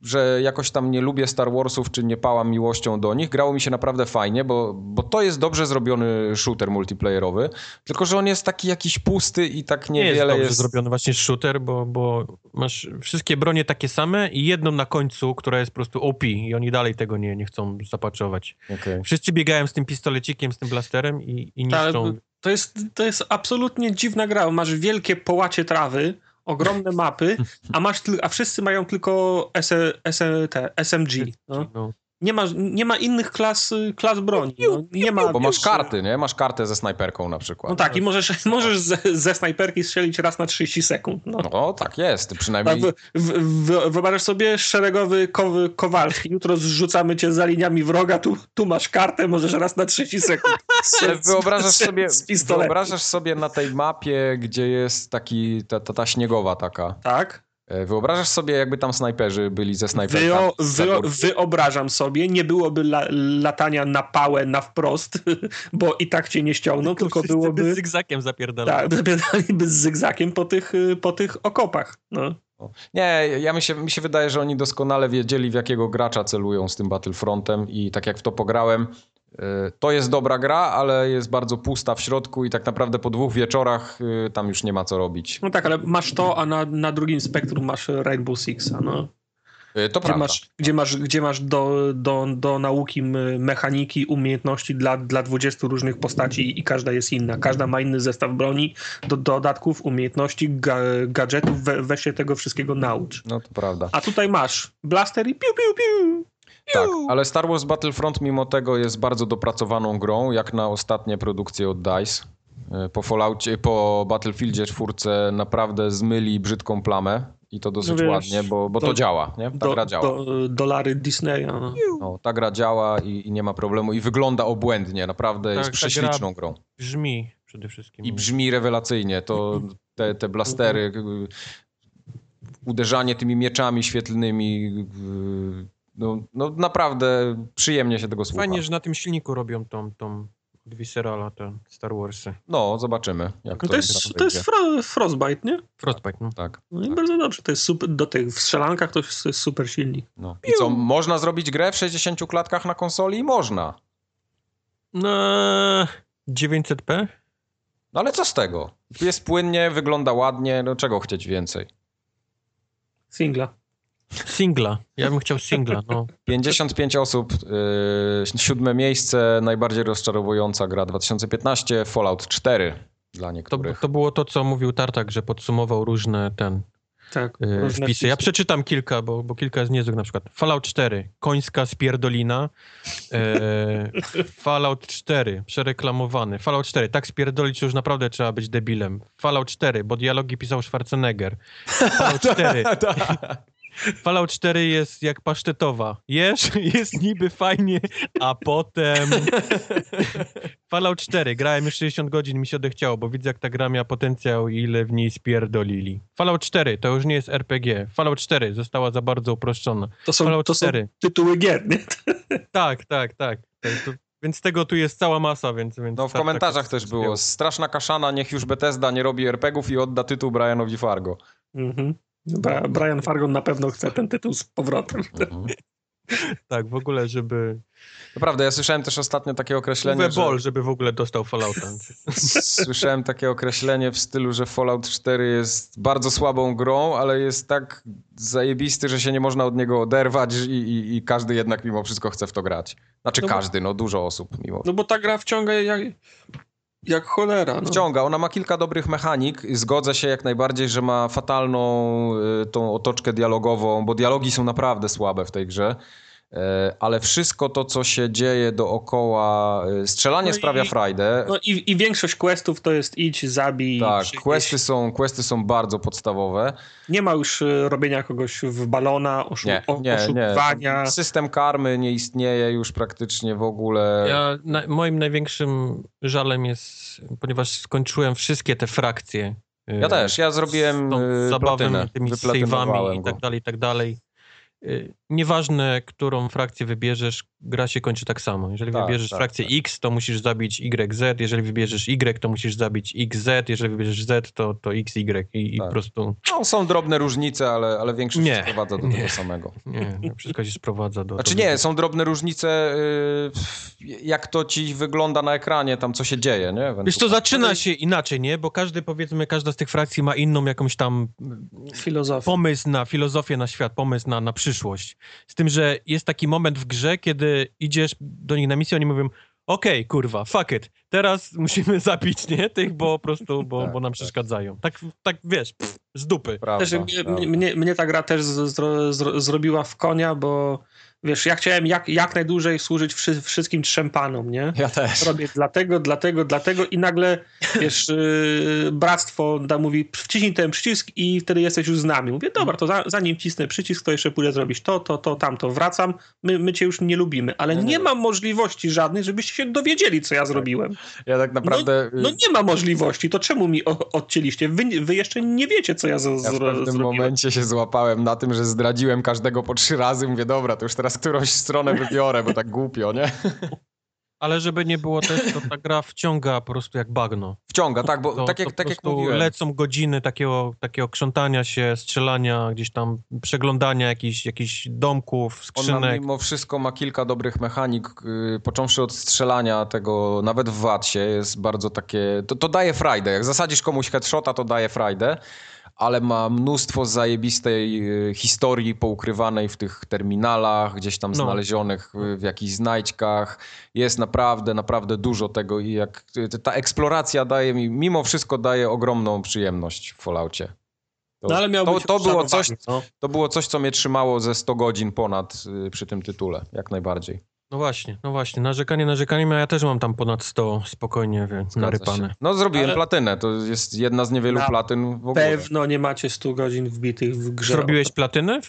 że jakoś tam nie lubię Star Warsów, czy nie pałam miłością do nich, grało mi się naprawdę fajnie, bo, bo to jest dobrze zrobiony shooter multiplayerowy, tylko że on jest taki jakiś pusty i tak Nie jest niewiele dobrze jest... zrobiony właśnie shooter, bo, bo masz wszystkie bronie takie same i jedną na końcu, która jest po prostu OP i oni dalej tego nie, nie chcą zapatchować. Okej. Wszyscy biegają z tym pistolecikiem, z tym blasterem i, i Tak, niszczą. To jest, to jest absolutnie dziwna gra. Masz wielkie połacie trawy, ogromne mapy, a, masz a wszyscy mają tylko SE, SE, te, SMG. No. Nie, ma, nie ma innych klas, klas broni. No. Nie ma, Bo masz karty, nie? Masz kartę ze snajperką na przykład. No tak, i możesz, możesz ze, ze snajperki strzelić raz na 30 sekund. No. No tak jest, Tak, przynajmniej... wy, wy, wyobrażasz sobie szeregowy kowy, Kowalski. Jutro zrzucamy cię za liniami wroga, tu, tu masz kartę, możesz raz na 30 sekund. Z- wyobrażasz z- sobie, z pistoletem. wyobrażasz sobie na tej mapie, gdzie jest taki, ta, ta, ta śniegowa taka. Tak. E, Wyobrażasz sobie, jakby tam snajperzy byli ze snajperkami. Wyo, z wyobrażam sobie, nie byłoby la, latania na pałę na wprost, bo i tak cię nie ściągną, tylko Wszyscy byłoby by zygzakiem zapierdalają. tak, zapierdaliby z zygzakiem po tych, y, po tych okopach. No. Nie, ja mi się, mi się wydaje, że oni doskonale wiedzieli, w jakiego gracza celują z tym Battlefrontem i tak jak w to pograłem, to jest dobra gra, ale jest bardzo pusta w środku i tak naprawdę po dwóch wieczorach e, tam już nie ma co robić. no tak, ale masz to, a na, na drugim spektrum masz Rainbow Sixa, no. E, To Gdzie prawda. masz, gdzie masz, gdzie masz do, do, do nauki mechaniki, umiejętności dla, dla 20 różnych postaci i każda jest inna. Każda ma inny zestaw broni, do, dodatków, umiejętności, ga, gadżetów, we, weź się tego wszystkiego naucz. No to prawda. A tutaj masz blaster i piu, piu, piu. Tak, ale Star Wars Battlefront mimo tego jest bardzo dopracowaną grą, jak na ostatnie produkcje od DICE. E, Po Falloutie, po Battlefieldzie 4 naprawdę zmyli brzydką plamę i to dosyć No wiesz, ładnie, bo, bo do- to działa, nie? Ta Do, gra działa. do, dolary Disneya. No. No, ta gra działa i, i nie ma problemu i wygląda obłędnie, naprawdę Tak, jest prześliczną grą. Brzmi przede wszystkim. I brzmi rewelacyjnie, to te, te blastery, uderzanie tymi mieczami świetlnymi, no, no naprawdę przyjemnie się tego słucha. Fajnie, że na tym silniku robią tą, tą od Viscerala, te Star Warsy. No, zobaczymy. Jak No to, to jest, to jest fro, Frostbite, nie? Frostbite, no. Tak. No i Tak. bardzo dobrze. To jest super, do tych w strzelankach to jest, to jest super silnik. No. I co, można zrobić grę w 60 klatkach na konsoli? Można. No, 900p? No ale co z tego? Jest płynnie, wygląda ładnie, no czego chcieć więcej? Singla. Singla. Ja bym chciał singla, no. 55 osób, yy, siódme miejsce, najbardziej rozczarowująca gra 2015, Fallout 4 dla To, niektórych. to było to, co mówił Tartak, że podsumował różne ten Tak. y, różne wpisy. Ja przeczytam kilka, bo, bo kilka jest niezłych. Na przykład Fallout 4, końska spierdolina. E, Fallout 4, przereklamowany. Fallout 4, tak spierdolić, że już naprawdę trzeba być debilem. Fallout 4, bo dialogi pisał Schwarzenegger. Fallout 4, Fallout 4 jest jak pasztetowa. Jesz, jest niby fajnie, a potem... Fallout 4, grałem już 60 godzin, mi się odechciało, bo widzę jak ta gra miała potencjał i ile w niej spierdolili. Fallout 4 to już nie jest RPG. Fallout 4 została za bardzo uproszczona. To są, Fallout to są 4. tytuły gier, nie? Tak, tak, tak. To, to, więc tego tu jest cała masa, więc... więc No w tak- komentarzach tak też zdjął. było. Straszna kaszana, niech już Bethesda nie robi RPGów i odda tytuł Brianowi Fargo. Mhm. Bra- Brian Fargon na pewno chce ten tytuł z powrotem. Mhm. Tak, w ogóle, żeby... Naprawdę, ja słyszałem też ostatnio takie określenie, Uwe że... Żeby w ogóle dostał Fallouta. Słyszałem takie określenie w stylu, że Fallout 4 jest bardzo słabą grą, ale jest tak zajebisty, że się nie można od niego oderwać i, i, i każdy jednak mimo wszystko chce w to grać. Znaczy No bo- każdy, no dużo osób mimo No bo ta gra wciąga jak, jak cholera. No. Wciąga, ona ma kilka dobrych mechanik. Zgodzę się jak najbardziej, że ma fatalną y, tą otoczkę dialogową, bo dialogi są naprawdę słabe w tej grze. E, Ale wszystko to, co się dzieje dookoła, y, strzelanie No i- sprawia frajdę. No i, i większość questów to jest idź, zabij. tak, questy są, questy są bardzo podstawowe. Nie ma już y, robienia kogoś w balona, oszu Nie, nie, nie. oszukiwania. System karmy nie istnieje już praktycznie w ogóle. Ja, na, moim największym żalem jest, ponieważ skończyłem wszystkie te frakcje. Ja też, ja zrobiłem z tą platynę, tymi save'ami i tak dalej, i tak dalej. Y, Nieważne, którą frakcję wybierzesz, gra się kończy tak samo. Jeżeli Tak, wybierzesz tak, frakcję tak. X, to musisz zabić YZ, jeżeli wybierzesz Y, to musisz zabić XZ, jeżeli wybierzesz Z, to, to XY i, i Tak. po prostu No, są drobne różnice, ale, ale większość Nie, sprowadza do nie. tego samego. nie, wszystko się sprowadza do... Znaczy do nie, są drobne różnice, y, jak to ci wygląda na ekranie, tam co się dzieje, nie? Wiesz, to zaczyna się inaczej, nie? Bo każdy, powiedzmy, każda z tych frakcji ma inną jakąś tam Filozofia. pomysł na filozofię, na świat, pomysł na, na przyszłość. Z tym, że jest taki moment w grze, kiedy idziesz do nich na misję, oni mówią okej, kurwa, fuck it, teraz musimy zabić, nie? Tych, bo po prostu, bo, Tak, bo nam tak. przeszkadzają. Tak, tak wiesz, pff, z dupy. Prawda, Też mnie, prawda. mnie, mnie ta gra też z, zro, zro, zrobiła w konia, bo wiesz, ja chciałem jak, jak najdłużej służyć wszy, wszystkim trzem panom, nie? Ja też. Robię dlatego, dlatego, dlatego i nagle, wiesz, yy, bractwo da, mówi, wciśnij ten przycisk i wtedy jesteś już z nami. Mówię, dobra, to za, zanim cisnę przycisk, to jeszcze pójdę zrobić to, to, to, tamto. Wracam, my, my cię już nie lubimy, ale Nie, nie, mam możliwości żadnej, żebyście się dowiedzieli, co ja zrobiłem. Ja tak naprawdę... y, No nie ma możliwości, to czemu mi o, odcięliście? Wy, wy jeszcze nie wiecie, co ja, z, Ja w pewnym zrobiłem. momencie się złapałem na tym, że zdradziłem każdego po trzy razy. Mówię, dobra, to już teraz którąś stronę wybiorę, bo tak głupio, nie? Ale żeby nie było też, to ta gra wciąga po prostu jak bagno. Wciąga, tak, bo To, tak to jak, po tak jak mówiłem. lecą godziny takiego, takiego krzątania się, strzelania, gdzieś tam przeglądania jakichś, jakichś domków, Ona skrzynek. mimo wszystko ma kilka dobrych mechanik, yy, począwszy od strzelania tego, nawet w Watsie jest bardzo takie, to, to daje frajdę. Jak zasadzisz komuś headshota, to daje frajdę, ale ma mnóstwo zajebistej yy, historii poukrywanej w tych terminalach, gdzieś tam No. znalezionych yy, w jakichś znajdźkach. Jest naprawdę, naprawdę dużo tego i jak yy, ta eksploracja daje mi, mimo wszystko daje ogromną przyjemność w Falloutie. To, No ale miał to, to było coś, no. to było coś, co mnie trzymało ze 100 godzin ponad przy tym tytule, jak najbardziej. No właśnie, no właśnie. Narzekanie narzekaniem, a ja też mam tam ponad 100 spokojnie, więc Zgadza narypane. się. No zrobiłem Ale- platynę, to jest jedna z niewielu Na platyn w ogóle. Pewno nie macie 100 godzin wbitych w grze. Zrobiłeś platynę?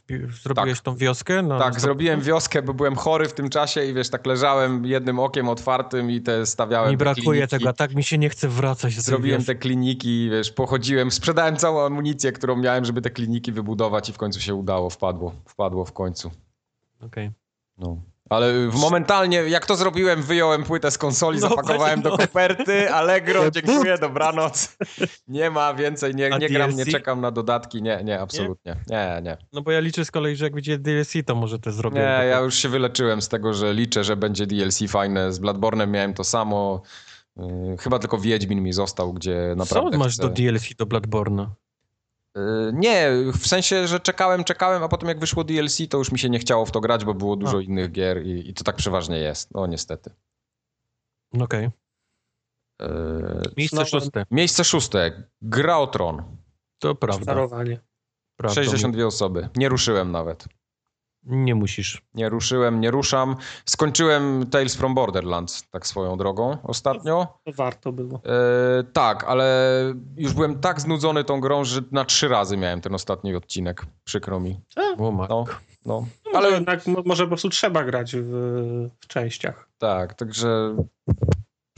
Zrobiłeś Tak. tą wioskę? Na, Tak, zrobiłem wioskę, bo byłem chory w tym czasie i wiesz, tak leżałem jednym okiem otwartym i te stawiałem Mi te brakuje kliniki. tego, a tak mi się nie chce wracać Zrobiłem te kliniki, wiesz, pochodziłem, sprzedałem całą amunicję, którą miałem, żeby te kliniki wybudować i w końcu się udało, wpadło, wpadło w końcu. Okej. No. Ale momentalnie, jak to zrobiłem, wyjąłem płytę z konsoli, No zapakowałem właśnie, do no. koperty, Allegro, dziękuję, dobranoc. Nie ma więcej, nie, nie gram, nie czekam na dodatki, nie, nie, absolutnie. Nie, nie. No bo ja liczę z kolei, że jak będzie DLC, to może te zrobię. Nie, ja już się wyleczyłem z tego, że liczę, że będzie DLC fajne. Z Bloodborne'em miałem to samo. Yy, Chyba tylko Wiedźmin mi został, gdzie Co naprawdę masz chcę... do DLC do Bloodborne'a? Yy, Nie, w sensie, że czekałem, czekałem, a potem jak wyszło DLC, to już mi się nie chciało w to grać, bo było dużo A. innych gier i, i to tak przeważnie jest. No niestety. No Okej. Yy, Miejsce Znowu- szóste. Miejsce szóste. Gra o Tron. To prawda. Czarowanie. prawda. 62 osoby. Nie ruszyłem nawet. Nie musisz. Nie ruszyłem, nie ruszam. Skończyłem Tales from Borderlands, tak swoją drogą, ostatnio. To warto było. E, tak, ale już byłem tak znudzony tą grą, że na trzy razy miałem ten ostatni odcinek. Przykro mi. O, ma. No, no. Ale Ale jednak mo- może po prostu trzeba grać w, w częściach. tak, także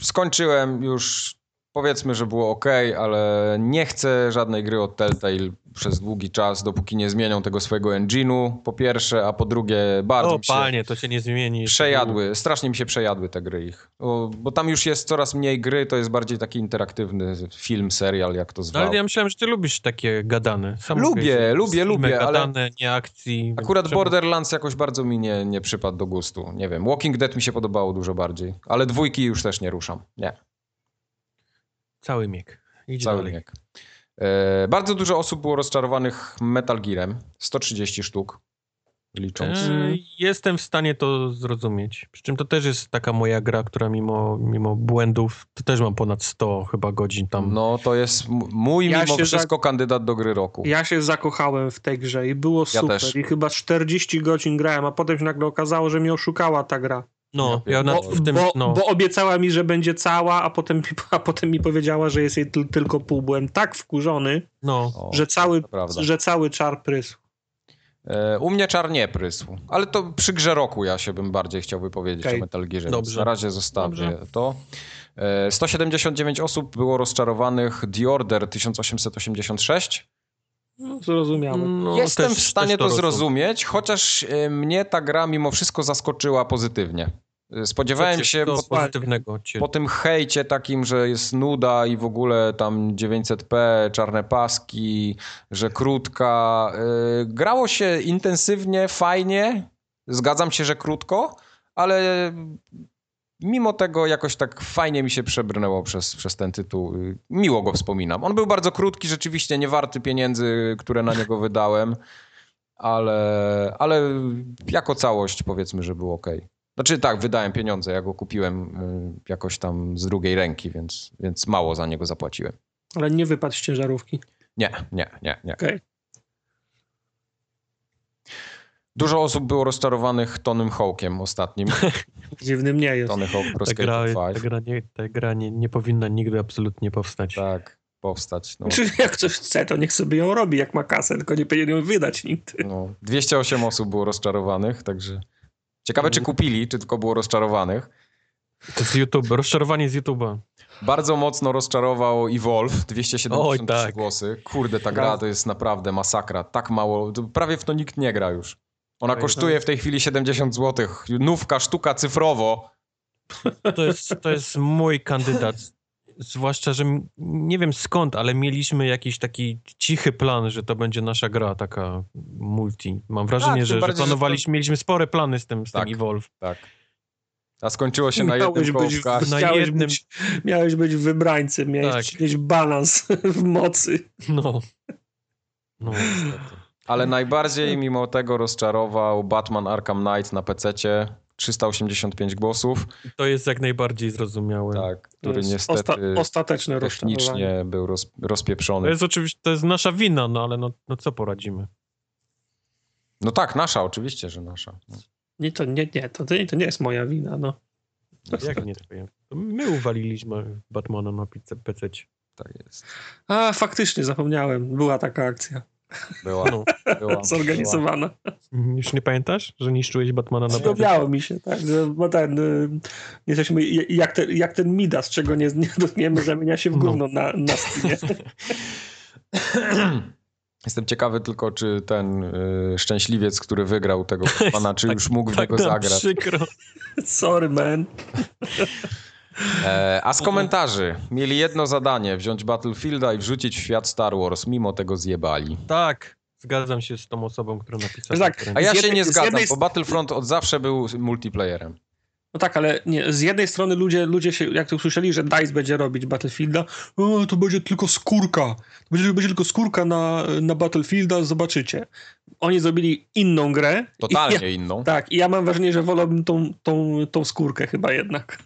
skończyłem już powiedzmy, że było ok, ale nie chcę żadnej gry od Telltale przez długi czas, dopóki nie zmienią tego swojego engine'u, po pierwsze, a po drugie bardzo O mi się panie, to się nie zmieni. przejadły, strasznie mi się przejadły te gry ich. Bo, bo tam już jest coraz mniej gry, to jest bardziej taki interaktywny film, serial, jak to No, zwał. ale ja myślałem, że ty lubisz takie gadane. Sam Lubię, mówię, lubię, lubię, ale- gadane, nie akcji. Akurat trzeba- Borderlands jakoś bardzo mi nie, nie przypadł do gustu. Nie wiem, Walking Dead mi się podobało dużo bardziej, ale dwójki już też nie ruszam. Nie. Cały miek. Idź Cały dalej. wiek. E, bardzo dużo osób było rozczarowanych Metal Gearem. 130 sztuk. Licząc. E, Jestem w stanie to zrozumieć. Przy czym to też jest taka moja gra, która mimo, mimo błędów, to też mam ponad 100 chyba godzin tam. No to jest mój Ja mimo wszystko kandydat do gry roku. Ja się zakochałem w tej grze i było Ja super. też. I chyba 40 godzin grałem, a potem się nagle okazało, że mnie oszukała ta gra. No, Ja Bo, w tym, bo, no, bo obiecała mi, że będzie cała, a potem, a potem mi powiedziała, że jest jej tyl- tylko pół. Byłem tak wkurzony, no. O, że, cały, to że cały czar prysł. E, u mnie czar nie prysł. Ale to przy grze roku ja się bym bardziej chciał wypowiedzieć Okej. o Metal Gearze. Dobrze. Na razie zostawię Dobrze. to. E, 179 osób było rozczarowanych The Order 1886. No, zrozumiałem. No, Jestem też- w stanie to, rozumiem. zrozumieć, chociaż e, mnie ta gra mimo wszystko zaskoczyła pozytywnie. Spodziewałem się po, pozytywnego cię. po tym hejcie takim, że jest nuda i w ogóle tam 900p, czarne paski, że krótka. e, Grało się intensywnie, fajnie. Zgadzam się, że krótko, ale mimo tego jakoś tak fajnie mi się przebrnęło przez, przez ten tytuł. Y, Miło go wspominam. On był bardzo krótki, rzeczywiście nie warty pieniędzy, które na niego wydałem, ale, ale jako całość powiedzmy, że był ok. Znaczy tak, wydałem pieniądze, ja go kupiłem y, jakoś tam z drugiej ręki, więc, więc mało za niego zapłaciłem. Ale nie wypadł z ciężarówki. Nie, nie, nie, nie. Okej. Dużo osób było rozczarowanych Tonym Hawkiem ostatnim. Dziwnym nie jest. Tony Hawk Pro Ta gra, Skater ta 5. gra, nie, ta gra nie, nie powinna nigdy absolutnie powstać. Tak, powstać. No, Czy jak ktoś chce, to niech sobie ją robi, jak ma kasę, tylko nie powinien ją wydać nigdy. no, 208 osób było rozczarowanych, także ciekawe czy kupili, czy tylko było rozczarowanych. To z YouTube, rozczarowanie z YouTube'a. Bardzo mocno rozczarował Evolve, 273 Oj, tak. głosy. Kurde, ta gra to jest naprawdę masakra. Tak mało, prawie w to nikt nie gra już. Ona kosztuje w tej chwili 70 zł. Nówka, sztuka cyfrowo. To jest, to jest mój kandydat. Zwłaszcza, że nie wiem skąd, ale mieliśmy jakiś taki cichy plan, że to będzie nasza gra, taka multi. Mam wrażenie, Tak, że, że bardziej, że to- planowaliśmy, mieliśmy spore plany z tym, z Tak. tym Evolve. Tak. A skończyło się na jednym być. Na miałeś, jednym- być, miałeś być wybrańcem, miałeś Tak. mieć balans w mocy. No. No, niestety. Ale najbardziej mimo tego rozczarował Batman Arkham Knight na PC-cie. 385 głosów, To jest jak najbardziej zrozumiałe. tak, To który niestety osta ostateczne technicznie był roz, To rozpieprzony. jest oczywiście, to jest nasza wina, no ale no, no co poradzimy. No tak, nasza, oczywiście, że nasza. No. Nie, to nie, nie, to, to, nie, to nie jest moja wina, no. Jak nie twoje? To my uwaliliśmy Batmana na pizzę PC. Tak jest. A, faktycznie, zapomniałem. Była taka akcja Była, No. była, była. zorganizowana. Już nie pamiętasz, że niszczyłeś Batmana na? Przypomniało mi się, tak, że bo ten, y, jesteśmy jak ten, jak ten Midas, czego nie, nie dotkniemy, zamienia się w No. gówno na, na Steamie. Jestem ciekawy tylko, czy ten y, szczęśliwiec, który wygrał tego pana, czy Tak- już mógł w Tak niego nam zagrać. przykro. Sorry, man. E, a z komentarzy. Mieli jedno zadanie, wziąć Battlefielda i wrzucić w świat Star Wars, mimo tego zjebali. Tak, zgadzam się z tą osobą, która napisała. Tak, A ja się nie zgadzam, jednej- bo Battlefront od zawsze był multiplayerem. No tak, ale nie, z jednej strony ludzie, ludzie się, jak to usłyszeli, że DICE będzie robić Battlefielda, o, to będzie tylko skórka. To będzie, będzie tylko skórka na, na Battlefielda, zobaczycie. Oni zrobili inną grę. Totalnie ja, inną. tak, i ja mam wrażenie, że wolałbym tą, tą, tą skórkę chyba jednak.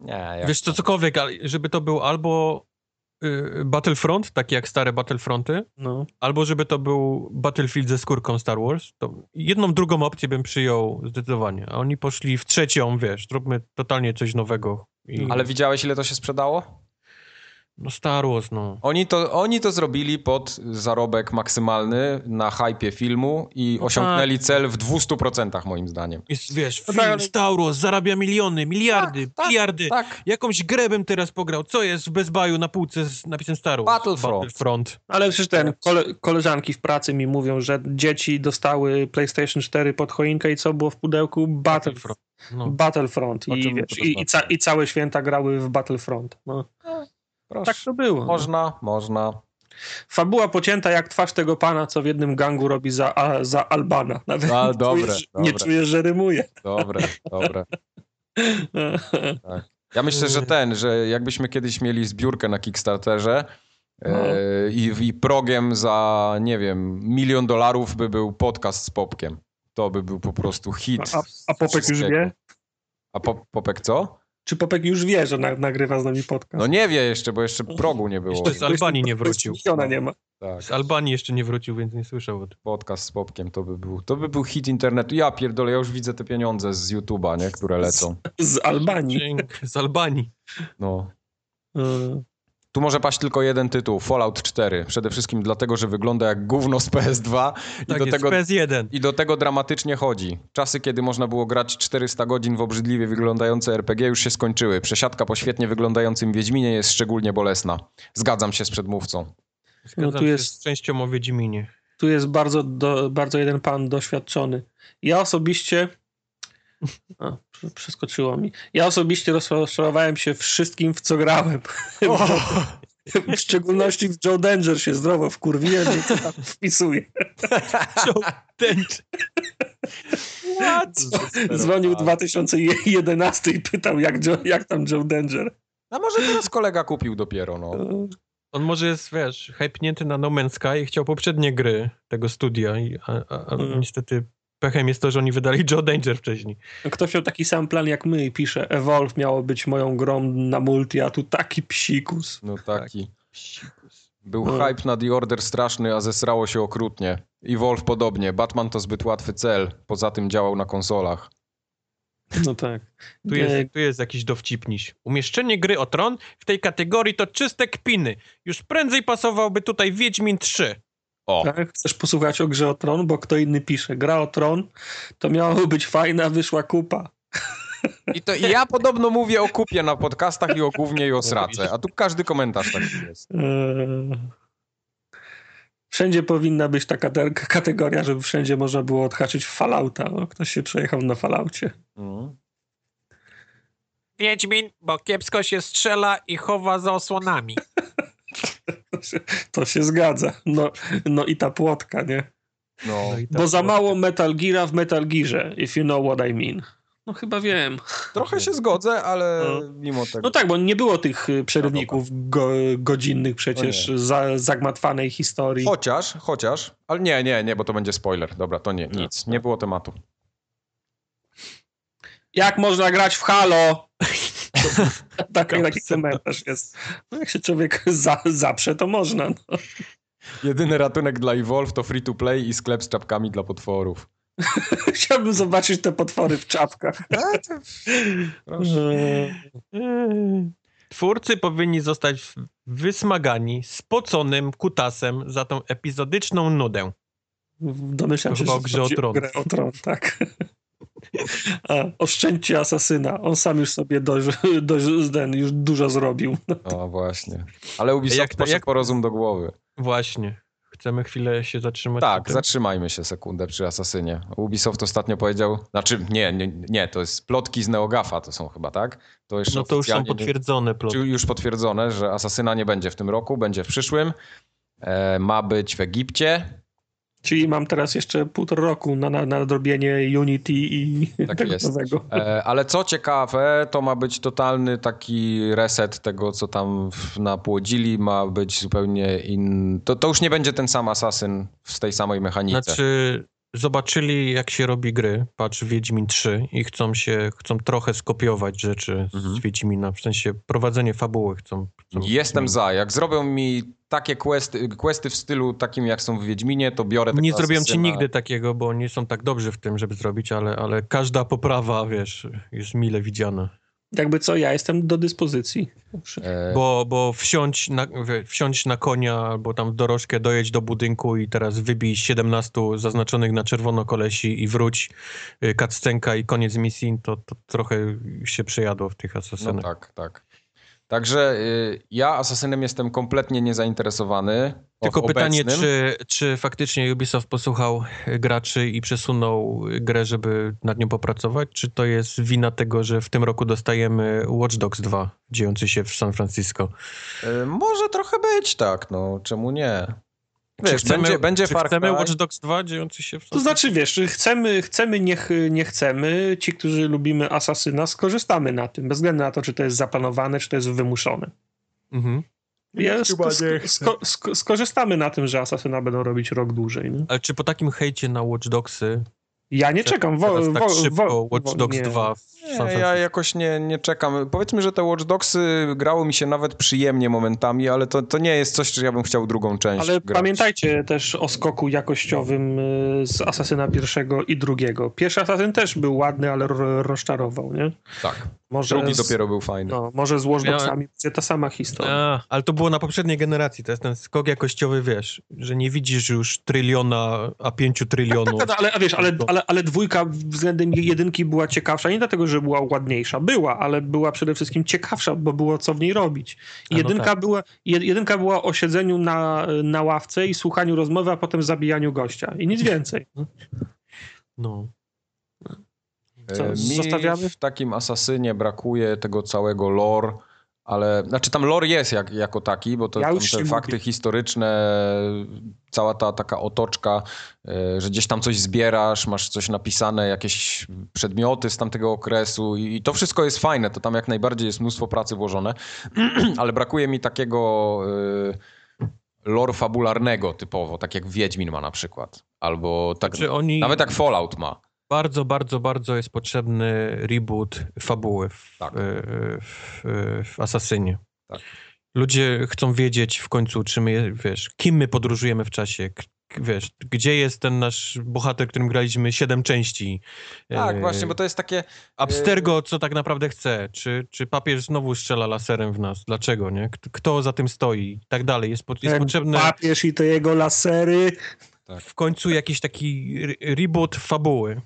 Nie, Wiesz, to cokolwiek, ale żeby to był albo y, Battlefront, taki jak stare Battlefronty, No. albo żeby to był Battlefield ze skórką Star Wars, to jedną, drugą opcję bym przyjął zdecydowanie. A oni poszli w trzecią, wiesz, zróbmy totalnie coś nowego. I... Ale widziałeś, ile to się sprzedało? No Star Wars, no. Oni to, oni to zrobili pod zarobek maksymalny na hypie filmu i No osiągnęli cel w 200% moim zdaniem. Jest, wiesz, No film tak, Star Wars zarabia miliony, miliardy, tak, miliardy. Tak. Jakąś grę bym teraz pograł. Co jest w Best Buyu na półce z napisem Star Wars? Battlefront. Battlefront. Ale przecież ten, kole, koleżanki w pracy mi mówią, że dzieci dostały PlayStation 4 pod choinkę i co było w pudełku? Battlefront. No. Battlefront. I, wiesz, i, i, znaczy? ca, I całe święta grały w Battlefront. No, Proszę. tak to było. no. Można, można. Fabuła pocięta jak twarz tego pana, co w jednym gangu robi za, a, za Albana. Nawet A, nie, dobre, czujesz, nie dobre. czujesz, że rymuje. Dobre, dobre. Ja myślę, że ten, że jakbyśmy kiedyś mieli zbiórkę na Kickstarterze No. e, i, i progiem za, nie wiem, milion dolarów by był podcast z Popkiem. To by był po prostu hit. A, a Popek już wie? A Pop, Popek co? Czy Popek już wie, że na, nagrywa z nami podcast? No nie wie jeszcze, bo jeszcze progu nie było. Jeszcze z Albanii nie wrócił. Ona nie ma. Tak, Z Albanii jeszcze nie wrócił, więc nie słyszał podcast z Popkiem to by był, to by był hit internetu. Ja pierdolę, ja już widzę te pieniądze z YouTube'a, nie, które lecą. Z Albanii. Dzięki. Z Albanii. No. Y, Tu może paść tylko jeden tytuł, Fallout 4. Przede wszystkim dlatego, że wygląda jak gówno z PS2 i, Tak do jest, tego, PS1. i do tego dramatycznie chodzi. Czasy, kiedy można było grać 400 godzin w obrzydliwie wyglądające RPG już się skończyły. Przesiadka po świetnie wyglądającym Wiedźminie jest szczególnie bolesna. Zgadzam się z przedmówcą. Zgadzam No tu się jest- z częścią o Wiedźminie. tu jest bardzo, do, bardzo jeden pan doświadczony. Ja osobiście. A, przeskoczyło mi. Ja osobiście rozczarowałem się wszystkim, w co grałem. W szczególności w Joe Danger się zdrowo wkurwiłem, więc co tam wpisuję. Joe Danger. What? Dzwonił w 2011 i pytał, jak, Joe, jak tam Joe Danger. A może teraz kolega kupił dopiero, no. On może jest, wiesz, hypnięty na No Man's Sky i chciał poprzednie gry tego studia, i, a, a, a Mm. niestety pechem jest to, że oni wydali Joe Danger wcześniej. Ktoś miał taki sam plan jak my i pisze, Evolve miało być moją grą na multi, a tu taki psikus. No taki. Psikus. Był No. hype na The Order straszny, a zesrało się okrutnie. I Wolf podobnie. Batman to zbyt łatwy cel. Poza tym działał na konsolach. No tak. Tu jest, tu jest jakiś dowcipniś. Umieszczenie gry o tron w tej kategorii to czyste kpiny. Już prędzej pasowałby tutaj Wiedźmin 3. O, Tak? Chcesz posłuchać o grze o tron, bo kto inny pisze. Gra o tron to miało być fajna, wyszła kupa. i to i ja podobno mówię o kupie na podcastach i o głównie i o srace. A tu każdy komentarz taki jest. Eee, Wszędzie powinna być taka te- kategoria, żeby wszędzie można było odhaczyć Fallouta. O, ktoś się przejechał na Falloutie. Mhm. Wiedźmin, bo kiepsko się strzela i chowa za osłonami. To się, zgadza. No, no i ta płotka, nie? No. No i tak Bo za mało Metal Geara w Metal Gearze, if you know what I mean. No chyba wiem. Trochę się zgodzę, ale No. mimo tego. No tak, bo nie było tych y, przerywników go, godzinnych przecież No za, zagmatwanej historii. Chociaż, chociaż, ale nie, nie, nie, bo to będzie spoiler. Dobra, to nie, nic. Nie było tematu. Jak można grać w Halo? taki, taki komentarz jest. No jak się człowiek za, zaprze, to można. No. Jedyny ratunek dla Evolve to free to play i sklep z czapkami dla potworów. Chciałbym zobaczyć te potwory w czapkach. Proszę. Twórcy powinni zostać wysmagani spoconym kutasem za tą epizodyczną nudę. Domyślam się, chyba że o grze o tron. grę o tron, tak. A, oszczędźcie asasyna. On sam już sobie dość, dość, ten, już dużo zrobił. O, właśnie. Ale Ubisoft Jak poszedł jak- po rozum do głowy. Właśnie. Chcemy chwilę się zatrzymać. Tak, zatrzymajmy się sekundę przy Asasynie. Ubisoft ostatnio powiedział, znaczy nie, nie, nie to jest plotki z Neogafa to są chyba, tak? To jeszcze No to już są potwierdzone plotki. Już potwierdzone, że Asasyna nie będzie w tym roku, będzie w przyszłym. E, ma być w Egipcie. Czyli mam teraz jeszcze półtora roku na, na, na nadrobienie Unity i Tak tego jest. nowego. E, ale co ciekawe, to ma być totalny taki reset tego, co tam napłodzili. Ma być zupełnie inny. To, to już nie będzie ten sam Asasyn w tej samej mechanice. Znaczy, zobaczyli jak się robi gry, patrz Wiedźmin 3 i chcą się, chcą trochę skopiować rzeczy Mhm. z Wiedźmina, w sensie prowadzenie fabuły chcą. chcą Jestem za. Jak zrobią mi takie questy, questy w stylu takim, jak są w Wiedźminie, to biorę Nie zrobiłem ci nigdy takiego, bo nie są tak dobrzy w tym, żeby zrobić, ale, ale każda poprawa, wiesz, jest mile widziana. Jakby co, ja jestem do dyspozycji. E, Bo, bo wsiądź, na, wsiądź na konia albo tam w dorożkę, dojedź do budynku i teraz wybij 17 zaznaczonych na czerwono kolesi i wróć, y, cutscenka i koniec misji, to, to trochę się przejadło w tych No asasynach. tak, tak. Także y, ja asasynem jestem kompletnie niezainteresowany. Tylko pytanie, czy, czy faktycznie Ubisoft posłuchał graczy i przesunął grę, żeby nad nią popracować, czy to jest wina tego, że w tym roku dostajemy Watch Dogs 2, dziejący się w San Francisco? Y, Może trochę być tak, no czemu nie? Czy Wiesz, będzie, będzie czy Far chcemy. Watch Dogs 2 dziejący się w To znaczy, wiesz, chcemy, chcemy nie, ch- nie chcemy, ci, którzy lubimy Asasyna, skorzystamy na tym, bez względu na to, czy to jest zaplanowane, czy to jest wymuszone. Mhm. Ja Chyba sko- nie sko- sko- skorzystamy na tym, że Asasyna będą robić rok dłużej. Nie? Ale czy po takim hejcie na Watch Dogsy Ja nie czekam. Wo, teraz tak wo, szybko wo, Watch Dogs nie. 2 w San Nie, ja jakoś nie, nie czekam. Powiedzmy, że te Watch Dogsy grały mi się nawet przyjemnie momentami, ale to, to nie jest coś, że ja bym chciał drugą część Ale grać. pamiętajcie też o skoku jakościowym y, z Asasyna pierwszego i drugiego. Pierwszy Asasyn też był ładny, ale ro- rozczarował, nie? Tak, Może drugi z, dopiero był fajny. No, może z Watch Ja- Dogsami będzie ta sama historia. A, ale to było na poprzedniej generacji, to jest ten skok jakościowy, wiesz, że nie widzisz już tryliona, a pięciu trylionów. Tak, ale, a wiesz, ale, ale, ale dwójka względem jedynki była ciekawsza, nie dlatego, że była ładniejsza. Była, ale była przede wszystkim ciekawsza, bo było co w niej robić. No Jedynka, tak. była, jed- jedynka była o siedzeniu na, na ławce i słuchaniu rozmowy, a potem zabijaniu gościa. I nic więcej. No. Co, E, Mi zostawiamy? w takim Asasynie brakuje tego całego lore, ale znaczy tam lore jest jak, jako taki, bo to Ja te fakty mówię. historyczne, cała ta taka otoczka, e, że gdzieś tam coś zbierasz, masz coś napisane, jakieś przedmioty z tamtego okresu i i to wszystko jest fajne, to tam jak najbardziej jest mnóstwo pracy włożone, ale brakuje mi takiego e, lore fabularnego typowo, tak jak Wiedźmin ma na przykład, albo tak, Czy oni... nawet jak Fallout ma. Bardzo, bardzo, bardzo jest potrzebny reboot fabuły w, Tak. w, w Asasynie. Tak. Ludzie chcą wiedzieć w końcu, czy my, wiesz, kim my podróżujemy w czasie, wiesz, gdzie jest ten nasz bohater, którym graliśmy siedem części. Tak, E, właśnie, bo to jest takie... Abstergo, co tak naprawdę chce? Czy, czy papież znowu strzela laserem w nas? Dlaczego, nie? Kto, za tym stoi? I tak dalej. Jest, po, jest potrzebne Papież i te jego lasery. w końcu jakiś taki re- reboot fabuły.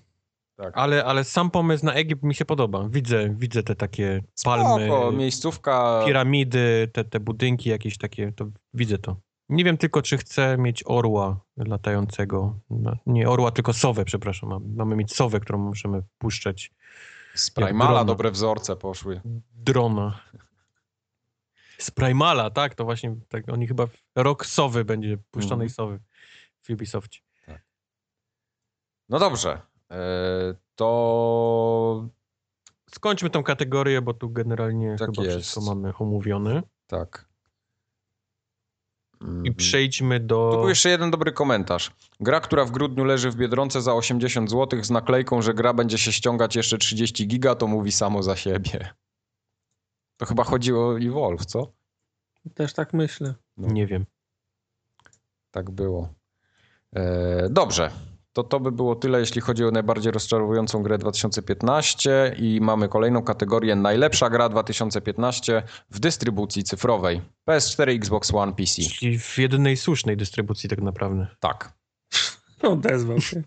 Tak. Ale, ale sam pomysł na Egipt mi się podoba. Widzę, widzę te takie palmy, Spoko, miejscówka... piramidy, te, te budynki jakieś takie, to widzę to. Nie wiem tylko, czy chcę mieć orła latającego. No, nie orła, tylko sowę, przepraszam. Mam- Mamy mieć sowę, którą możemy puszczać. Z Primala dobre wzorce poszły. Drona. Z Primala, tak? To właśnie tak, oni chyba rok sowy będzie, puszczonej Mhm. sowy w Ubisoftie. No dobrze. E, to Skończmy tą kategorię, bo tu generalnie Tak chyba jest. wszystko mamy omówione. tak. I Mhm. przejdźmy Tu do... był jeszcze jeden dobry komentarz. Gra, która w grudniu leży w Biedronce za 80 zł z naklejką, że gra będzie się ściągać jeszcze 30 giga, to mówi samo za siebie. To chyba chodziło o Evolve, co? Też tak myślę. Nie wiem. Tak było. E, dobrze. To to by było tyle, jeśli chodzi o najbardziej rozczarowującą grę 2015 i mamy kolejną kategorię najlepsza gra 2015 w dystrybucji cyfrowej. PS4, Xbox One, PC. Czyli w jedynej słusznej dystrybucji tak naprawdę. Tak. No, odezwał się.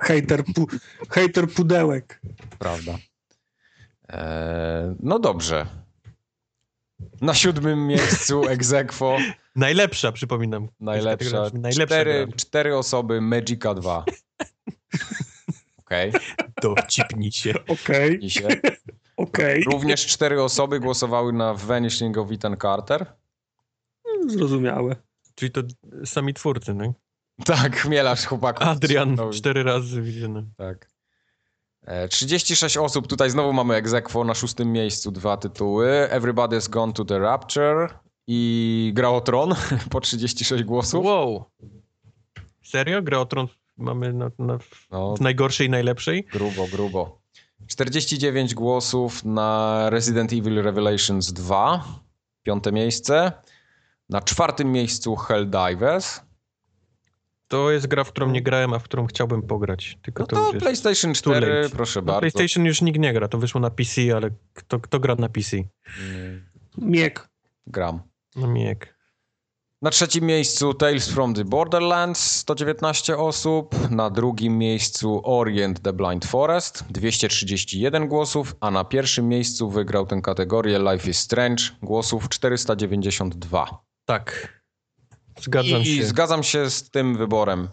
Hejter, pu, hejter pudełek. Prawda. E, no dobrze. Na siódmym miejscu Exequo. Najlepsza, przypominam. Najlepsza. najlepsza Cztery, cztery osoby Magica 2. Okej. Dowcipnij się. Okej, się. okej. Również cztery osoby głosowały na Vanishing of Ethan Carter. Zrozumiałe. Czyli to sami twórcy, no? Tak, chmielarz chłopaków. Adrian cztery razy widziany. Tak. E, 36 osób, tutaj znowu mamy Exequo na szóstym miejscu, dwa tytuły. Everybody's Gone to the Rapture i Gra o Tron po 36 głosów. Wow. Serio? Grę o Tron mamy na, na, No, w najgorszej i najlepszej? grubo, grubo. 49 głosów na Resident Evil Revelations 2, piąte miejsce. Na czwartym miejscu Helldivers. To jest gra, w którą nie grałem, a w którą chciałbym pograć. Tylko No to, to. PlayStation too 4, late. proszę Na bardzo. PlayStation już nikt nie gra, to wyszło na PC, ale kto, kto gra na PC? Mm, Miek. Gram. No mijek. Na trzecim miejscu Tales from the Borderlands 119 osób, na drugim miejscu Orient the Blind Forest 231 głosów, a na pierwszym miejscu wygrał tę kategorię Life is Strange głosów 492. Tak. Zgadzam I, się. I zgadzam się z tym wyborem.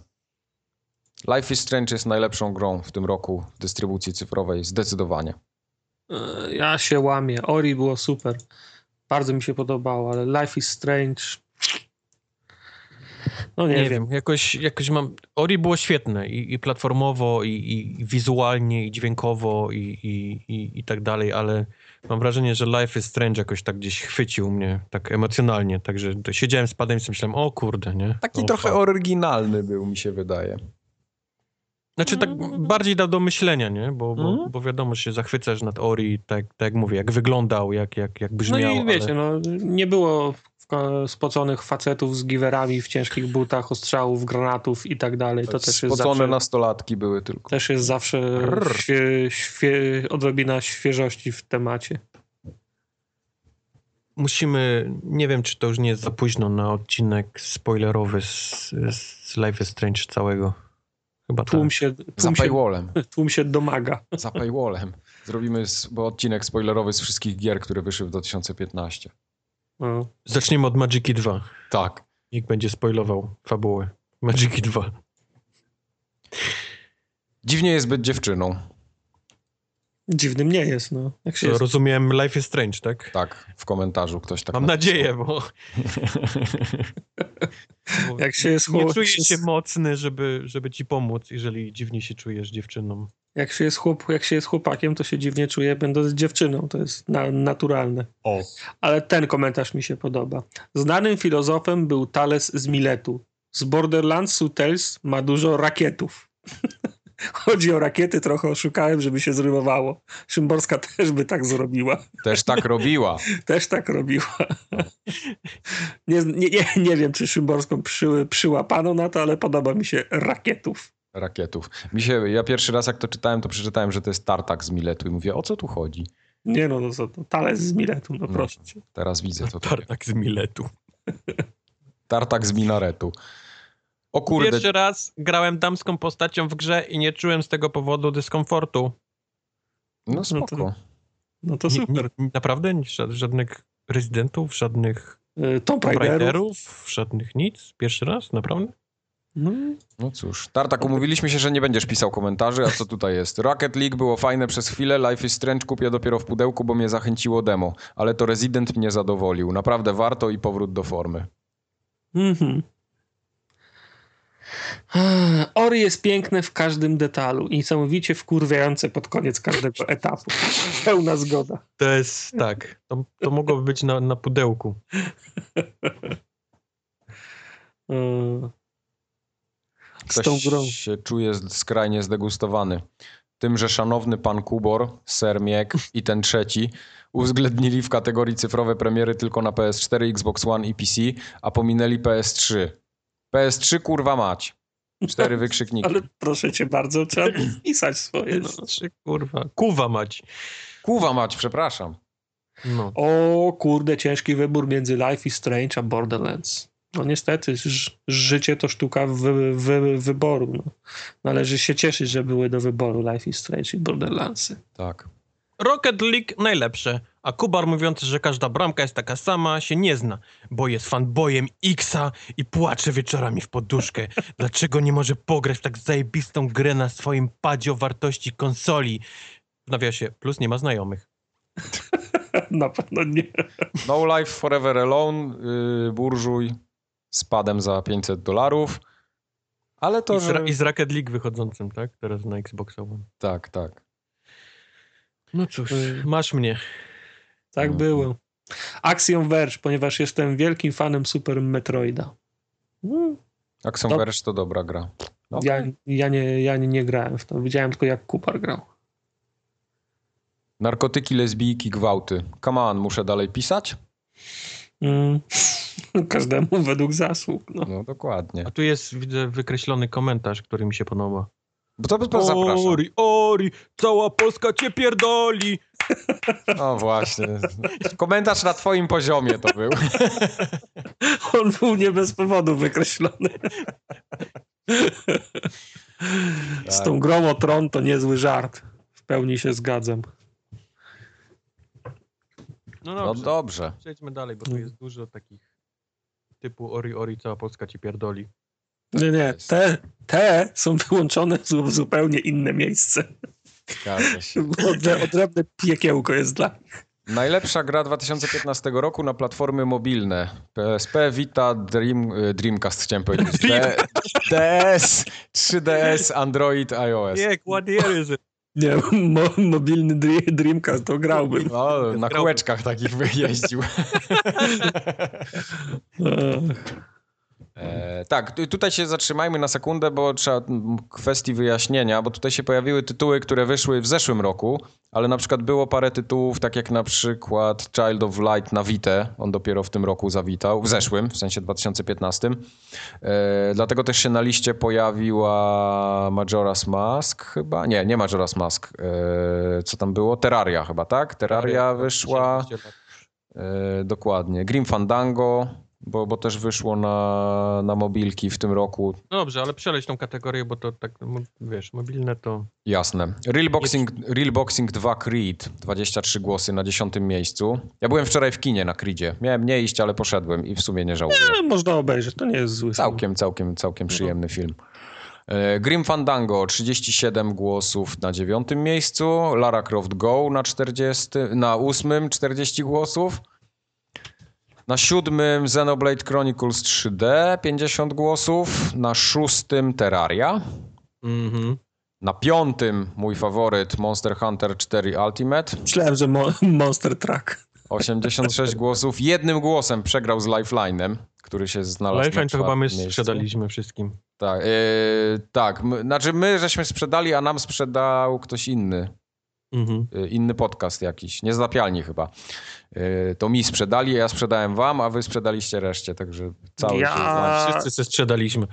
Life is Strange jest najlepszą grą w tym roku w dystrybucji cyfrowej, zdecydowanie. E, Ja się łamię. Ori było super. Bardzo mi się podobało, ale Life is Strange. No nie, Nie, wiem. wiem, jakoś, jakoś mam. Ori było świetne i, i platformowo, i, i wizualnie, i dźwiękowo, i, i, i, i tak dalej, ale mam wrażenie, że Life is Strange jakoś tak gdzieś chwycił mnie, tak emocjonalnie. Także siedziałem z padem i myślałem, o kurde, nie? Taki o, trochę fuck. oryginalny był, mi się wydaje. Znaczy tak bardziej dał do myślenia, nie? Bo, bo, Mhm. bo wiadomo, że się zachwycasz nad Ori, tak, tak jak mówię, jak wyglądał, jak, jak, jak No brzmiał. i wiecie, ale... no, nie było spoconych facetów z giwerami w ciężkich butach, ostrzałów, granatów i tak dalej. To też jest Spocone zawsze, nastolatki były tylko. też jest zawsze świe, świe, odrobina świeżości w temacie. Musimy, nie wiem, czy to już nie jest za późno na odcinek spoilerowy z, z Life is Strange całego. Chyba tak. Tłum się, Za tłum się, paywallem. tłum się domaga. Za paywallem. Zrobimy bo odcinek spoilerowy z wszystkich gier, które wyszły w 2015. No. Zaczniemy od Magiki 2. Tak. Nikt będzie spoilował fabułę. Magiki 2. Dziwnie jest być dziewczyną. Dziwnym nie jest, no. Jak się jest, rozumiem Life is Strange, tak? Tak, w komentarzu ktoś tak Mam napisał. nadzieję, bo, bo jak się jest, nie czuję się mocny, żeby, żeby ci pomóc, jeżeli dziwnie się czujesz dziewczyną. jak, się jest chłop, jak się jest chłopakiem, to się dziwnie czuje, będąc dziewczyną. To jest na, naturalne. O. Ale ten komentarz mi się podoba. Znanym filozofem był Thales z Miletu. Z Borderlandsu Tales ma dużo rakietów. Chodzi o rakiety, trochę oszukałem, żeby się zrymowało. Szymborska też by tak zrobiła. Też tak robiła. Też tak robiła. Nie, nie, nie, nie wiem, czy Szymborską przy, przyłapano na to, ale podoba mi się rakietów. Rakietów. Mi się, ja pierwszy raz jak to czytałem, to przeczytałem, że to jest tartak z Miletu i mówię, o co tu chodzi? Nie no, no co to? Thales z Miletu, no No. proszę cię. Teraz widzę to. Tartak z Miletu. Tartak z minaretu. O kurde, Pierwszy raz grałem damską postacią w grze i nie czułem z tego powodu dyskomfortu. no spoko. No to Nie- super. Nie, naprawdę? Ża- Żadnych rezydentów, żadnych Y, Tomb Raiderów. Żadnych nic? Pierwszy raz? Naprawdę? No, No cóż, Tartak, umówiliśmy się, że nie będziesz pisał komentarzy, a co tutaj jest? Rocket League było fajne przez chwilę, Life is Strange kupię dopiero w pudełku, bo mnie zachęciło demo, ale to Resident mnie zadowolił. Naprawdę warto i powrót do formy. Mhm. Ori jest piękne w każdym detalu i niesamowicie wkurwiające pod koniec każdego etapu. Pełna zgoda. To jest tak. To, to mogłoby być na, na pudełku. Eee, Z Ktoś tą grą. się czuje skrajnie zdegustowany. Tym, że szanowny pan Kubor, Sermiek i ten trzeci uwzględnili w kategorii cyfrowe premiery tylko na PS4, Xbox One i PC, a pominęli PS3. PS3 kurwa mać. Cztery wykrzykniki. Ale proszę cię bardzo, trzeba pisać swoje. No. Trzy, kurwa. Kuwa mać. Kuwa mać, przepraszam. No. O kurde, ciężki wybór między Life is Strange a Borderlands. No niestety, życie to sztuka wy, wy, wyboru. No. Należy się cieszyć, że były do wyboru Life is Strange i Borderlandsy. Tak. Rocket League najlepsze, a Kubar mówiący, że każda bramka jest taka sama, się nie zna, bo jest fanboyem Xa i płacze wieczorami w poduszkę. Dlaczego nie może pograć w tak zajebistą grę na swoim padzie o wartości konsoli? W nawiasie, plus nie ma znajomych. Na pewno nie. No Life Forever Alone, yy, burżuj z padem za 500 dolarów. Ale to, I z, że... I z Rocket League wychodzącym, tak? Teraz na Xboxowym. Tak, tak. No cóż, Y- masz mnie. Tak Mhm. było. Axiom Verge, ponieważ jestem wielkim fanem Super Metroida. Mm, Axiom To- Verge to dobra gra. No, Ja, ja, nie, ja nie, nie grałem w to. Widziałem tylko jak Kupar grał. Narkotyki, lesbijki, gwałty. Come on, muszę dalej pisać? Mm. Każdemu według zasług. No. No dokładnie. A tu jest, widzę, wykreślony komentarz, który mi się podoba. Bo to, to zapraszam. Ori, ori, cała Polska cię pierdoli. No właśnie. Komentarz na twoim poziomie to był. On był nie bez powodu wykreślony. Z Tak. tą grą o tron to niezły żart. W pełni się zgadzam. No No dobrze, dobrze. przejdźmy dalej, bo tu jest dużo takich typu ori, ori, cała Polska cię pierdoli. Nie, nie, te, te są wyłączone w zu- zupełnie inne miejsce. Zgadza się. Odre- Odrębne piekiełko jest dla nich. Najlepsza gra 2015 roku na platformy mobilne. PSP, Vita, Dream, y, Dreamcast chciałem powiedzieć. D, DS, 3DS, Android, iOS. Jak, what year is it? Nie, mo, mobilny Dreamcast to grałbym. O, na kółeczkach takich wyjeździł. E, tak, tu- tutaj się zatrzymajmy na sekundę, bo trzeba kwestii wyjaśnienia, bo tutaj się pojawiły tytuły, które wyszły w zeszłym roku, ale na przykład było parę tytułów, tak jak na przykład Child of Light na Vita, on dopiero w tym roku zawitał, w zeszłym, w sensie 2015. E, dlatego też się na liście pojawiła Majora's Mask chyba, nie, nie Majora's Mask, e, co tam było? Terraria chyba, tak? Terraria wyszła, 17 lat. e, dokładnie. Grim Fandango, bo, bo też wyszło na, na mobilki w tym roku. No dobrze, ale przeleć tą kategorię, bo to tak, wiesz, mobilne to... Jasne. Real Boxing, Real Boxing 2 Creed, 23 głosy na 10 miejscu. Ja byłem wczoraj w kinie na Creedzie. Miałem nie iść, ale poszedłem i w sumie nie żałuję. można obejrzeć, to nie jest zły film. Całkiem, całkiem, całkiem przyjemny film. E, Grim Fandango 37 głosów na 9 miejscu, Lara Croft Go na 40, na 8 40 głosów. Na siódmym Xenoblade Chronicles 3D 50 głosów, na szóstym Terraria, Mhm. na piątym mój faworyt Monster Hunter 4 Ultimate Myślałem, że mo Monster Truck. 86 głosów, jednym głosem przegrał z Lifeline'em, który się znalazł na Lifeline to chyba my miejscu. sprzedaliśmy wszystkim. Tak, yy, tak. My, znaczy my żeśmy sprzedali, a nam sprzedał ktoś inny. Mhm. Yy, inny podcast jakiś. Niezlapialni chyba. Yy, to mi sprzedali, ja sprzedałem wam, a wy sprzedaliście reszcie, także cały Ja- się Wszyscy se sprzedaliśmy.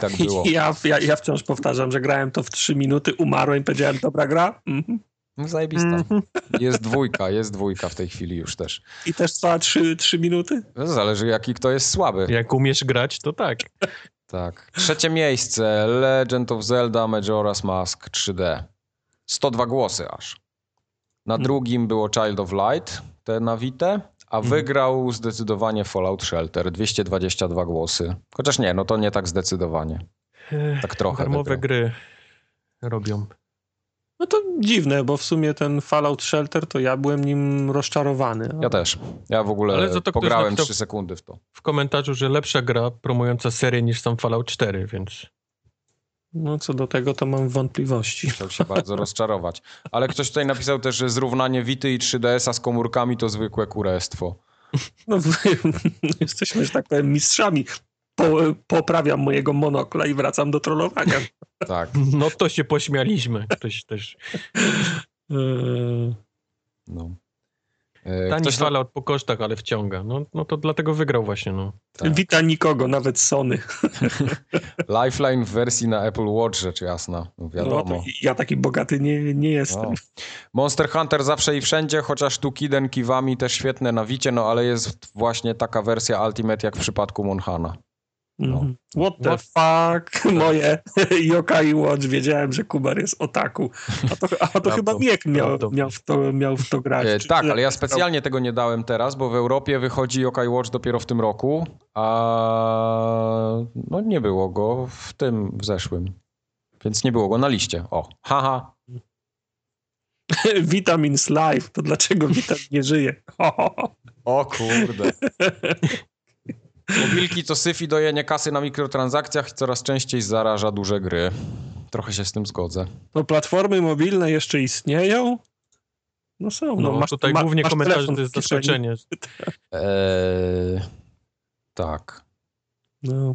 tak było. Ja, ja, ja wciąż powtarzam, że grałem to w 3 minuty, umarłem i powiedziałem, dobra gra. Mhm. No, Zajebista. Mhm. Jest dwójka, jest dwójka w tej chwili już też. I też trwała 3, 3 minuty? No, Zależy jaki kto jest słaby. Jak umiesz grać, to tak. Tak. Trzecie miejsce Legend of Zelda Majora's Mask 3D. 102 głosy aż. Na Hmm. drugim było Child of Light, te na Vita, a Mhm. wygrał zdecydowanie Fallout Shelter, 222 głosy. Chociaż nie, no to nie tak zdecydowanie. Tak trochę Darmowe wygrał. gry robią. No to dziwne, bo w sumie ten Fallout Shelter to ja byłem nim rozczarowany. Ja też. Ja w Ale ogóle za to ktoś pograłem napisał- 3 sekundy w to. W komentarzu, że lepsza gra promująca serię niż sam Fallout 4, więc... No co do tego to mam wątpliwości. Chciał się bardzo rozczarować. Ale ktoś tutaj napisał też, że zrównanie Vity i 3DS-a z komórkami to zwykłe kurestwo. No, jesteśmy, że tak powiem, mistrzami. Po, poprawiam mojego monokla i wracam do trollowania. Tak. No to się pośmialiśmy. Ktoś też... Eee, No. E, Tani Ktoś. Fallout po kosztach, ale wciąga. No, no to dlatego wygrał właśnie, no. Tak. Wita nikogo, nawet Sony. Lifeline w wersji na Apple Watch, rzecz jasna. No No, wiadomo. to ja taki bogaty nie, nie jestem. No. Monster Hunter zawsze i wszędzie, chociaż tu Kiden Kiwami też świetne na Wicie, no ale jest właśnie taka wersja Ultimate jak w przypadku Monhana. Mhm. What the What- fuck? Moje Yokai Watch. Wiedziałem, że Kubar jest otaku. A to, a to chyba Miek miał, miał, w to, miał w to grać. E, tak, ale ja specjalnie tego nie dałem teraz, bo w Europie wychodzi Yokai Watch dopiero w tym roku, a no nie było go w tym, w zeszłym. Więc nie było go na liście. O, haha. Vitamins Life. To dlaczego Witam nie żyje? O kurde. Mobilki to syf i dojenie kasy na mikrotransakcjach i coraz częściej zaraża duże gry. Trochę się z tym zgodzę. No platformy mobilne jeszcze istnieją? No są. No, No, masz, tutaj ma- głównie masz komentarze to jest zaskoczenie. Eee, tak. No.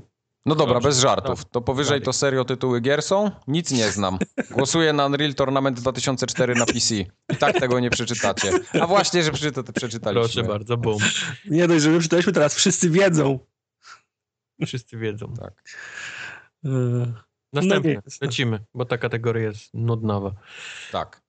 No dobra, Dobrze, bez żartów. To powyżej Dalej. to serio tytuły gier są? Nic nie znam. Głosuję na Unreal Tournament 2004 na PC. I tak tego nie przeczytacie. A właśnie, że przeczyta, przeczytaliśmy. Proszę bardzo, bum. Nie dość, że my czytaliśmy, teraz wszyscy wiedzą. Wszyscy wiedzą. Tak. Yy, Następne. No. Lecimy, bo ta kategoria jest nudnawa. Tak.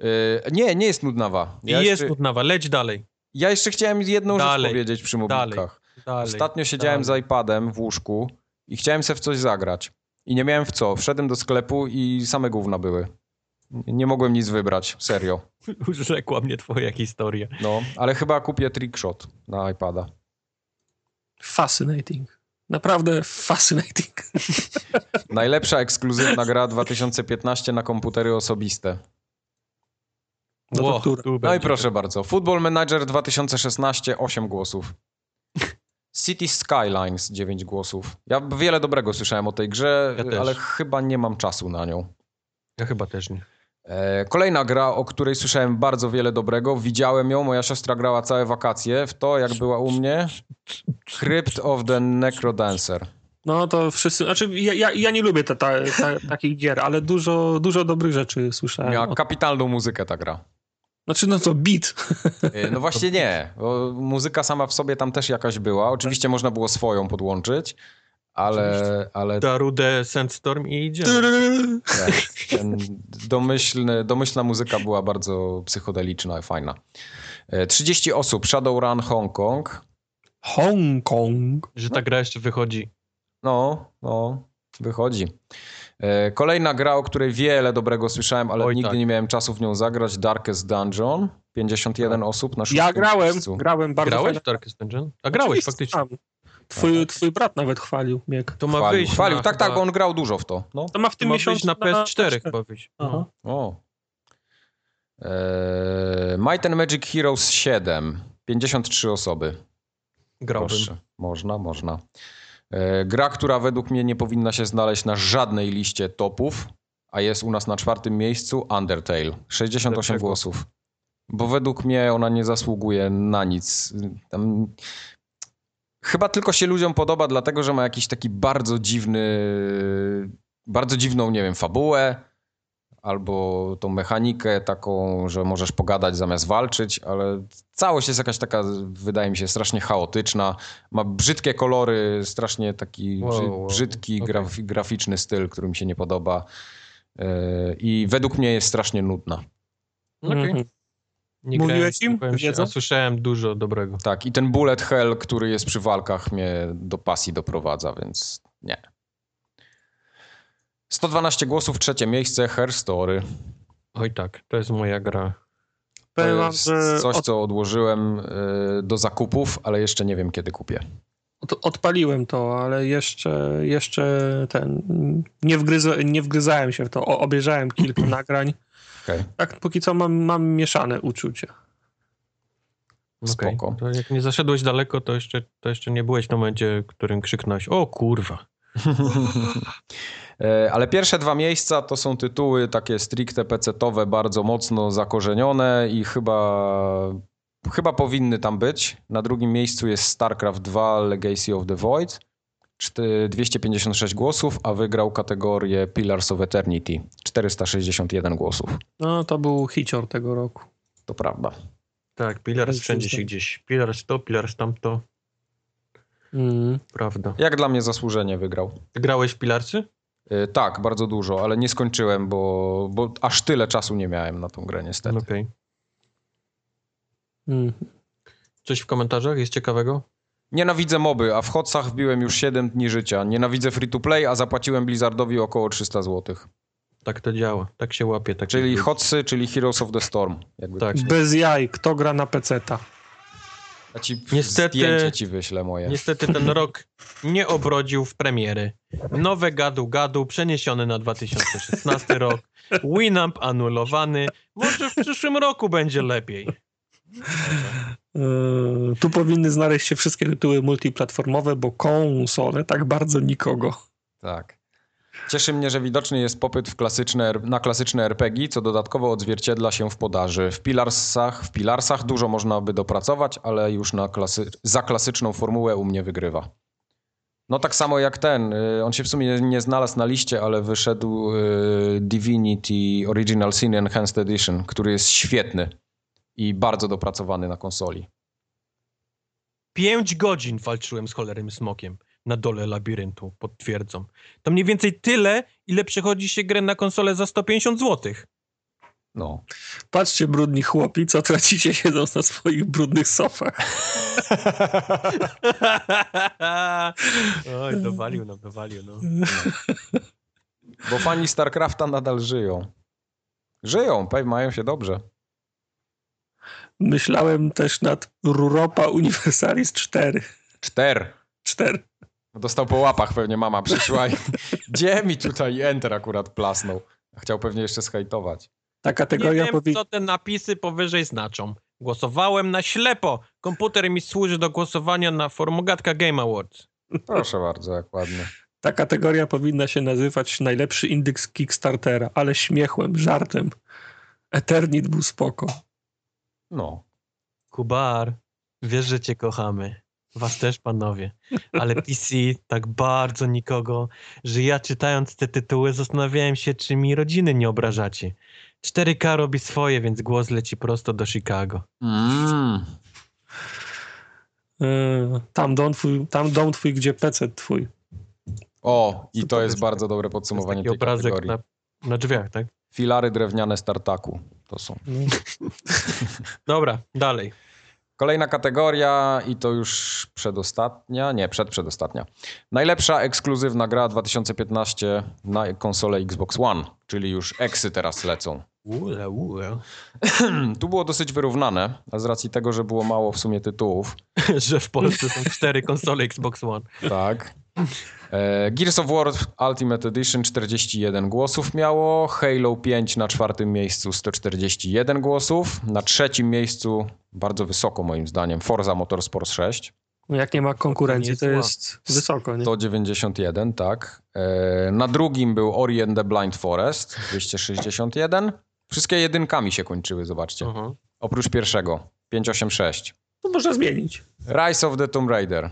Yy, nie, nie jest nudnawa. I Ja jest jeszcze, nudnawa. Leć dalej. ja jeszcze chciałem jedną Dalej. rzecz powiedzieć przy Dalej. mobilkach. dalej Ostatnio siedziałem dalej. z iPadem w łóżku i chciałem sobie w coś zagrać. I nie miałem w co. Wszedłem do sklepu i same gówna były. Nie mogłem nic wybrać, serio. Urzekła mnie twoja historia. No, ale chyba kupię Trickshot na iPada. fascinating. Naprawdę fascinating. Najlepsza ekskluzywna gra 2015 na komputery osobiste. No tu No i proszę bardzo. Football Manager 2016 8 głosów. City Skylines 9 głosów. Ja wiele dobrego słyszałem o tej grze, Ja ale chyba nie mam czasu na nią. Ja chyba też nie. E, Kolejna gra, o której słyszałem bardzo wiele dobrego. Widziałem ją, moja siostra grała całe wakacje w to, jak była u mnie. Crypt of the Necrodancer. No to wszyscy, znaczy ja, ja, ja nie lubię ta, ta, ta, takich gier, ale dużo, dużo dobrych rzeczy słyszałem. Miała kapitalną muzykę ta gra. Znaczy no to beat. E, No właśnie nie. Bo muzyka sama w sobie tam też jakaś była. Oczywiście można było swoją podłączyć, ale, ale Darude Sandstorm i idziemy. tak, domyślny, domyślna muzyka była bardzo psychodeliczna i fajna. E, 30 osób, Shadowrun Hong Kong. Hongkong. Że ta gra jeszcze wychodzi. No, no, wychodzi. E, Kolejna gra, o której wiele dobrego słyszałem, ale Oj, nigdy tak. nie miałem czasu w nią zagrać. Darkest Dungeon. 51 osób na szóstym Ja grałem, miejscu. grałem bardzo Grałeś fajnie. w Darkest Dungeon? A grałeś Oczywiście, faktycznie. tam. Twój, twój brat nawet chwalił mnie. To ma Chwalił, wyjść chwalił. na, tak, tak, chyba- on grał dużo w to. No. To ma w To tym ma miesiącu na PS4 chyba wyjść. Aha. No. O. Eee, Might and Magic Heroes 7. 53 osoby. Grałbym. Proszę. Można, można. Eee, gra, która według mnie nie powinna się znaleźć na żadnej liście topów, a jest u nas na czwartym miejscu Undertale. 68 Dlaczego? głosów. Bo według mnie ona nie zasługuje na nic. Tam... Chyba tylko się ludziom podoba, dlatego że ma jakiś taki bardzo dziwny, bardzo dziwną, nie wiem, fabułę, albo tą mechanikę taką, że możesz pogadać zamiast walczyć, ale całość jest jakaś taka, wydaje mi się, strasznie chaotyczna. Ma brzydkie kolory, strasznie taki Wow, brzy- wow. brzydki, Okej. graf, graficzny styl, który mi się nie podoba. Yy, I według mnie jest strasznie nudna. Okej. Mhm. Nie Mówiłeś grałem, im? Wiedzą? a słyszałem dużo dobrego. Tak, i ten bullet hell, który jest przy walkach, mnie do pasji doprowadza, więc nie. 112 głosów, trzecie miejsce, Her Story. Oj tak, to jest moja gra. To jest coś, co odłożyłem y, do zakupów, ale jeszcze nie wiem, kiedy kupię. od, odpaliłem to, ale jeszcze, jeszcze ten, nie, wgryza, nie wgryzałem się w to. Obejrzałem kilka nagrań. Okej. Tak, póki co mam, mam mieszane uczucie. Spoko. To jak nie zaszedłeś daleko, to jeszcze, to jeszcze nie byłeś w momencie, w którym krzyknąłeś o kurwa. E, Ale pierwsze dwa miejsca to są tytuły takie stricte PC-towe, bardzo mocno zakorzenione i chyba, chyba powinny tam być. Na drugim miejscu jest StarCraft 2 Legacy of the Void. czty- 256 głosów, a wygrał kategorię Pillars of Eternity. 461 głosów. No, to był hicior tego roku. To prawda. Tak, Pillars wszędzie się gdzieś. Pillars to, Pillars tamto. Mm. Prawda. Jak dla mnie zasłużenie wygrał. Grałeś w Pillarsy? E, Tak, bardzo dużo, ale nie skończyłem, bo, bo aż tyle czasu nie miałem na tą grę niestety. Okej. Mm. Coś w komentarzach jest ciekawego? Nienawidzę moby, a w Hotsach wbiłem już 7 dni życia. Nienawidzę free to play, a zapłaciłem Blizzardowi około 300 zł. Tak to działa. Tak się łapie. Tak Czyli Hotsy, czyli Heroes of the Storm. Jakby Tak. Bez jaj, kto gra na peceta? Ja ci Niestety- zdjęcie ci wyślę moje. Niestety ten rok nie obrodził w premiery. Nowe gadu gadu przeniesione na 2016 rok. Winamp anulowany. Może w przyszłym roku będzie lepiej. Yy, tu powinny znaleźć się wszystkie tytuły multiplatformowe, bo konsole tak bardzo nikogo. Tak. Cieszy mnie, że widoczny jest popyt w klasyczne, na klasyczne RPG, co dodatkowo odzwierciedla się w podaży. W Pilarsach, w Pilarsach dużo można by dopracować, ale już na klasy, za klasyczną formułę u mnie wygrywa. No tak samo jak ten. y, On się w sumie nie, nie znalazł na liście, ale wyszedł y, Divinity Original Sin Enhanced Edition, który jest świetny i bardzo dopracowany na konsoli. Pięć godzin walczyłem z cholerym smokiem na dole labiryntu, potwierdzam. To mniej więcej tyle, ile przechodzi się grę na konsolę za 150 zł. No. Patrzcie, brudni chłopi, co tracicie siedząc na swoich brudnych sofach. Oj, dowalił nam, dowalił, no. Bo fani StarCrafta nadal żyją. Żyją, pewnie mają się dobrze. Myślałem też nad Ruropa Universalis 4. Czter. 4. Dostał po łapach pewnie mama przyszła i gdzie mi tutaj Enter akurat plasnął. Chciał pewnie jeszcze schejtować. Ta Nie kategoria wiem, powi... co te napisy powyżej znaczą. Głosowałem na ślepo. Komputer mi służy do głosowania na Formogatka Game Awards. Proszę bardzo, jak ładnie. Ta kategoria powinna się nazywać najlepszy indeks Kickstartera, ale śmiechłem, żartem. Eternit był spoko. No. Kubar, wiesz, że cię kochamy. Was też, panowie. Ale PC tak bardzo nikogo, że ja czytając te tytuły zastanawiałem się, czy mi rodziny nie obrażacie. 4K robi swoje, więc głos leci prosto do Chicago. Mm. Yy, tam, dom twój, tam dom twój, gdzie PC twój. O, i to to jest bardzo dobre podsumowanie tej obrazek kategorii. na, na drzwiach, tak? Filary drewniane startaku to są. No. Dobra, dalej. Kolejna kategoria i to już przedostatnia, nie, przedprzedostatnia. Najlepsza ekskluzywna gra 2015 na konsolę Xbox One, czyli już eksy teraz lecą. Ule, ule. Tu było dosyć wyrównane, a z racji tego, że było mało w sumie tytułów. że w Polsce są cztery konsole Xbox One. Tak. E, Gears of War Ultimate Edition 41 głosów miało, Halo 5 na czwartym miejscu 141 głosów, na trzecim miejscu bardzo wysoko moim zdaniem Forza Motorsport 6 No jak nie ma konkurencji, to jest wysoko. Nie? 191, tak. E, Na drugim był Ori and the Blind Forest 261. Wszystkie jedynkami się kończyły, zobaczcie. Mhm. Oprócz pierwszego 586. To można zmienić. Rise of the Tomb Raider.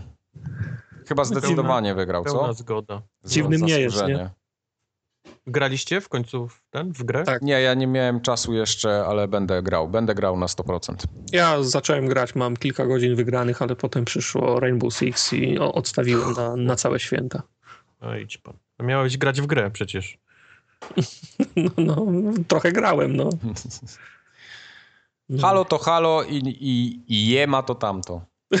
Chyba zdecydowanie wygrał, Pełna co? zgoda. Dziwnym nie jest, zasłużenie. Graliście w końcu w ten, w grę? Tak. Nie, ja nie miałem czasu jeszcze, ale będę grał. Będę grał na 100%. Ja zacząłem grać, mam kilka godzin wygranych, ale potem przyszło Rainbow Six i odstawiłem na, na całe święta. No idź pan. Miałeś grać w grę przecież. No, no trochę grałem, no. No. Halo to halo i, i, i jema to tamto.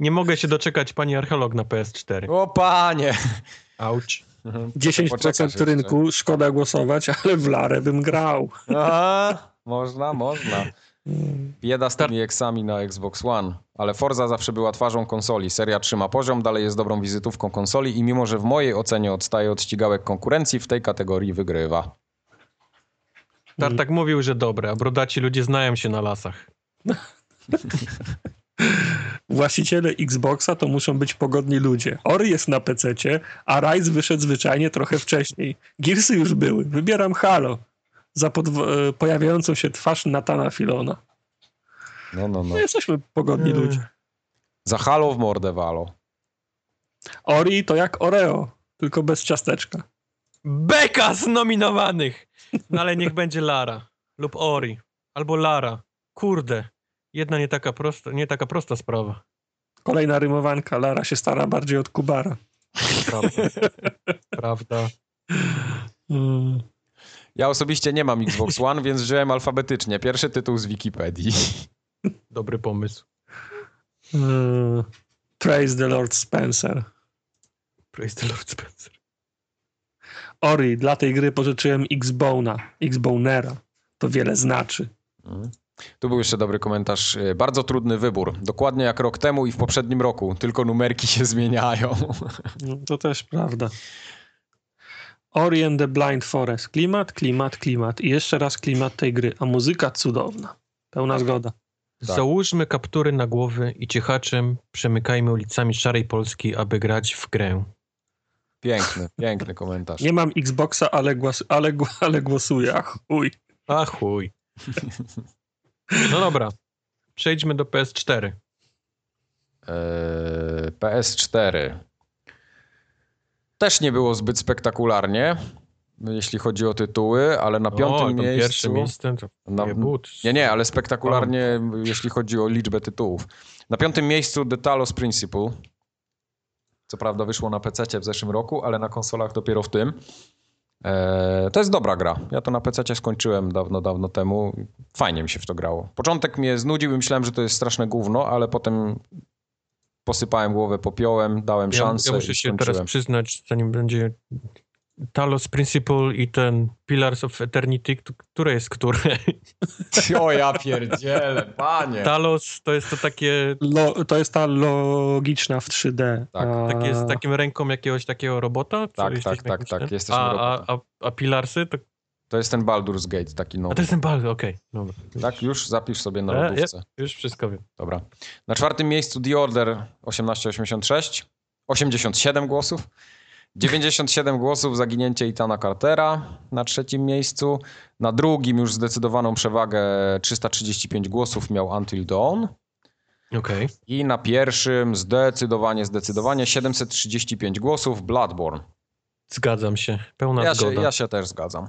Nie mogę się doczekać pani archeolog na PS4. O panie! Auć. 10% Poczekasz jeszcze. rynku, szkoda głosować, ale w Larę bym grał. A, można, można. Bieda z tymi eksami na Xbox One, ale Forza zawsze była twarzą konsoli. Seria trzyma poziom, dalej jest dobrą wizytówką konsoli i mimo, że w mojej ocenie odstaje od ścigałek konkurencji, w tej kategorii wygrywa. Tartak mówił, że dobre, a brodaci ludzie znają się na lasach. Właściciele Xboxa to muszą być pogodni ludzie. Ori jest na PC-cie, a Rise wyszedł zwyczajnie trochę wcześniej. Gearsy już były. Wybieram Halo za podw- e, pojawiającą się twarz Natana Filona. No, no, no. No jesteśmy pogodni Mm. ludzie. Za halo w mordę walo. Ori to jak Oreo, tylko bez ciasteczka. Beka z nominowanych! No ale niech będzie Lara. Lub Ori. Albo Lara. Kurde. Jedna nie taka prosta, nie taka prosta sprawa. Kolejna rymowanka. Lara się stara bardziej od Kubara. Prawda. Prawda. Mm. Ja osobiście nie mam Xbox One, więc wziąłem alfabetycznie. Pierwszy tytuł z Wikipedii. Dobry pomysł. Mm. Praise the Lord Spencer. Praise the Lord Spencer. Ori, dla tej gry pożyczyłem Xbona, Xbonera. To wiele znaczy. Mhm. Tu był jeszcze dobry komentarz. Y, Bardzo trudny wybór. Dokładnie jak rok temu i w poprzednim roku, tylko numerki się zmieniają. No, to też prawda. Ori and the Blind Forest. Klimat, klimat, klimat. I jeszcze raz klimat tej gry. A muzyka cudowna. Pełna zgoda. Tak. Załóżmy kaptury na głowy i cichaczem przemykajmy ulicami szarej Polski, aby grać w grę. Piękny, piękny komentarz. Nie mam Xboxa, ale, głos, ale, ale głosuję. A chuj. A chuj. No dobra. Przejdźmy do PS4. Eee, Y, PS4. Też nie było zbyt spektakularnie, jeśli chodzi o tytuły, ale na piątym o, miejscu... pierwsze miejsce to Na- nie. Nie, ale spektakularnie, jeśli chodzi o liczbę tytułów. Na piątym miejscu The Talos Principle. Co prawda wyszło na PC w zeszłym roku, ale na konsolach dopiero w tym. Eee, to jest dobra gra. Ja to na PC skończyłem dawno, dawno temu. Fajnie mi się w to grało. Początek mnie znudził i myślałem, że to jest straszne gówno, ale potem posypałem głowę popiołem, dałem Ja, szansę ja muszę się teraz przyznać, zanim będzie Talos Principle i ten Pillars of Eternity, które jest które? O ja pierdzielę, panie. Talos to jest to takie, Lo, to jest ta logiczna w 3D. Tak, a, takie z takim ręką jakiegoś takiego robota? Tak, tak, tak, tak, tym? jesteśmy a, robotem. a, a, a Pillarsy? To, To jest ten Baldur's Gate, taki a nowy. to jest ten bal, okej. dobra. Tak, już zapisz sobie na E, lodówce. Już wszystko wiem. Dobra. Na czwartym miejscu The Order 1886. 87 głosów. 97 głosów zaginięcie Itana Cartera na trzecim miejscu. Na drugim już zdecydowaną przewagę 335 głosów miał Until Dawn. Okej. I na pierwszym zdecydowanie, zdecydowanie 735 głosów Bloodborne. Zgadzam się. Pełna Ja się, zgoda. ja się też zgadzam.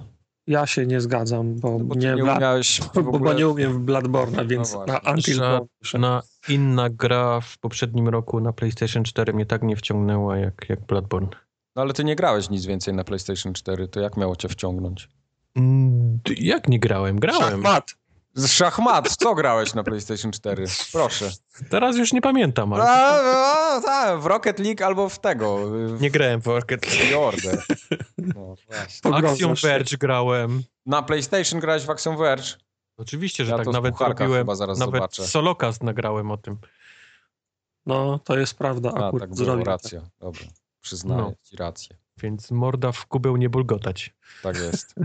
Ja się nie zgadzam, bo, Bo ty nie, nie umiałeś bo, bo ogóle... nie umiem w Bloodborne'a, więc No na. Until. Na inna gra w poprzednim roku na PlayStation 4 mnie tak nie wciągnęła jak, jak Bloodborne. No ale ty nie grałeś nic więcej na PlayStation 4, to jak miało cię wciągnąć? Mm, Jak nie grałem? Grałem. Szachmat. Z szachmat, co grałeś na PlayStation 4? Proszę. Teraz już nie pamiętam, ale A, a, ta, w Rocket League albo w tego. W nie grałem w Rocket League. Order. No, Action. Verge grałem. Na PlayStation grałeś w Action Verge? Oczywiście, że Ja tak. Nawet robiłem, chyba zaraz nawet zobaczę. solokast nagrałem o tym. No, to jest prawda. A, Akurat tak było, racja. Dobra, przyznaję No. ci rację. Więc morda w kubeł nie bulgotać. Tak jest.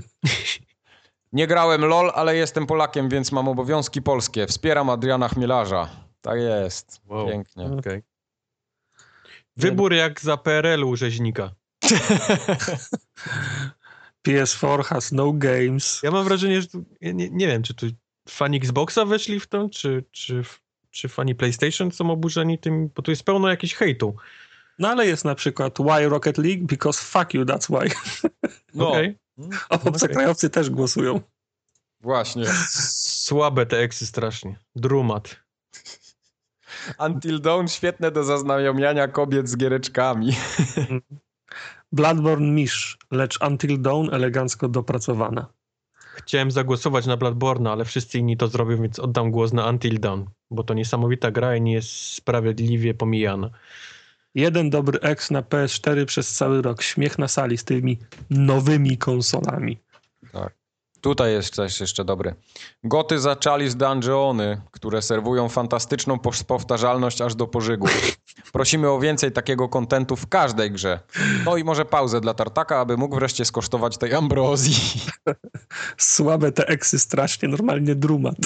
Nie grałem LOL, ale jestem Polakiem, więc mam obowiązki polskie. Wspieram Adriana Chmielarza. Tak jest. Wow. Pięknie. Okej. Wybór jak za PRL-u rzeźnika. PS4 has no games. Ja mam wrażenie, że tu, ja nie, nie wiem, czy tu fani Xboxa weszli w to, czy, czy, czy fani PlayStation są oburzeni tym, bo tu jest pełno jakichś hejtu. No ale jest na przykład Why Rocket League? Because fuck you, that's why. No, Okej. A obcokrajowcy też głosują. właśnie. Słabe te eksy strasznie. Drumat. Until Dawn świetne do zaznajomiania kobiet z giereczkami. Bloodborne misz, lecz Until Dawn elegancko dopracowana. Chciałem zagłosować na Bloodborne, ale wszyscy inni to zrobią, więc oddam głos na Until Dawn, bo to niesamowita gra i nie jest sprawiedliwie pomijana. Jeden dobry X na PS4 przez cały rok. Śmiech na sali z tymi nowymi konsolami. Tutaj jest coś jeszcze dobry. Goty zaczali z dungeony, które serwują fantastyczną powtarzalność aż do pożygu. Prosimy o więcej takiego kontentu w każdej grze. No i może pauzę dla Tartaka, aby mógł wreszcie skosztować tej ambrozji. Słabe te eksy strasznie, normalnie drumat.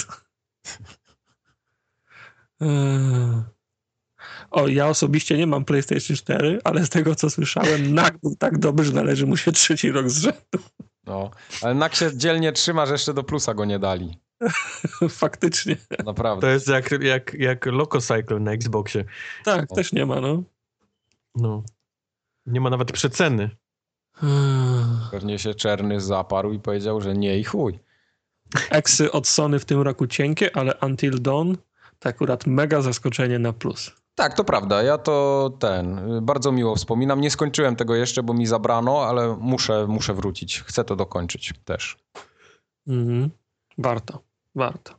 O, ja osobiście nie mam PlayStation 4, ale z tego co słyszałem, NAK był tak dobry, że należy mu się trzeci rok z rzędu. No, ale Nak się dzielnie trzyma, że jeszcze do plusa go nie dali. Faktycznie. To Naprawdę. jest jak, jak, jak Lococycle na Xboxie. Tak, O. też nie ma, no. No. Nie ma nawet przeceny. Pewnie się Czerny zaparł i powiedział, że nie i chuj. Eksy od Sony w tym roku cienkie, ale Until Dawn to akurat mega zaskoczenie na plus. Tak, to prawda. Ja to ten, y, bardzo miło wspominam. Nie skończyłem tego jeszcze, bo mi zabrano, ale muszę, muszę wrócić. Chcę to dokończyć też. Mhm. Warto, warto.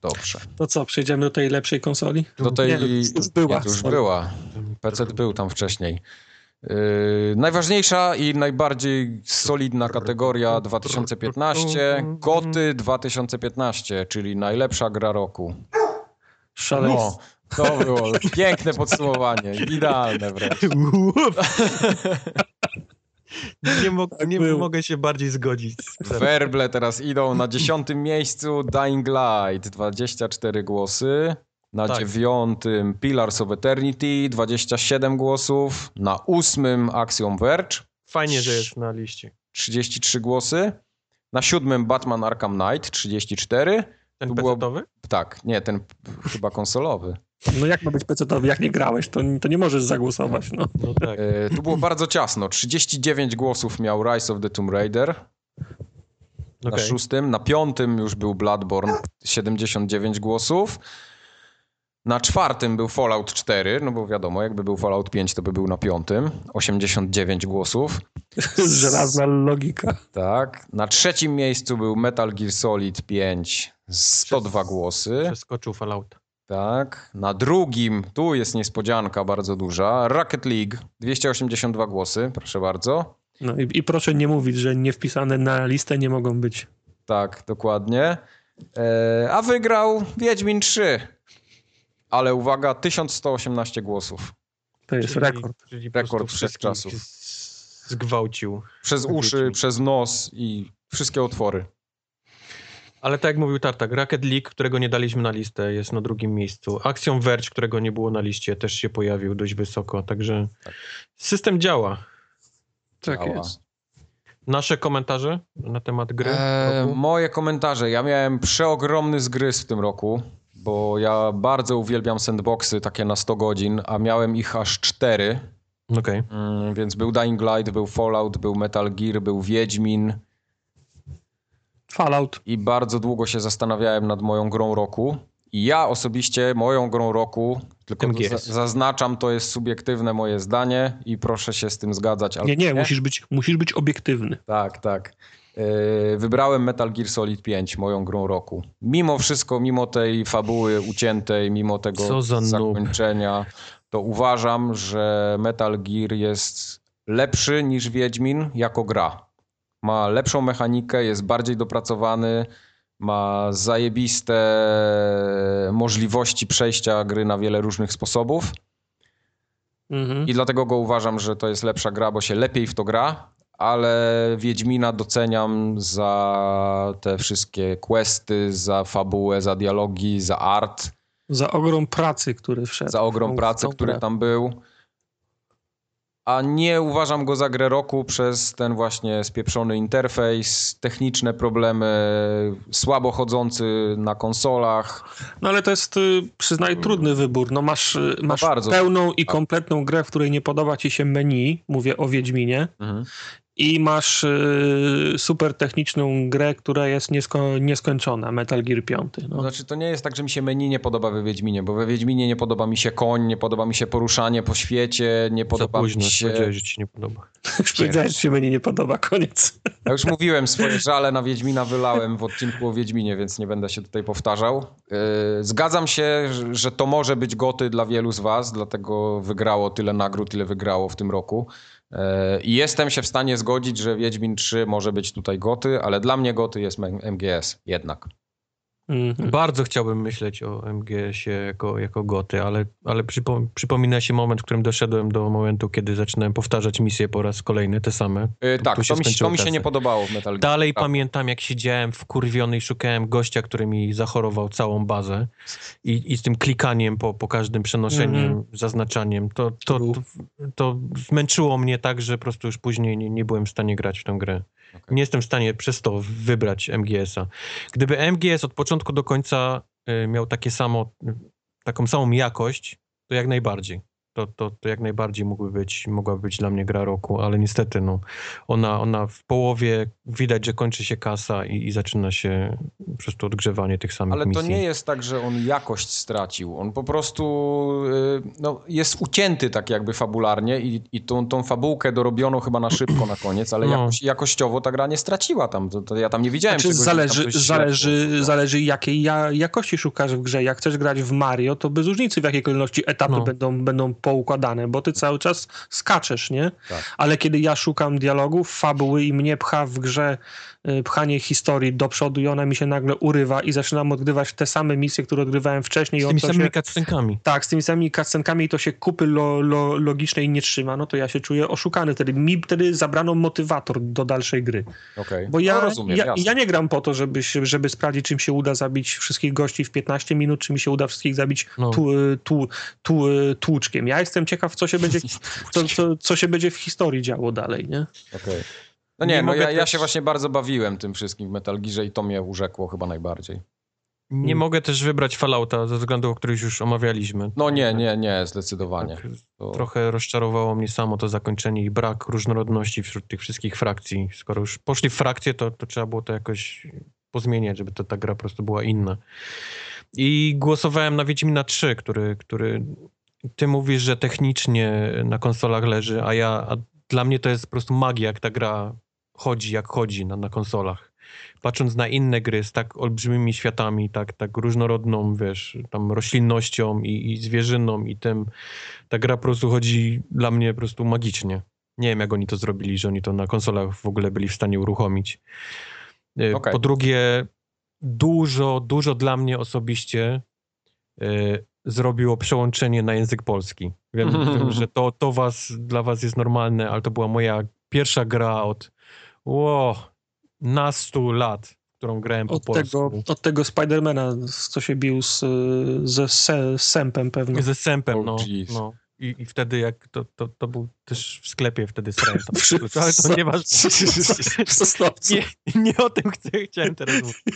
Dobrze. To co, przejdziemy do tej lepszej konsoli? Do tej... Nie, już była, Nie, już była. PC był tam wcześniej. Yy, najważniejsza i najbardziej solidna kategoria 2015, GOTY 2015, czyli najlepsza gra roku. Szaleństwo. To było piękne podsumowanie, idealne wręcz. nie, mo- Tak nie mogę się bardziej zgodzić. Werble teraz idą na dziesiątym miejscu Dying Light, 24 głosy. Na Tak. dziewiątym Pillars of Eternity, 27 głosów. Na ósmym Axiom Verge, Fajnie, że jest na liście. 33 głosy. Na siódmym Batman. Arkham Knight, 34. Ten Tu było-? Tak, nie, ten chyba konsolowy. No jak ma być PC-towy, jak nie grałeś, to, to nie możesz zagłosować, no. No tak. E, tu było bardzo ciasno. 39 głosów miał Rise of the Tomb Raider na Okej. szóstym. Na piątym już był Bloodborne, 79 głosów. Na czwartym był Fallout 4, no bo wiadomo, jakby był Fallout 5, to by był na piątym. 89 głosów. Żelazna logika. Tak. Na trzecim miejscu był Metal Gear Solid 5, 102 głosy. Przeskoczył Fallout. Tak. Na drugim, tu jest niespodzianka bardzo duża, Rocket League, 282 głosy, proszę bardzo. No i, i proszę nie mówić, że nie wpisane na listę nie mogą być. Tak, dokładnie. E, a wygrał Wiedźmin 3. Ale uwaga, 1118 głosów. To jest Czyli- rekord. Czyli Rekord wszechczasów. Zgwałcił. Przez uszy, Wiedźmin. przez nos i wszystkie otwory. Ale tak jak mówił Tartak, Rocket League, którego nie daliśmy na listę, jest na drugim miejscu. Action Verge, którego nie było na liście, też się pojawił dość wysoko, także system działa. Tak Działa. jest. Nasze komentarze na temat gry? E, roku? moje komentarze. Ja miałem przeogromny zgryz w tym roku, bo ja bardzo uwielbiam sandboxy takie na 100 godzin, a miałem ich aż 4. Okej. Mm, więc był Dying Light, był Fallout, był Metal Gear, był Wiedźmin Fallout. i bardzo długo się zastanawiałem nad moją grą roku. I ja osobiście moją grą roku, tylko zaznaczam, to jest subiektywne moje zdanie i proszę się z tym zgadzać. albo Nie, nie, musisz być, musisz być obiektywny. Tak, tak. Yy, Wybrałem Metal Gear Solid 5, moją grą roku. Mimo wszystko, mimo tej fabuły uciętej, mimo tego noob. zakończenia, to uważam, że Metal Gear jest lepszy niż Wiedźmin jako gra. Ma lepszą mechanikę, jest bardziej dopracowany, ma zajebiste możliwości przejścia gry na wiele różnych sposobów. Mhm. I dlatego go uważam, że to jest lepsza gra, bo się lepiej w to gra, ale Wiedźmina doceniam za te wszystkie questy, za fabułę, za dialogi, za art, Za ogrom pracy, który wszedł. za ogrom pracy, który tam był. A nie uważam go za grę roku przez ten właśnie spieprzony interfejs, techniczne problemy, słabo chodzący na konsolach. No ale to jest, y, przyznaj, trudny wybór. No masz, y, masz bardzo. pełną i kompletną grę, w której nie podoba ci się menu, mówię o Wiedźminie, i masz y, super techniczną grę, która jest niesko, nieskończona, Metal Gear 5. No. Znaczy, to nie jest tak, że mi się menu nie podoba we Wiedźminie, bo we Wiedźminie nie podoba mi się koń, nie podoba mi się poruszanie po świecie, nie Za podoba późno mi się... powiedziałeś, że ci nie podoba. Już powiedziałeś, że się menu nie podoba, koniec. Ja już mówiłem, swoje żale na Wiedźmina wylałem w odcinku o Wiedźminie, więc nie będę się tutaj powtarzał. Yy, Zgadzam się, że- że to może być goty dla wielu z was, dlatego wygrało tyle nagród, ile wygrało w tym roku. Yy, I jestem się w stanie zgodzić, że Wiedźmin 3 może być tutaj goty, ale dla mnie goty jest MGS jednak. Mhm. Bardzo chciałbym myśleć o MGS-ie jako, jako goty, ale, ale przypo, przypomina się moment, w którym doszedłem do momentu, kiedy zaczynałem powtarzać misje po raz kolejny, te same. Yy, Tu- tak, tu się to mi, to mi się nie podobało w Metal Gear. Dalej Prawda. pamiętam, jak siedziałem wkurwiony i szukałem gościa, który mi zachorował całą bazę i, i z tym klikaniem po, po każdym przenoszeniem, Mhm. zaznaczaniem, to, to, to, to zmęczyło mnie tak, że po prostu już później nie, nie byłem w stanie grać w tę grę. Okej. Nie jestem w stanie przez to wybrać MGS-a. Gdyby MGS od początku do końca y, miał takie samo, taką samą jakość, to jak najbardziej. To, to, to jak najbardziej mógłby być, mogłaby być dla mnie gra roku, ale niestety no, ona, ona w połowie widać, że kończy się kasa i, i zaczyna się po prostu odgrzewanie tych samych Ale to misji. nie jest tak, że on jakość stracił. On po prostu y, no, jest ucięty tak jakby fabularnie i, i tą, tą fabułkę dorobiono chyba na szybko na koniec, ale No. jakoś, jakościowo ta gra nie straciła tam. To, to ja tam nie widziałem Znaczy, czegoś, że tam zależy, źle zależy, zależy jakiej ja, jakości szukasz w grze. Jak chcesz grać w Mario, to bez różnicy w jakiej kolejności etapy No. będą, będą poukładane, bo ty cały czas skaczesz, nie? Tak. Ale kiedy ja szukam dialogów, fabuły i mnie pcha w grze pchanie historii do przodu i ona mi się nagle urywa i zaczynam odgrywać te same misje, które odgrywałem wcześniej. i Z tymi samymi się, cutscenkami. tak, z tymi samymi cutscenkami to się kupy lo, lo, logicznej nie trzyma, no to ja się czuję oszukany. Wtedy mi wtedy zabrano motywator do dalszej gry. Okej. Bo ja, no, rozumiem, ja, ja nie gram po to, żeby, się- żeby sprawdzić, czym się uda zabić wszystkich gości w 15 minut, czy mi się uda wszystkich zabić No. tu, tu, tu, tłuczkiem. Ja jestem ciekaw, co się będzie, co, co, co się będzie w historii działo dalej, nie? Okej. No nie, Nie no ja, ja też- się właśnie bardzo bawiłem tym wszystkim w Metal Gearze i to mnie urzekło chyba najbardziej. Nie Mm. mogę też wybrać Fallouta ze względów, o których już omawialiśmy. No nie, nie, nie, zdecydowanie. Tak, To... trochę rozczarowało mnie samo to zakończenie i brak różnorodności wśród tych wszystkich frakcji. Skoro już poszli w frakcje, to, to trzeba było to jakoś pozmieniać, żeby to ta gra po prostu była inna. I głosowałem na Wiedźmina 3, który, który ty mówisz, że technicznie na konsolach leży, a ja a dla mnie to jest po prostu magia, jak ta gra chodzi, jak chodzi na, na konsolach. Patrząc na inne gry z tak olbrzymimi światami, tak, tak różnorodną, wiesz, tam roślinnością i, i zwierzyną i tym, ta gra po prostu chodzi dla mnie po prostu magicznie. Nie wiem, jak oni to zrobili, że oni to na konsolach w ogóle byli w stanie uruchomić. E, Okej. Po drugie, dużo, dużo dla mnie osobiście e, zrobiło przełączenie na język polski. Wiem, wiem że to, to was, dla was jest normalne, ale to była moja pierwsza gra od ło, nastu lat, którą grałem po Od polsku. tego, od tego Spidermana, co się bił z, ze se, Sempem pewnie. Ze sępem, Oh, no. no. I, I wtedy jak to, to, to był też w sklepie wtedy srałem tam. Ale to nie masz... W Sosnowcu. Nie, nie o tym chcę, chciałem teraz mówić.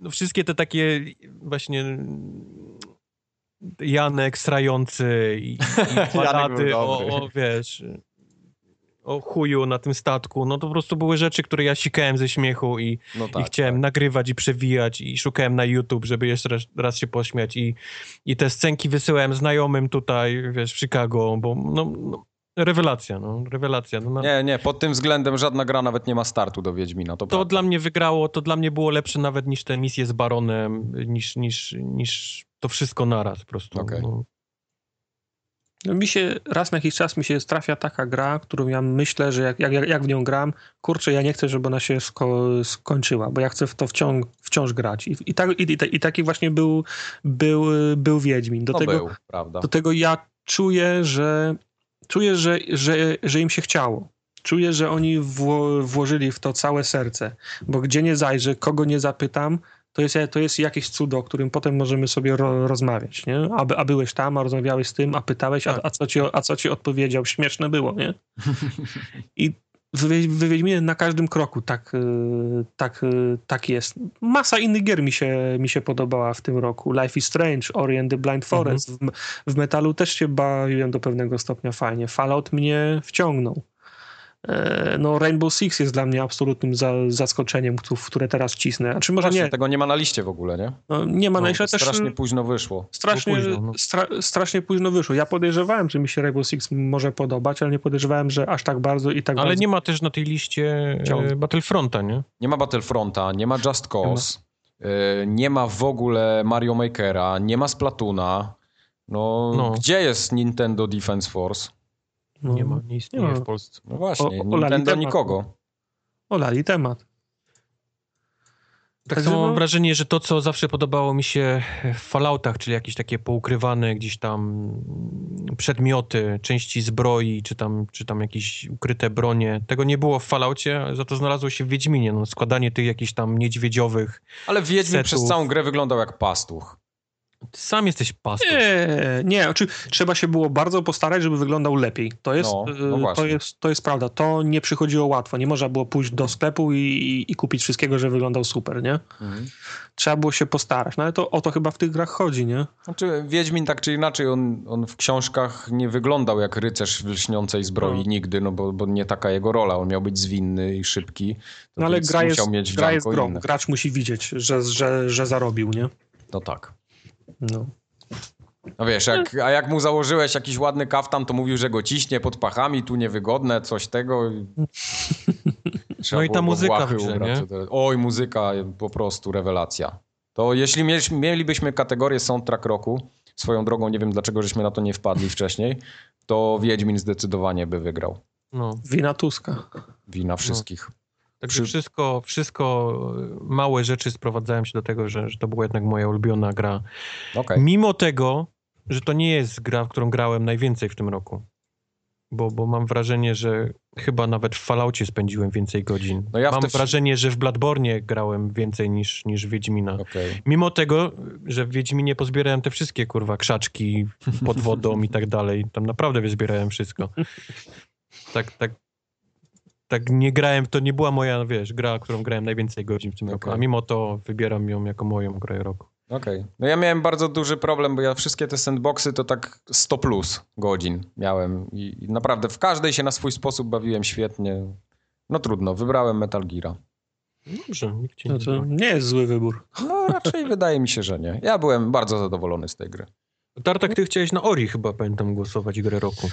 No wszystkie te takie właśnie Janek srający i, i był o, o, wiesz, o chuju na tym statku, no to po prostu były rzeczy, które ja sikałem ze śmiechu i, No tak, i chciałem tak. nagrywać i przewijać i szukałem na YouTube, żeby jeszcze raz, raz się pośmiać i, i te scenki wysyłałem znajomym tutaj, wiesz, w Chicago, bo no, no rewelacja, no, rewelacja. No, na, Nie, nie, pod tym względem żadna gra nawet nie ma startu do Wiedźmina. To, to dla mnie wygrało, to dla mnie było lepsze nawet niż te misje z Baronem, niż, niż, niż to wszystko naraz po prostu. Okej. No. No, mi się raz na jakiś czas mi się trafia taka gra, którą ja myślę, że jak, jak, jak w nią gram, kurczę, ja nie chcę, żeby ona się sko skończyła, bo ja chcę w to wciąż, wciąż grać. I, i, tak, i, i, taki właśnie był, był, był Wiedźmin. Do, to tego, był, prawda. do tego ja czuję, że czuję, że, że, że im się chciało. Czuję, że oni wło, włożyli w to całe serce, bo gdzie nie zajrzę, kogo nie zapytam, to jest, to jest jakieś cudo, o którym potem możemy sobie ro, rozmawiać, nie? A, a byłeś tam, a rozmawiałeś z tym, a pytałeś, a, a, co, ci, a co ci odpowiedział? Śmieszne było, nie? I w, Wiedźminie na każdym kroku tak, y, tak, y, tak jest. Masa innych gier mi się, mi się podobała w tym roku. Life is Strange, Ori and the Blind Forest. W, w Metalu też się bawiłem do pewnego stopnia fajnie. Fallout mnie wciągnął. E, No, Rainbow Six jest dla mnie absolutnym za, zaskoczeniem, które teraz wcisnę. A czy może Właśnie, nie? tego nie ma na liście w ogóle, nie? No, nie ma No, na jeszcze też strasznie późno wyszło. strasznie, późno, no. stra, strasznie późno wyszło. Ja podejrzewałem, że mi się Rainbow Six może podobać, ale nie podejrzewałem, że aż tak bardzo i tak Ale bardzo. nie ma też na tej liście e, Battlefronta, nie? Nie ma Battlefronta, nie ma Just Cause, nie ma, nie ma w ogóle Mario Makera, nie ma Splatuna. No, No. gdzie jest Nintendo Defense Force? No, Nie ma, nie istnieje nie ma. w Polsce. No właśnie, O- olali Nintendo temat. nikogo. Olali temat. Tak samo mam no- wrażenie, że to, co zawsze podobało mi się w Falloutach, czyli jakieś takie poukrywane gdzieś tam przedmioty, części zbroi, czy tam, czy tam jakieś ukryte bronie, tego nie było w Falloutie, za to znalazło się w Wiedźminie. No, składanie tych jakichś tam niedźwiedziowych. Ale Wiedźmin Setów. przez całą grę wyglądał jak pastuch. Ty sam jesteś pastą. Nie, nie, znaczy, trzeba się było bardzo postarać, żeby wyglądał lepiej. To jest, No, no y, właśnie. to jest, to jest prawda. To nie przychodziło łatwo. Nie można było pójść do sklepu i, i, i kupić wszystkiego, że wyglądał super, nie? Mhm. Trzeba było się postarać. No ale to o to chyba w tych grach chodzi, nie? Znaczy, Wiedźmin tak czy inaczej, on, on w książkach nie wyglądał jak rycerz w lśniącej zbroi No. nigdy, no bo, bo nie taka jego rola. On miał być zwinny i szybki. To No ale gra jest, mieć gra jest grą. Gracz musi widzieć, że, że, że zarobił, nie? No tak. No. No wiesz, jak, a jak mu założyłeś jakiś ładny kaftan, to mówił, że go ciśnie pod pachami, tu niewygodne, coś tego. Trzeba No i ta muzyka w grze, nie? Oj, muzyka, po prostu rewelacja. To jeśli mieli, mielibyśmy kategorię soundtrack roku, swoją drogą nie wiem dlaczego żeśmy na to nie wpadli wcześniej, to Wiedźmin zdecydowanie by wygrał. No. Wina Tuska. Wina wszystkich. Także Przy- wszystko, wszystko, e, małe rzeczy sprowadzają się do tego, że, że to była jednak moja ulubiona gra. Okej. Mimo tego, że to nie jest gra, w którą grałem najwięcej w tym roku. Bo, bo mam wrażenie, że chyba nawet w Falloutie spędziłem więcej godzin. No ja mam te- wrażenie, że w Bladbornie grałem więcej niż, niż Wiedźmina. Okej. Mimo tego, że w Wiedźminie pozbierałem te wszystkie, kurwa, krzaczki pod wodą i tak dalej. Tam naprawdę wyzbierałem wszystko. Tak, tak. Tak nie grałem, to nie była moja, wiesz, gra, którą grałem najwięcej godzin w tym roku, a mimo to wybieram ją jako moją grę roku. Okej. No ja miałem bardzo duży problem, bo ja wszystkie te sandboxy to tak 100 plus godzin miałem i, i naprawdę w każdej się na swój sposób bawiłem świetnie. No trudno, wybrałem Metal Gear. Dobrze, nikt ci No nie to zna. nie jest zły wybór. No raczej wydaje mi się, że nie. Ja byłem bardzo zadowolony z tej gry. Tartak, ty chciałeś na Ori chyba, pamiętam, głosować grę roku.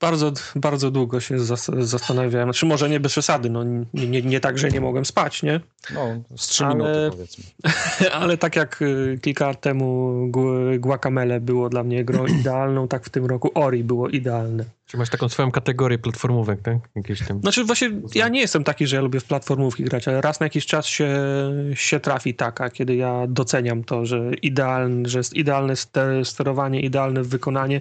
Bardzo, bardzo długo się zas- zastanawiałem. Znaczy może nie bez przesady, no nie, nie, nie tak, że nie mogłem spać, nie? No, z 3 Ale- minuty powiedzmy. Ale tak jak y, kilka lat temu Gu- Guacamele było dla mnie grą idealną, tak w tym roku Ori było idealne. Czy masz taką swoją kategorię platformówek, tak? Jakieś tam... Znaczy właśnie ja nie jestem taki, że ja lubię w platformówki grać, ale raz na jakiś czas się, się trafi taka, kiedy ja doceniam to, że idealne, że jest idealne ster- sterowanie, idealne wykonanie.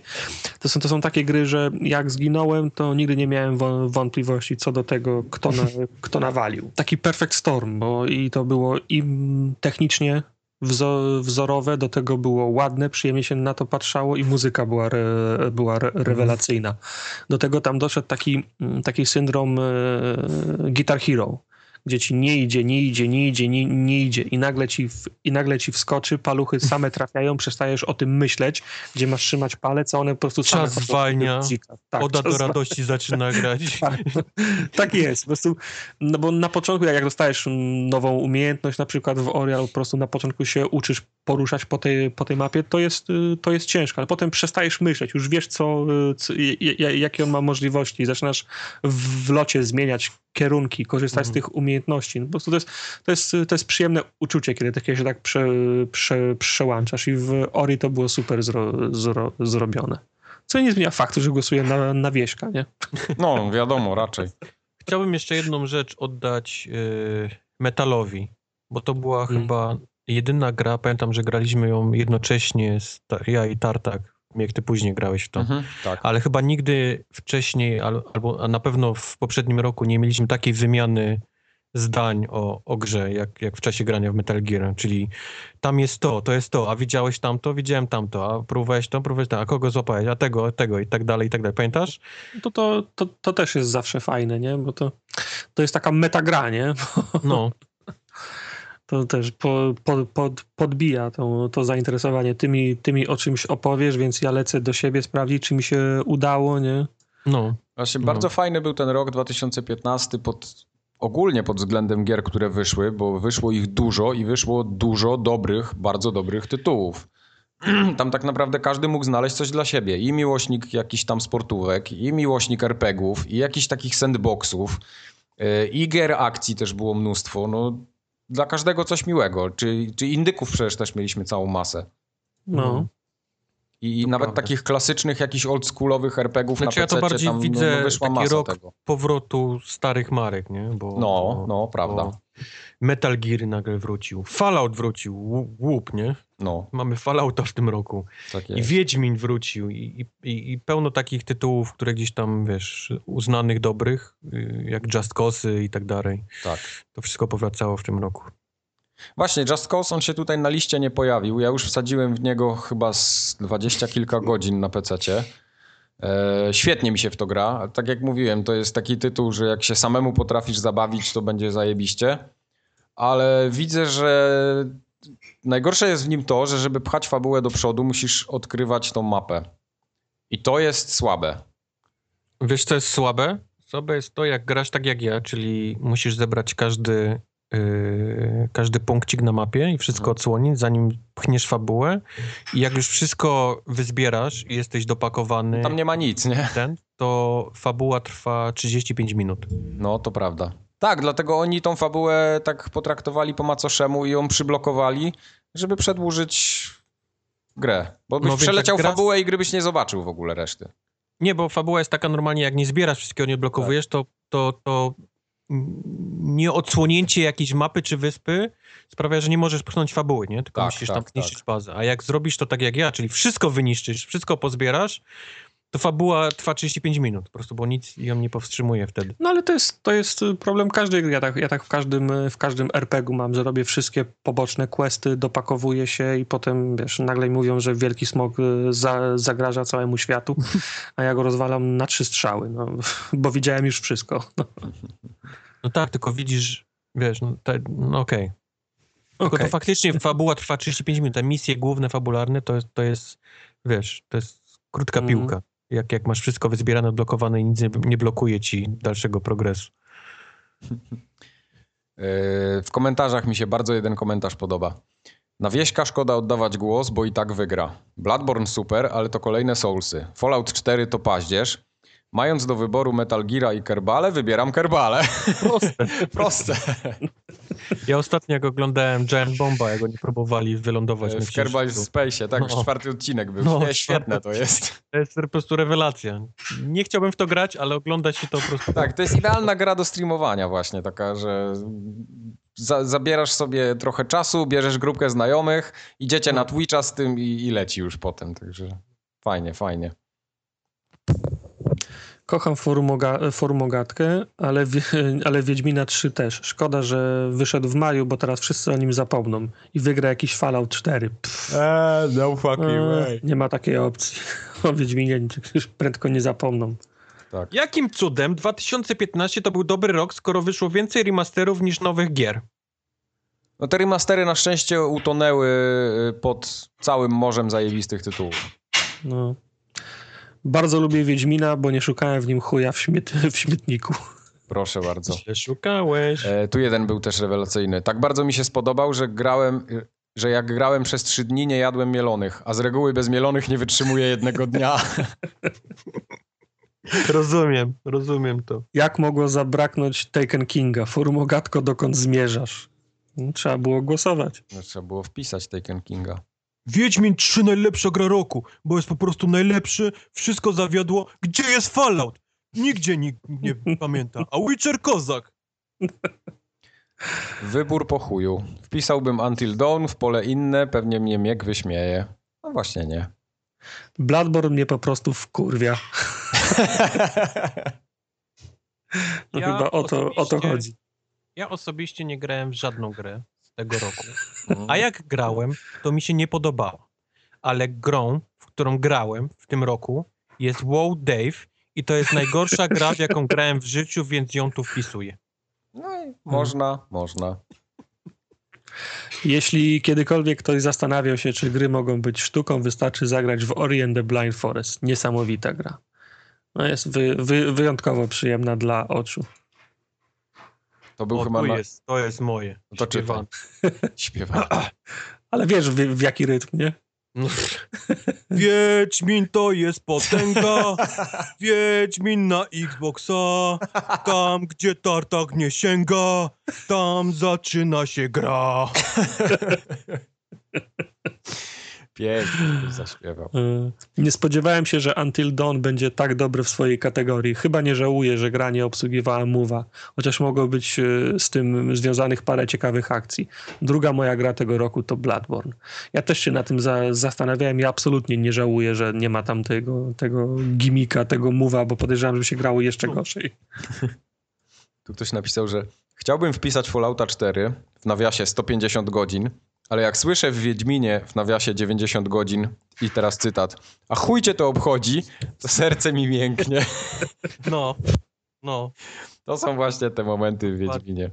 To są, to są takie gry, że jak zginąłem, to nigdy nie miałem wą- wątpliwości co do tego, kto, na, kto nawalił. Taki perfect storm, bo i to było i technicznie wzo- wzorowe, do tego było ładne, przyjemnie się na to patrzało i muzyka była, re, była re, rewelacyjna. Do tego tam doszedł taki, mm, taki syndrom e, Guitar Hero, gdzie ci nie idzie, nie idzie, nie idzie, nie, nie idzie i nagle, ci w, i nagle ci wskoczy, paluchy same trafiają, przestajesz o tym myśleć, gdzie masz trzymać palec, a one po prostu same Czas zwalnia. Tak, Oda do radości zaczyna grać. tak, tak jest. Po prostu, no bo na początku, jak dostajesz nową umiejętność, na przykład w Ori, albo po prostu na początku się uczysz poruszać po tej, po tej mapie, to jest, y, to jest ciężko, ale potem przestajesz myśleć, już wiesz, co, y, co, jakie on ma możliwości, zaczynasz w locie zmieniać kierunki, korzystać z tych umiejętności. No po prostu to jest, to, jest, to jest przyjemne uczucie, kiedy takie się tak prze, prze, przełączasz i w Ori to było super zro, zro, zrobione. Co nie zmienia faktu, że głosuję na, na Wieśka, nie? No, wiadomo, raczej. Chciałbym jeszcze jedną rzecz oddać yy, Metalowi, bo to była Mm. chyba jedyna gra, pamiętam, że graliśmy ją jednocześnie, z, ta- ja i Tartak, jak ty później grałeś w to. Mhm, tak. Ale chyba nigdy wcześniej, al- albo a na pewno w poprzednim roku nie mieliśmy takiej wymiany zdań o, o grze, jak, jak w czasie grania w Metal Gear, czyli tam jest to, to jest to, a widziałeś tamto, widziałem tamto, a próbowałeś to, próbowałeś to, a kogo złapałeś, a tego, tego i tak dalej, i tak dalej. Pamiętasz? to, to, to, to też jest zawsze fajne, nie? Bo to, to jest taka metagra, nie? No, To też po, po, pod, podbija to, to zainteresowanie. Ty mi, ty mi o czymś opowiesz, więc ja lecę do siebie sprawdzić, czy mi się udało, nie? no. Właśnie No. bardzo fajny był ten rok 2015 pod, ogólnie pod względem gier, które wyszły, bo wyszło ich dużo i wyszło dużo dobrych, bardzo dobrych tytułów. Tam tak naprawdę każdy mógł znaleźć coś dla siebie. I miłośnik jakichś tam sportówek, i miłośnik RPGów, i jakichś takich sandboxów, yy, i gier akcji też było mnóstwo. No, dla każdego coś miłego. Czy, czy indyków przecież też mieliśmy całą masę. No. I, To nawet prawda. takich klasycznych, jakichś oldschoolowych RPGów Znaczy na ja to PC bardziej tam no, widzę no, wyszła taki masa rok tego. powrotu starych marek, nie? Bo, No, bo, no, prawda. bo Metal Gear nagle wrócił, Fallout wrócił, Łu- łup, nie? No, Mamy Fallouta w tym roku. tak I. Wiedźmin wrócił i, i, i pełno takich tytułów, które gdzieś tam, wiesz, uznanych dobrych, y, jak Just Cause i tak dalej. Tak. To wszystko powracało w tym roku. Właśnie, Just Cause, on się tutaj na liście nie pojawił. Ja już wsadziłem w niego chyba z dwadzieścia kilka godzin na PC-cie. E, świetnie mi się w to gra. Tak jak mówiłem, to jest taki tytuł, że jak się samemu potrafisz zabawić, to będzie zajebiście. Ale widzę, że najgorsze jest w nim to, że żeby pchać fabułę do przodu, musisz odkrywać tą mapę. I to jest słabe. Wiesz, co jest słabe? Słabe jest to, jak grasz tak jak ja, czyli musisz zebrać każdy, yy, każdy punkcik na mapie i wszystko Mhm. odsłonić, zanim pchniesz fabułę. I jak już wszystko wyzbierasz i jesteś dopakowany Tam nie ma nic, nie? ten, to fabuła trwa 35 minut. No, to prawda. Tak, dlatego oni tą fabułę tak potraktowali po macoszemu i ją przyblokowali, żeby przedłużyć grę. Bo byś No przeleciał gra- fabułę i gdybyś nie zobaczył w ogóle reszty. Nie, bo fabuła jest taka normalnie, jak nie zbierasz wszystkiego, nie odblokowujesz, to, to, to mm, nie odsłonięcie jakiejś mapy czy wyspy sprawia, że nie możesz pchnąć fabuły, nie? Tylko Tak, musisz tak, tam zniszczyć bazę. A jak zrobisz to tak jak ja, czyli wszystko wyniszczysz, wszystko pozbierasz, To fabuła trwa 35 minut, po prostu, bo nic ją nie powstrzymuje wtedy. No ale to jest, to jest problem każdej gry. Ja tak, ja tak w każdym, w każdym RPG-u mam, że robię wszystkie poboczne questy, dopakowuję się i potem, wiesz, nagle mówią, że wielki smog y, za, zagraża całemu światu, a ja go rozwalam na trzy strzały, no, bo widziałem już wszystko. No, No tak, tylko widzisz, wiesz, no, te, no okej. Tylko Okej. to faktycznie fabuła trwa 35 minut, te misje główne, fabularne, to jest, to jest wiesz, to jest krótka Mhm. piłka. Jak, jak masz wszystko wyzbierane, odblokowane i nic nie, nie blokuje ci dalszego progresu. Yy, W komentarzach mi się bardzo jeden komentarz podoba. Na Wieśka szkoda oddawać głos, bo i tak wygra. Bloodborne super, ale to kolejne Soulsy. Fallout 4 to paździerz. Mając do wyboru Metal Geara i Kerbale, wybieram Kerbale. Proste. Proste. Ja ostatnio jak oglądałem Giant Bomba, jak oni próbowali wylądować na W Kerbal księżycu. Space, tak, już No. czwarty odcinek był. No, Nie, świetne to jest. To jest po prostu rewelacja. Nie chciałbym w to grać, ale oglądać się to po prostu... Tak, to jest idealna gra do streamowania właśnie, taka, że za, zabierasz sobie trochę czasu, bierzesz grupkę znajomych, idziecie na Twitcha z tym i, i leci już potem, także fajnie, fajnie. Kocham formoga, formogatkę, ale, ale Wiedźmina 3 też. Szkoda, że wyszedł w maju, bo teraz wszyscy o nim zapomną i wygra jakiś Fallout 4. Pff, Eee, no fucking e, nie ma takiej opcji. O Wiedźminie już prędko nie zapomną. Tak. Jakim cudem 2015 to był dobry rok, skoro wyszło więcej remasterów niż nowych gier? No te remastery na szczęście utonęły y, pod całym morzem zajebistych tytułów. No. Bardzo lubię Wiedźmina, bo nie szukałem w nim chuja w, śmiet, w śmietniku. Proszę bardzo. Źle szukałeś. E, tu jeden był też rewelacyjny. Tak bardzo mi się spodobał, że grałem, że jak grałem przez trzy dni, nie jadłem mielonych, a z reguły bez mielonych nie wytrzymuję jednego dnia. Rozumiem, rozumiem to. Jak mogło zabraknąć Taken Kinga? Formogatko, dokąd zmierzasz? No, Trzeba było głosować. No, trzeba było wpisać Taken Kinga. Wiedźmin 3 najlepsza gra roku, bo jest po prostu najlepszy, wszystko zawiodło. Gdzie jest Fallout? Nigdzie nikt nie pamięta. A Witcher kozak. Wybór po chuju. Wpisałbym Until Dawn w pole inne, pewnie mnie Miek wyśmieje. No właśnie nie. Bloodborne mnie po prostu wkurwia. No Ja chyba o to, o to chodzi. Ja osobiście nie grałem w żadną grę tego roku. Mhm. A jak grałem, to mi się nie podobało. Ale grą, w którą grałem w tym roku jest WoW Dave i to jest najgorsza gra, w jaką grałem w życiu, więc ją tu wpisuję. No i można, można. Jeśli kiedykolwiek ktoś zastanawiał się, czy gry mogą być sztuką, wystarczy zagrać w Ori and the Blind Forest. Niesamowita gra. No jest wy, wy, wyjątkowo przyjemna dla oczu. To był O, chyba na... jest, to jest moje. No to czytam. Śpiewane. Śpiewa. Ale wiesz w, w jaki rytm, nie? No. Wiedźmin to jest potęga, Wiedźmin na Xboxa, tam gdzie tartak nie sięga, tam zaczyna się gra. Pięknie zaśpiewał. Y, Nie spodziewałem się, że Until Dawn będzie tak dobry w swojej kategorii. Chyba nie żałuję, że gra nie obsługiwała Move'a, chociaż mogło być y, z tym związanych parę ciekawych akcji. Druga moja gra tego roku to Bloodborne. Ja też się na tym za, zastanawiałem i absolutnie nie żałuję, że nie ma tam tego, tego gimika, tego Move'a, bo podejrzewam, że się grało jeszcze gorzej. Tu ktoś napisał, że chciałbym wpisać Fallouta 4 w nawiasie 150 godzin, ale jak słyszę w Wiedźminie w nawiasie 90 godzin i teraz cytat, a chuj cię to obchodzi, to serce mi mięknie. No, no. To są właśnie te momenty w Wiedźminie.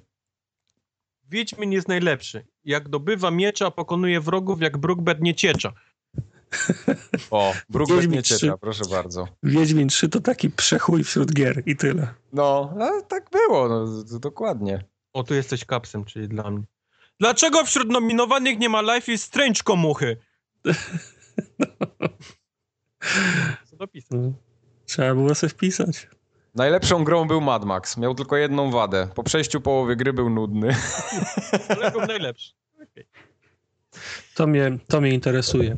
Wiedźmin jest najlepszy. Jak dobywa miecza, pokonuje wrogów jak Brookbed nie ciecza. O, Brookbet Wiedźmin nie ciecza, 3. proszę bardzo. Wiedźmin 3 to taki przechuj wśród gier i tyle. No, tak było, no, dokładnie. O, tu jesteś kapsem, czyli dla mnie. Dlaczego wśród nominowanych nie ma Life is Strange komuchy? Co dopisać? No. Trzeba było sobie wpisać. Najlepszą grą był Mad Max. Miał tylko jedną wadę. Po przejściu połowy gry był nudny. Ale był najlepszy. To mnie, to mnie interesuje.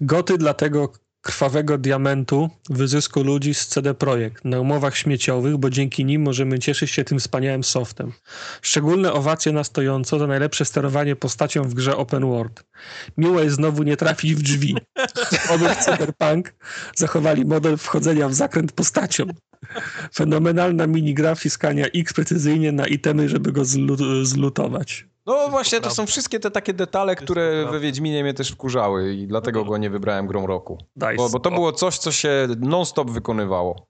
Goty dla tego, krwawego diamentu wyzysku ludzi z CD Projekt na umowach śmieciowych, bo dzięki nim możemy cieszyć się tym wspaniałym softem. Szczególne owacje na stojąco za najlepsze sterowanie postacią w grze Open World. Miło jest znowu nie trafić w drzwi. Obok Cyberpunk zachowali model wchodzenia w zakręt postacią. Fenomenalna minigra wciskania X precyzyjnie na itemy, żeby go zlu- zlutować. No właśnie, to są wszystkie te takie detale, które we Wiedźminie mnie też wkurzały i dlatego go nie wybrałem grą roku. Daj Bo, bo to było coś, co się non-stop wykonywało.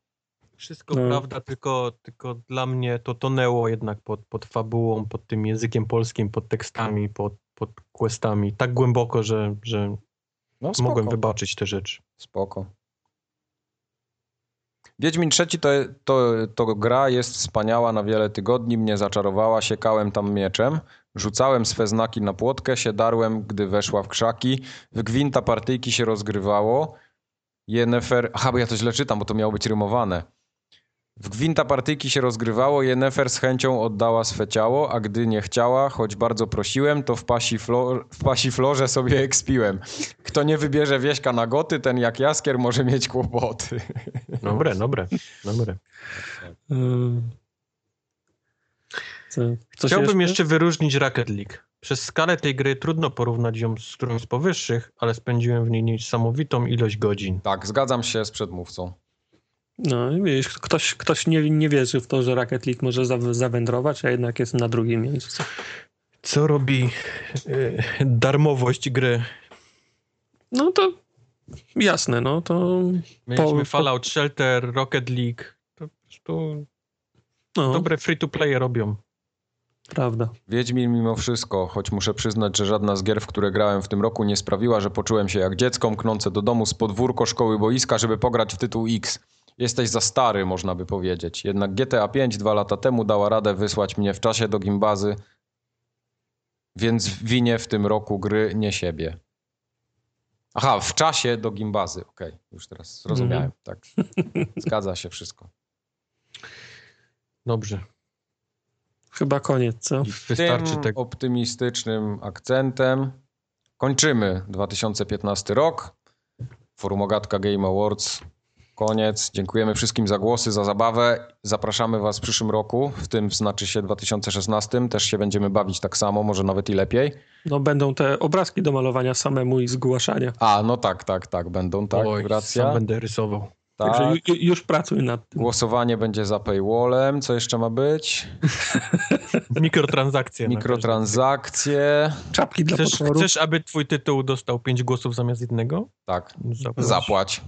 Wszystko No. prawda, tylko, tylko dla mnie to tonęło jednak pod, pod fabułą, pod tym językiem polskim, pod tekstami, pod, pod questami. Tak głęboko, że, że No mogłem wybaczyć te rzeczy. Spoko. Wiedźmin trzeci to, to, to gra jest wspaniała na wiele tygodni, mnie zaczarowała, siekałem tam mieczem, rzucałem swe znaki na płotkę, się darłem, gdy weszła w krzaki, w gwinta partyjki się rozgrywało, Yennefer, aha, bo ja to źle czytam, bo to miało być rymowane. W gwinta partyjki się rozgrywało, Yennefer z chęcią oddała swe ciało, a gdy nie chciała, choć bardzo prosiłem, to w pasi, flor, w pasi florze sobie ekspiłem. Kto nie wybierze wieśka na goty, ten jak jaskier może mieć kłopoty. Dobre, dobre, dobre. Co, Chciałbym jeszcze wyróżnić Rocket League. Przez skalę tej gry trudno porównać ją z którąś z powyższych, ale spędziłem w niej niesamowitą ilość godzin. Tak, zgadzam się z przedmówcą. No, i wiesz, ktoś, ktoś nie, nie wierzy w to, że Rocket League może za- zawędrować, a jednak jest na drugim miejscu. Co robi y, darmowość gry? No to jasne, no to Mieliśmy Po- Fallout Shelter, Rocket League. To po prostu no, dobre free-to-play robią. prawda. Wiedźmin mimo wszystko, choć muszę przyznać, że żadna z gier, w które grałem w tym roku nie sprawiła, że poczułem się jak dziecko mknące do domu z podwórko szkoły boiska, żeby pograć w tytuł X. Jesteś za stary, można by powiedzieć. Jednak GTA 5 dwa lata temu dała radę wysłać mnie w czasie do gimbazy, więc winię w tym roku gry nie siebie. Aha, w czasie do gimbazy. Okej, już teraz zrozumiałem. Tak. Zgadza się wszystko. Dobrze. Chyba koniec, co? I w Wystarczy tym tego. optymistycznym akcentem kończymy 2015 rok. Forumogatka Game Awards. Koniec. Dziękujemy wszystkim za głosy, za zabawę. Zapraszamy Was w przyszłym roku, w tym znaczy się 2016. Też się będziemy bawić tak samo, może nawet i lepiej. No będą te obrazki do malowania samemu i zgłaszania. A, no tak, tak, tak, będą, tak, Oj, racja. sam będę rysował. Tak. Także ju, już pracuj nad tym. Głosowanie będzie za paywallem. Co jeszcze ma być? Mikrotransakcje. Mikrotransakcje. Czapki dla. Chcesz, potworów. chcesz, aby twój tytuł dostał 5 głosów zamiast jednego? Tak, Zapłać. zapłać.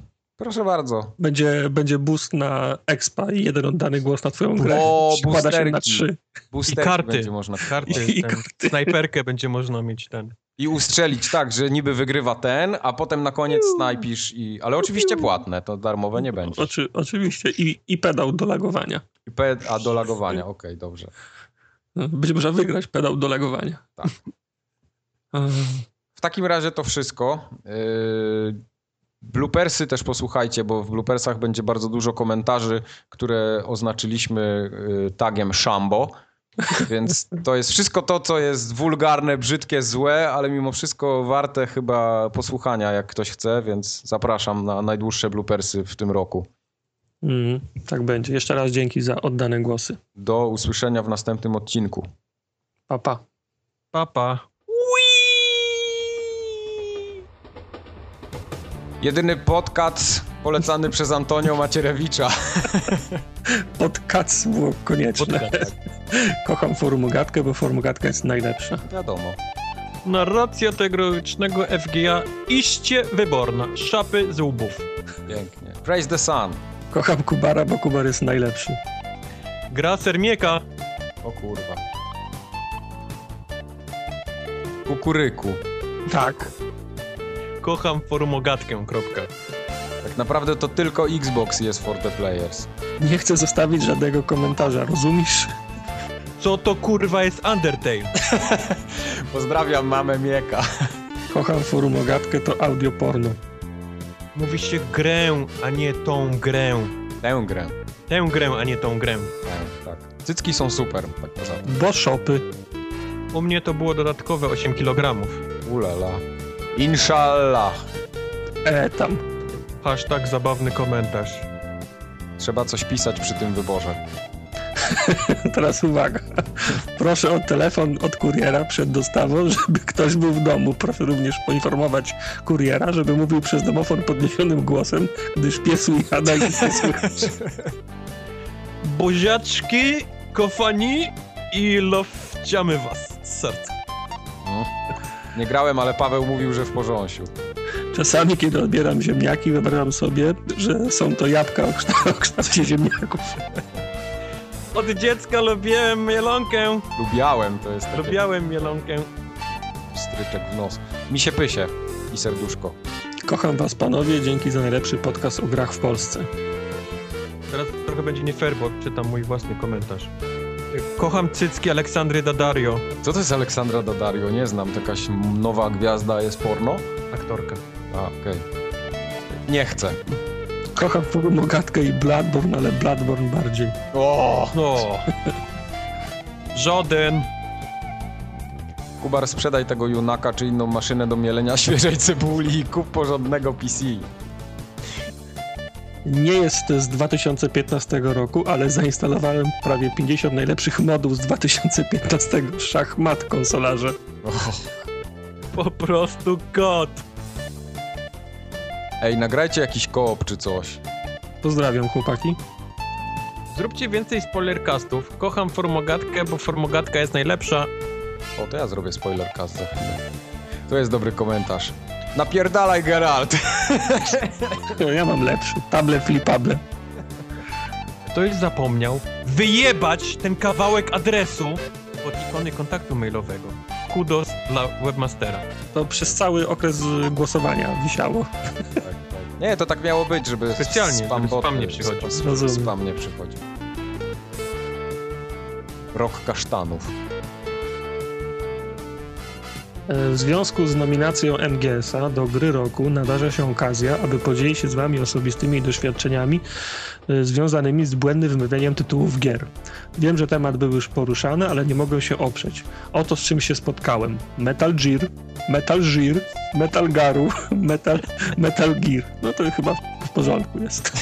Proszę bardzo. Będzie, będzie boost na expa i jeden oddany głos na twoją grę. O, Składa się na trzy. Boosterki karty. będzie można Karty, I ten, karty. snajperkę będzie można mieć ten. I ustrzelić tak, że niby wygrywa ten, a potem na koniec snajpisz i... Ale oczywiście płatne, to darmowe nie będzie. Oczy, oczywiście. I, I pedał do lagowania. I P, a do lagowania, okej, dobrze. Będzie można wygrać pedał do lagowania. Tak. W takim razie to wszystko. Yy, Bloopersy też posłuchajcie, bo w bloopersach będzie bardzo dużo komentarzy, które oznaczyliśmy yy, tagiem Shambo. Więc to jest wszystko to, co jest wulgarne, brzydkie, złe, ale mimo wszystko warte chyba posłuchania, jak ktoś chce, więc zapraszam na najdłuższe bloopersy w tym roku. Mm, tak będzie. Jeszcze raz dzięki za oddane głosy. Do usłyszenia w następnym odcinku. Pa, pa. Papa. Jedyny podcast polecany przez Antonio Macierewicza. Podcast było konieczne. Kocham Formugatkę, bo Formugatka jest najlepsza. Wiadomo. Narracja tegorocznego FGA iście wyborna. Szapy z łbów. Pięknie. Praise the sun. Kocham Kubara, bo Kubar jest najlepszy. Gra Sermieka. O kurwa. Kukuryku. Tak. Kocham forumogatkę. Kropka. Tak naprawdę to tylko Xbox jest for the players. Nie chcę zostawić żadnego komentarza, rozumiesz? Co to kurwa jest Undertale? Pozdrawiam mamę Mieka. Kocham Forumogatkę, to audio porno. Mówi się grę, a nie tą grę. Tę grę. Tę grę, a nie tą grę. Tak, tak. Cycki są super, tak poza tym. Bo shopy. U mnie to było dodatkowe 8 kg. Ulala. Inshallah. E, tam. Hashtag zabawny komentarz. Trzeba coś pisać przy tym wyborze. Teraz uwaga. Proszę o telefon od kuriera przed dostawą, żeby ktoś był w domu. Proszę również poinformować kuriera, żeby mówił przez domofon podniesionym głosem, gdyż piesu jada i nie słychać. Buziaczki, kofani i lofciamy was z serca. No. Nie grałem, ale Paweł mówił, że w porządku. Czasami, kiedy odbieram ziemniaki, wyobrażam sobie, że są to jabłka o kształ- o kształcie ziemniaków. Od dziecka lubiłem mielonkę. Lubiałem, to jest taki Lubiałem mielonkę. stryczek w nos. Mi się pysie i serduszko. Kocham was, panowie. Dzięki za najlepszy podcast o grach w Polsce. Teraz trochę będzie nie fair, bo czytam mój własny komentarz. Kocham cycki Aleksandry Daddario, Co to jest Aleksandra Daddario? Nie znam. To jakaś nowa gwiazda jest porno? aktorka. A, okej. Nie chcę. Kocham Mogatkę i Bloodborne, ale Bloodborne bardziej. O! No. Żaden. Kubar, sprzedaj tego Junaka czy inną maszynę do mielenia świeżej cebuli i kup porządnego PC. Nie jest z 2015 roku, ale zainstalowałem prawie 50 najlepszych modów z 2015 szachmat konsolarze. Po prostu kot. Ej, nagrajcie jakiś koop czy coś. Pozdrawiam, chłopaki. Zróbcie więcej spoilercastów. Kocham formogatkę, bo formogatka jest najlepsza. O, to ja zrobię spoilercast za chwilę. To jest dobry komentarz. Napierdalaj, Geralt! Ja mam lepszy. Table flipable. Ktoś zapomniał wyjebać ten kawałek adresu od ikony kontaktu mailowego. Kudos dla webmastera. To przez cały okres głosowania wisiało. Nie, to tak miało być, żeby Specjalnie, żeby spam, spam nie przychodził. Spam, spam nie przychodził. Rok kasztanów. E, W związku z nominacją MGS-a do gry roku nadarza się okazja, aby podzielić się z wami osobistymi doświadczeniami e, związanymi z błędnym wymówieniem tytułów gier. Wiem, że temat był już poruszany, ale nie mogę się oprzeć. Oto z czym się spotkałem. Metal Gear, Metal Gear, Metal Garu, Metal, Metal Gear. No to chyba w porządku jest.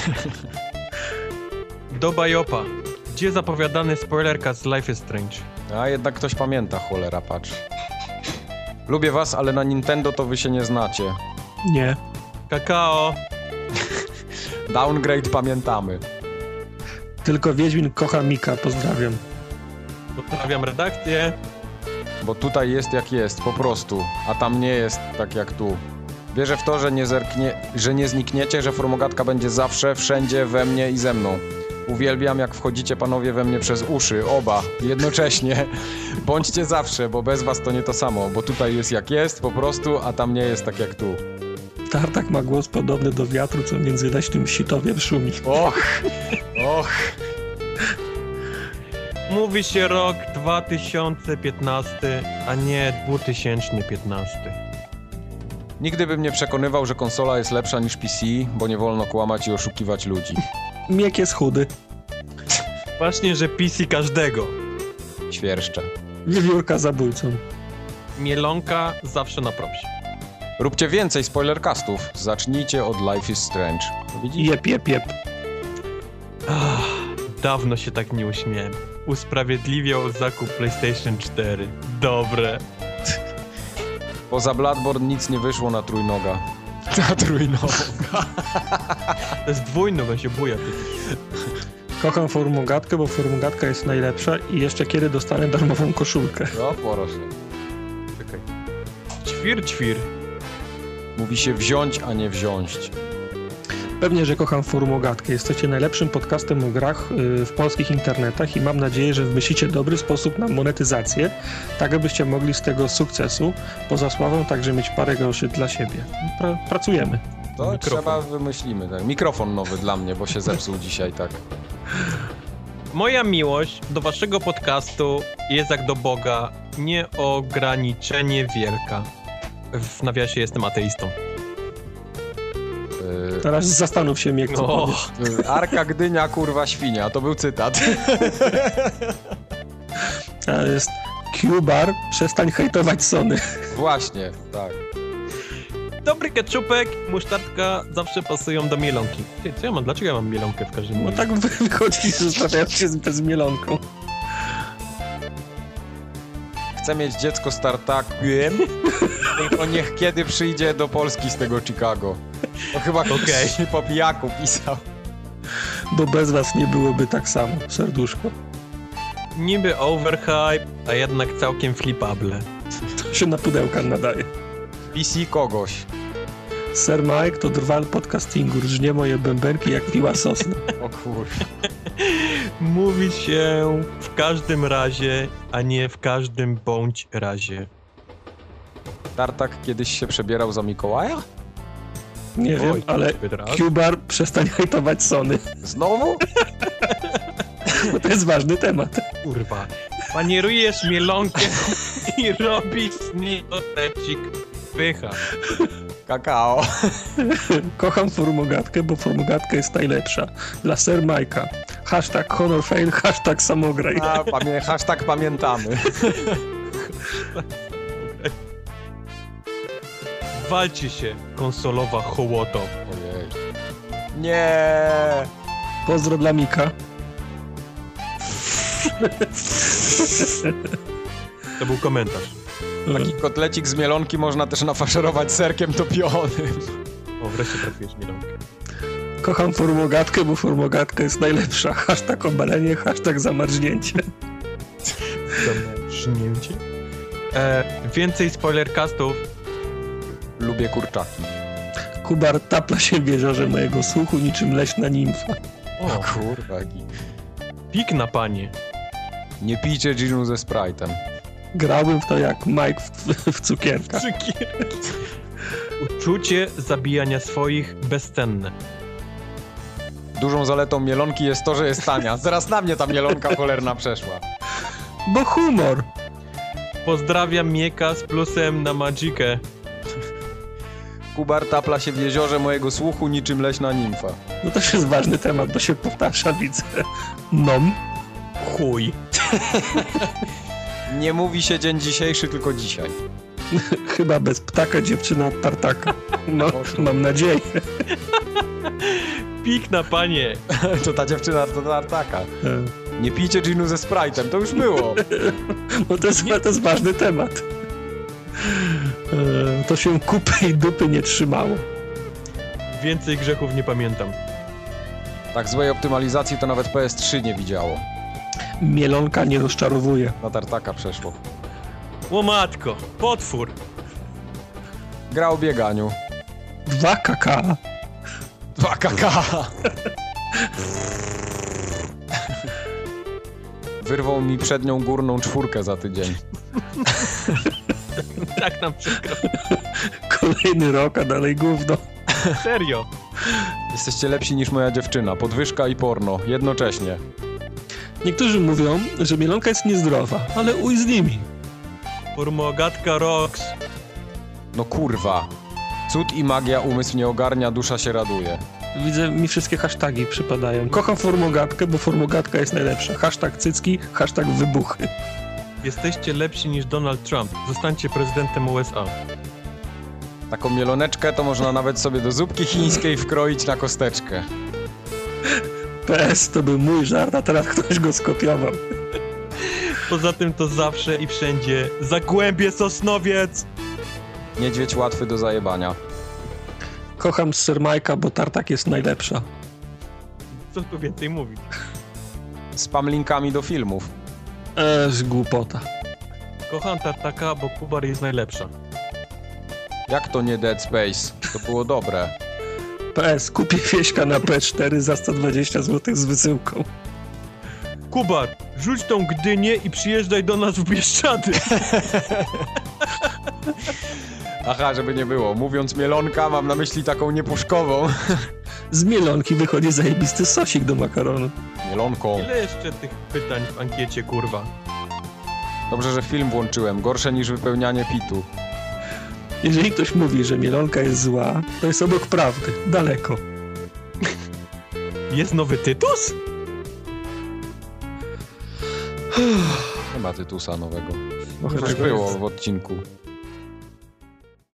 Do Bajopa. Gdzie zapowiadany spoilercast z Life is Strange? A jednak ktoś pamięta, cholera, patrz. Lubię was, ale na Nintendo to wy się nie znacie. Nie. Kakao. Downgrade pamiętamy. Tylko Wiedźmin kocha Mika, pozdrawiam. Pozdrawiam redakcję. Bo tutaj jest jak jest, po prostu. A tam nie jest tak jak tu. Wierzę w to, że nie, zerknie, że nie znikniecie, że formogatka będzie zawsze, wszędzie, we mnie i ze mną. Uwielbiam, jak wchodzicie panowie we mnie przez uszy, oba, jednocześnie. Bądźcie zawsze, bo bez was to nie to samo, bo tutaj jest jak jest, po prostu, a tam nie jest tak jak tu. Tartak ma głos podobny do wiatru, co między leśnym sitowiem szumi. Och, och. Mówi się rok 2015, a nie 2015. Nigdy bym nie przekonywał, że konsola jest lepsza niż PC, bo nie wolno kłamać i oszukiwać ludzi. Miek jest chudy. Właśnie, że PC każdego. Świerszcze. Wiewiórka zabójcą. Mielonka zawsze na propsie. Róbcie więcej spoilercastów. Zacznijcie od Life is Strange. Widzisz? Jep, jep, jep. Ach, dawno się tak nie uśmiałem. Usprawiedliwiał zakup PlayStation 4. Dobre. Poza Bloodborne nic nie wyszło na trójnoga. Na trójnoga. To jest dwójny, on się buja. Kocham formogatkę, bo formogatka jest najlepsza i jeszcze kiedy dostanę darmową koszulkę. No, proszę. Czekaj. Ćwir, ćwir. Mówi się wziąć, a nie wziąć. Pewnie, że kocham formogatkę. Jesteście najlepszym podcastem o grach y, w polskich internetach i mam nadzieję, że wymyślicie dobry sposób na monetyzację, tak abyście mogli z tego sukcesu poza sławą także mieć parę groszy dla siebie. Pra pracujemy. To Mikrofon. trzeba wymyślimy. Tak. Mikrofon nowy dla mnie, bo się zepsuł dzisiaj tak. Moja miłość do waszego podcastu jest jak do Boga nieograniczenie wielka. W nawiasie jestem ateistą. Teraz zastanów się, co No. Arka Gdynia, kurwa świnia. To był cytat. To jest Q-Bar, przestań hejtować Sony. Właśnie, tak. Dobry keczupek, musztardka zawsze pasują do mielonki. Ty, co ja mam? Dlaczego ja mam mielonkę w każdym No moim? tak wy- wychodzi, że trafiają się z bezmielonką. Chcę mieć dziecko z tartakiem, tylko niech kiedy przyjdzie do Polski z tego Chicago. To chyba okay. po pijaku pisał. Bo bez was nie byłoby tak samo, serduszko. Niby overhype, a jednak całkiem flipable. To się na pudełka nadaje. PC kogoś. Sir Mike to drwal podcastingu, rżnie moje bębenki jak piła sosna. O kurwa. Mówi się w każdym razie, a nie w każdym bądź razie. Tartak kiedyś się przebierał za Mikołaja? Nie wiem, Oj, ale zbyt raz. Cubar przestań hejtować Sony, Znowu? bo to jest ważny temat. Kurwa. Panierujesz mielonkę i robisz z niej otecik. Pycha. Kakao. Kocham formogatkę, bo formogatka jest najlepsza. Dla Sir Mike'a. Hashtag honor fail, hashtag samograj. A, pamię hashtag pamiętamy. Walcie się, konsolowa hołoto. Nie. Pozdro dla Mika. To był komentarz. Taki kotlecik z mielonki można też nafaszerować serkiem topionym. O, wreszcie trafiłeś mielonkę. Kocham formogatkę, bo formogatka jest najlepsza. Hashtag obalenie, hashtag zamarznięcie. Zamęcznięcie. E, więcej spoilercastów. Lubię kurczaki. Kubar tapla się w jeziorze mojego słuchu niczym leśna nimfa. O, Kurwa, pik na panie. Nie pijcie ginu ze Sprite'em. Grałbym w to jak Mike w, w cukierkach. Cukierki. Uczucie zabijania swoich bezcenne. Dużą zaletą mielonki jest to, że jest tania. Zaraz na mnie ta mielonka cholerna przeszła. Bo humor. Pozdrawiam Mieka z plusem na Magikę. Kubar tapla się w jeziorze mojego słuchu niczym leśna nimfa. No to też jest ważny temat, bo się powtarza, widzę. Nom. Chuj. Nie mówi się dzień dzisiejszy, tylko dzisiaj. Chyba bez ptaka dziewczyna od tartaka. No, mam nadzieję. Pik na panie. to ta dziewczyna to tartaka. E, Nie pijcie ginu ze Sprite'em, to już było. Bo to jest, to jest ważny temat. E, To się kupy i dupy nie trzymało. Więcej grzechów nie pamiętam. Tak złej optymalizacji to nawet PS3 nie widziało. Mielonka nie rozczarowuje. Na tartaka przeszło. Łomatko, potwór. Gra o bieganiu. Dwa kaka. 2 kk. Wyrwał mi przednią górną czwórkę za tydzień. Tak nam przykro. Kolejny rok, a dalej gówno. Serio. Jesteście lepsi niż moja dziewczyna. Podwyżka i porno. Jednocześnie. Niektórzy mówią, że mielonka jest niezdrowa, ale uj z nimi. Formogatka Rox. No kurwa. Cud i magia umysł nie ogarnia, dusza się raduje. Widzę, mi wszystkie hasztagi przypadają. Kocham formogatkę, bo formogatka jest najlepsza. Hashtag cycki, hashtag wybuchy. Jesteście lepsi niż Donald Trump. Zostańcie prezydentem USA. Taką mieloneczkę to można nawet sobie do zupki chińskiej wkroić na kosteczkę. PS to był mój żart, a teraz ktoś go skopiował. Poza tym to zawsze i wszędzie Zagłębie Sosnowiec. Niedźwiedź łatwy do zajebania. Kocham Sir Majka, bo tartak jest najlepsza. Co tu więcej mówić? Spam linkami do filmów. Eee, głupota. Kocham Tartaka, bo Kubar jest najlepsza. Jak to nie Dead Space? To było dobre. PS, kupię wieśka na P4 za 120 zł z wysyłką. Kubar, rzuć tą Gdynię i przyjeżdżaj do nas w Bieszczady. Aha, żeby nie było. Mówiąc mielonka, mam na myśli taką niepuszkową. Z mielonki wychodzi zajebisty sosik do makaronu. Mielonką. Ile jeszcze tych pytań w ankiecie, kurwa? Dobrze, że film włączyłem. Gorsze niż wypełnianie pitu. Jeżeli ktoś mówi, że mielonka jest zła, to jest obok prawdy. Daleko. Jest nowy Tytus? Nie ma Tytusa nowego. No, chyba było w odcinku.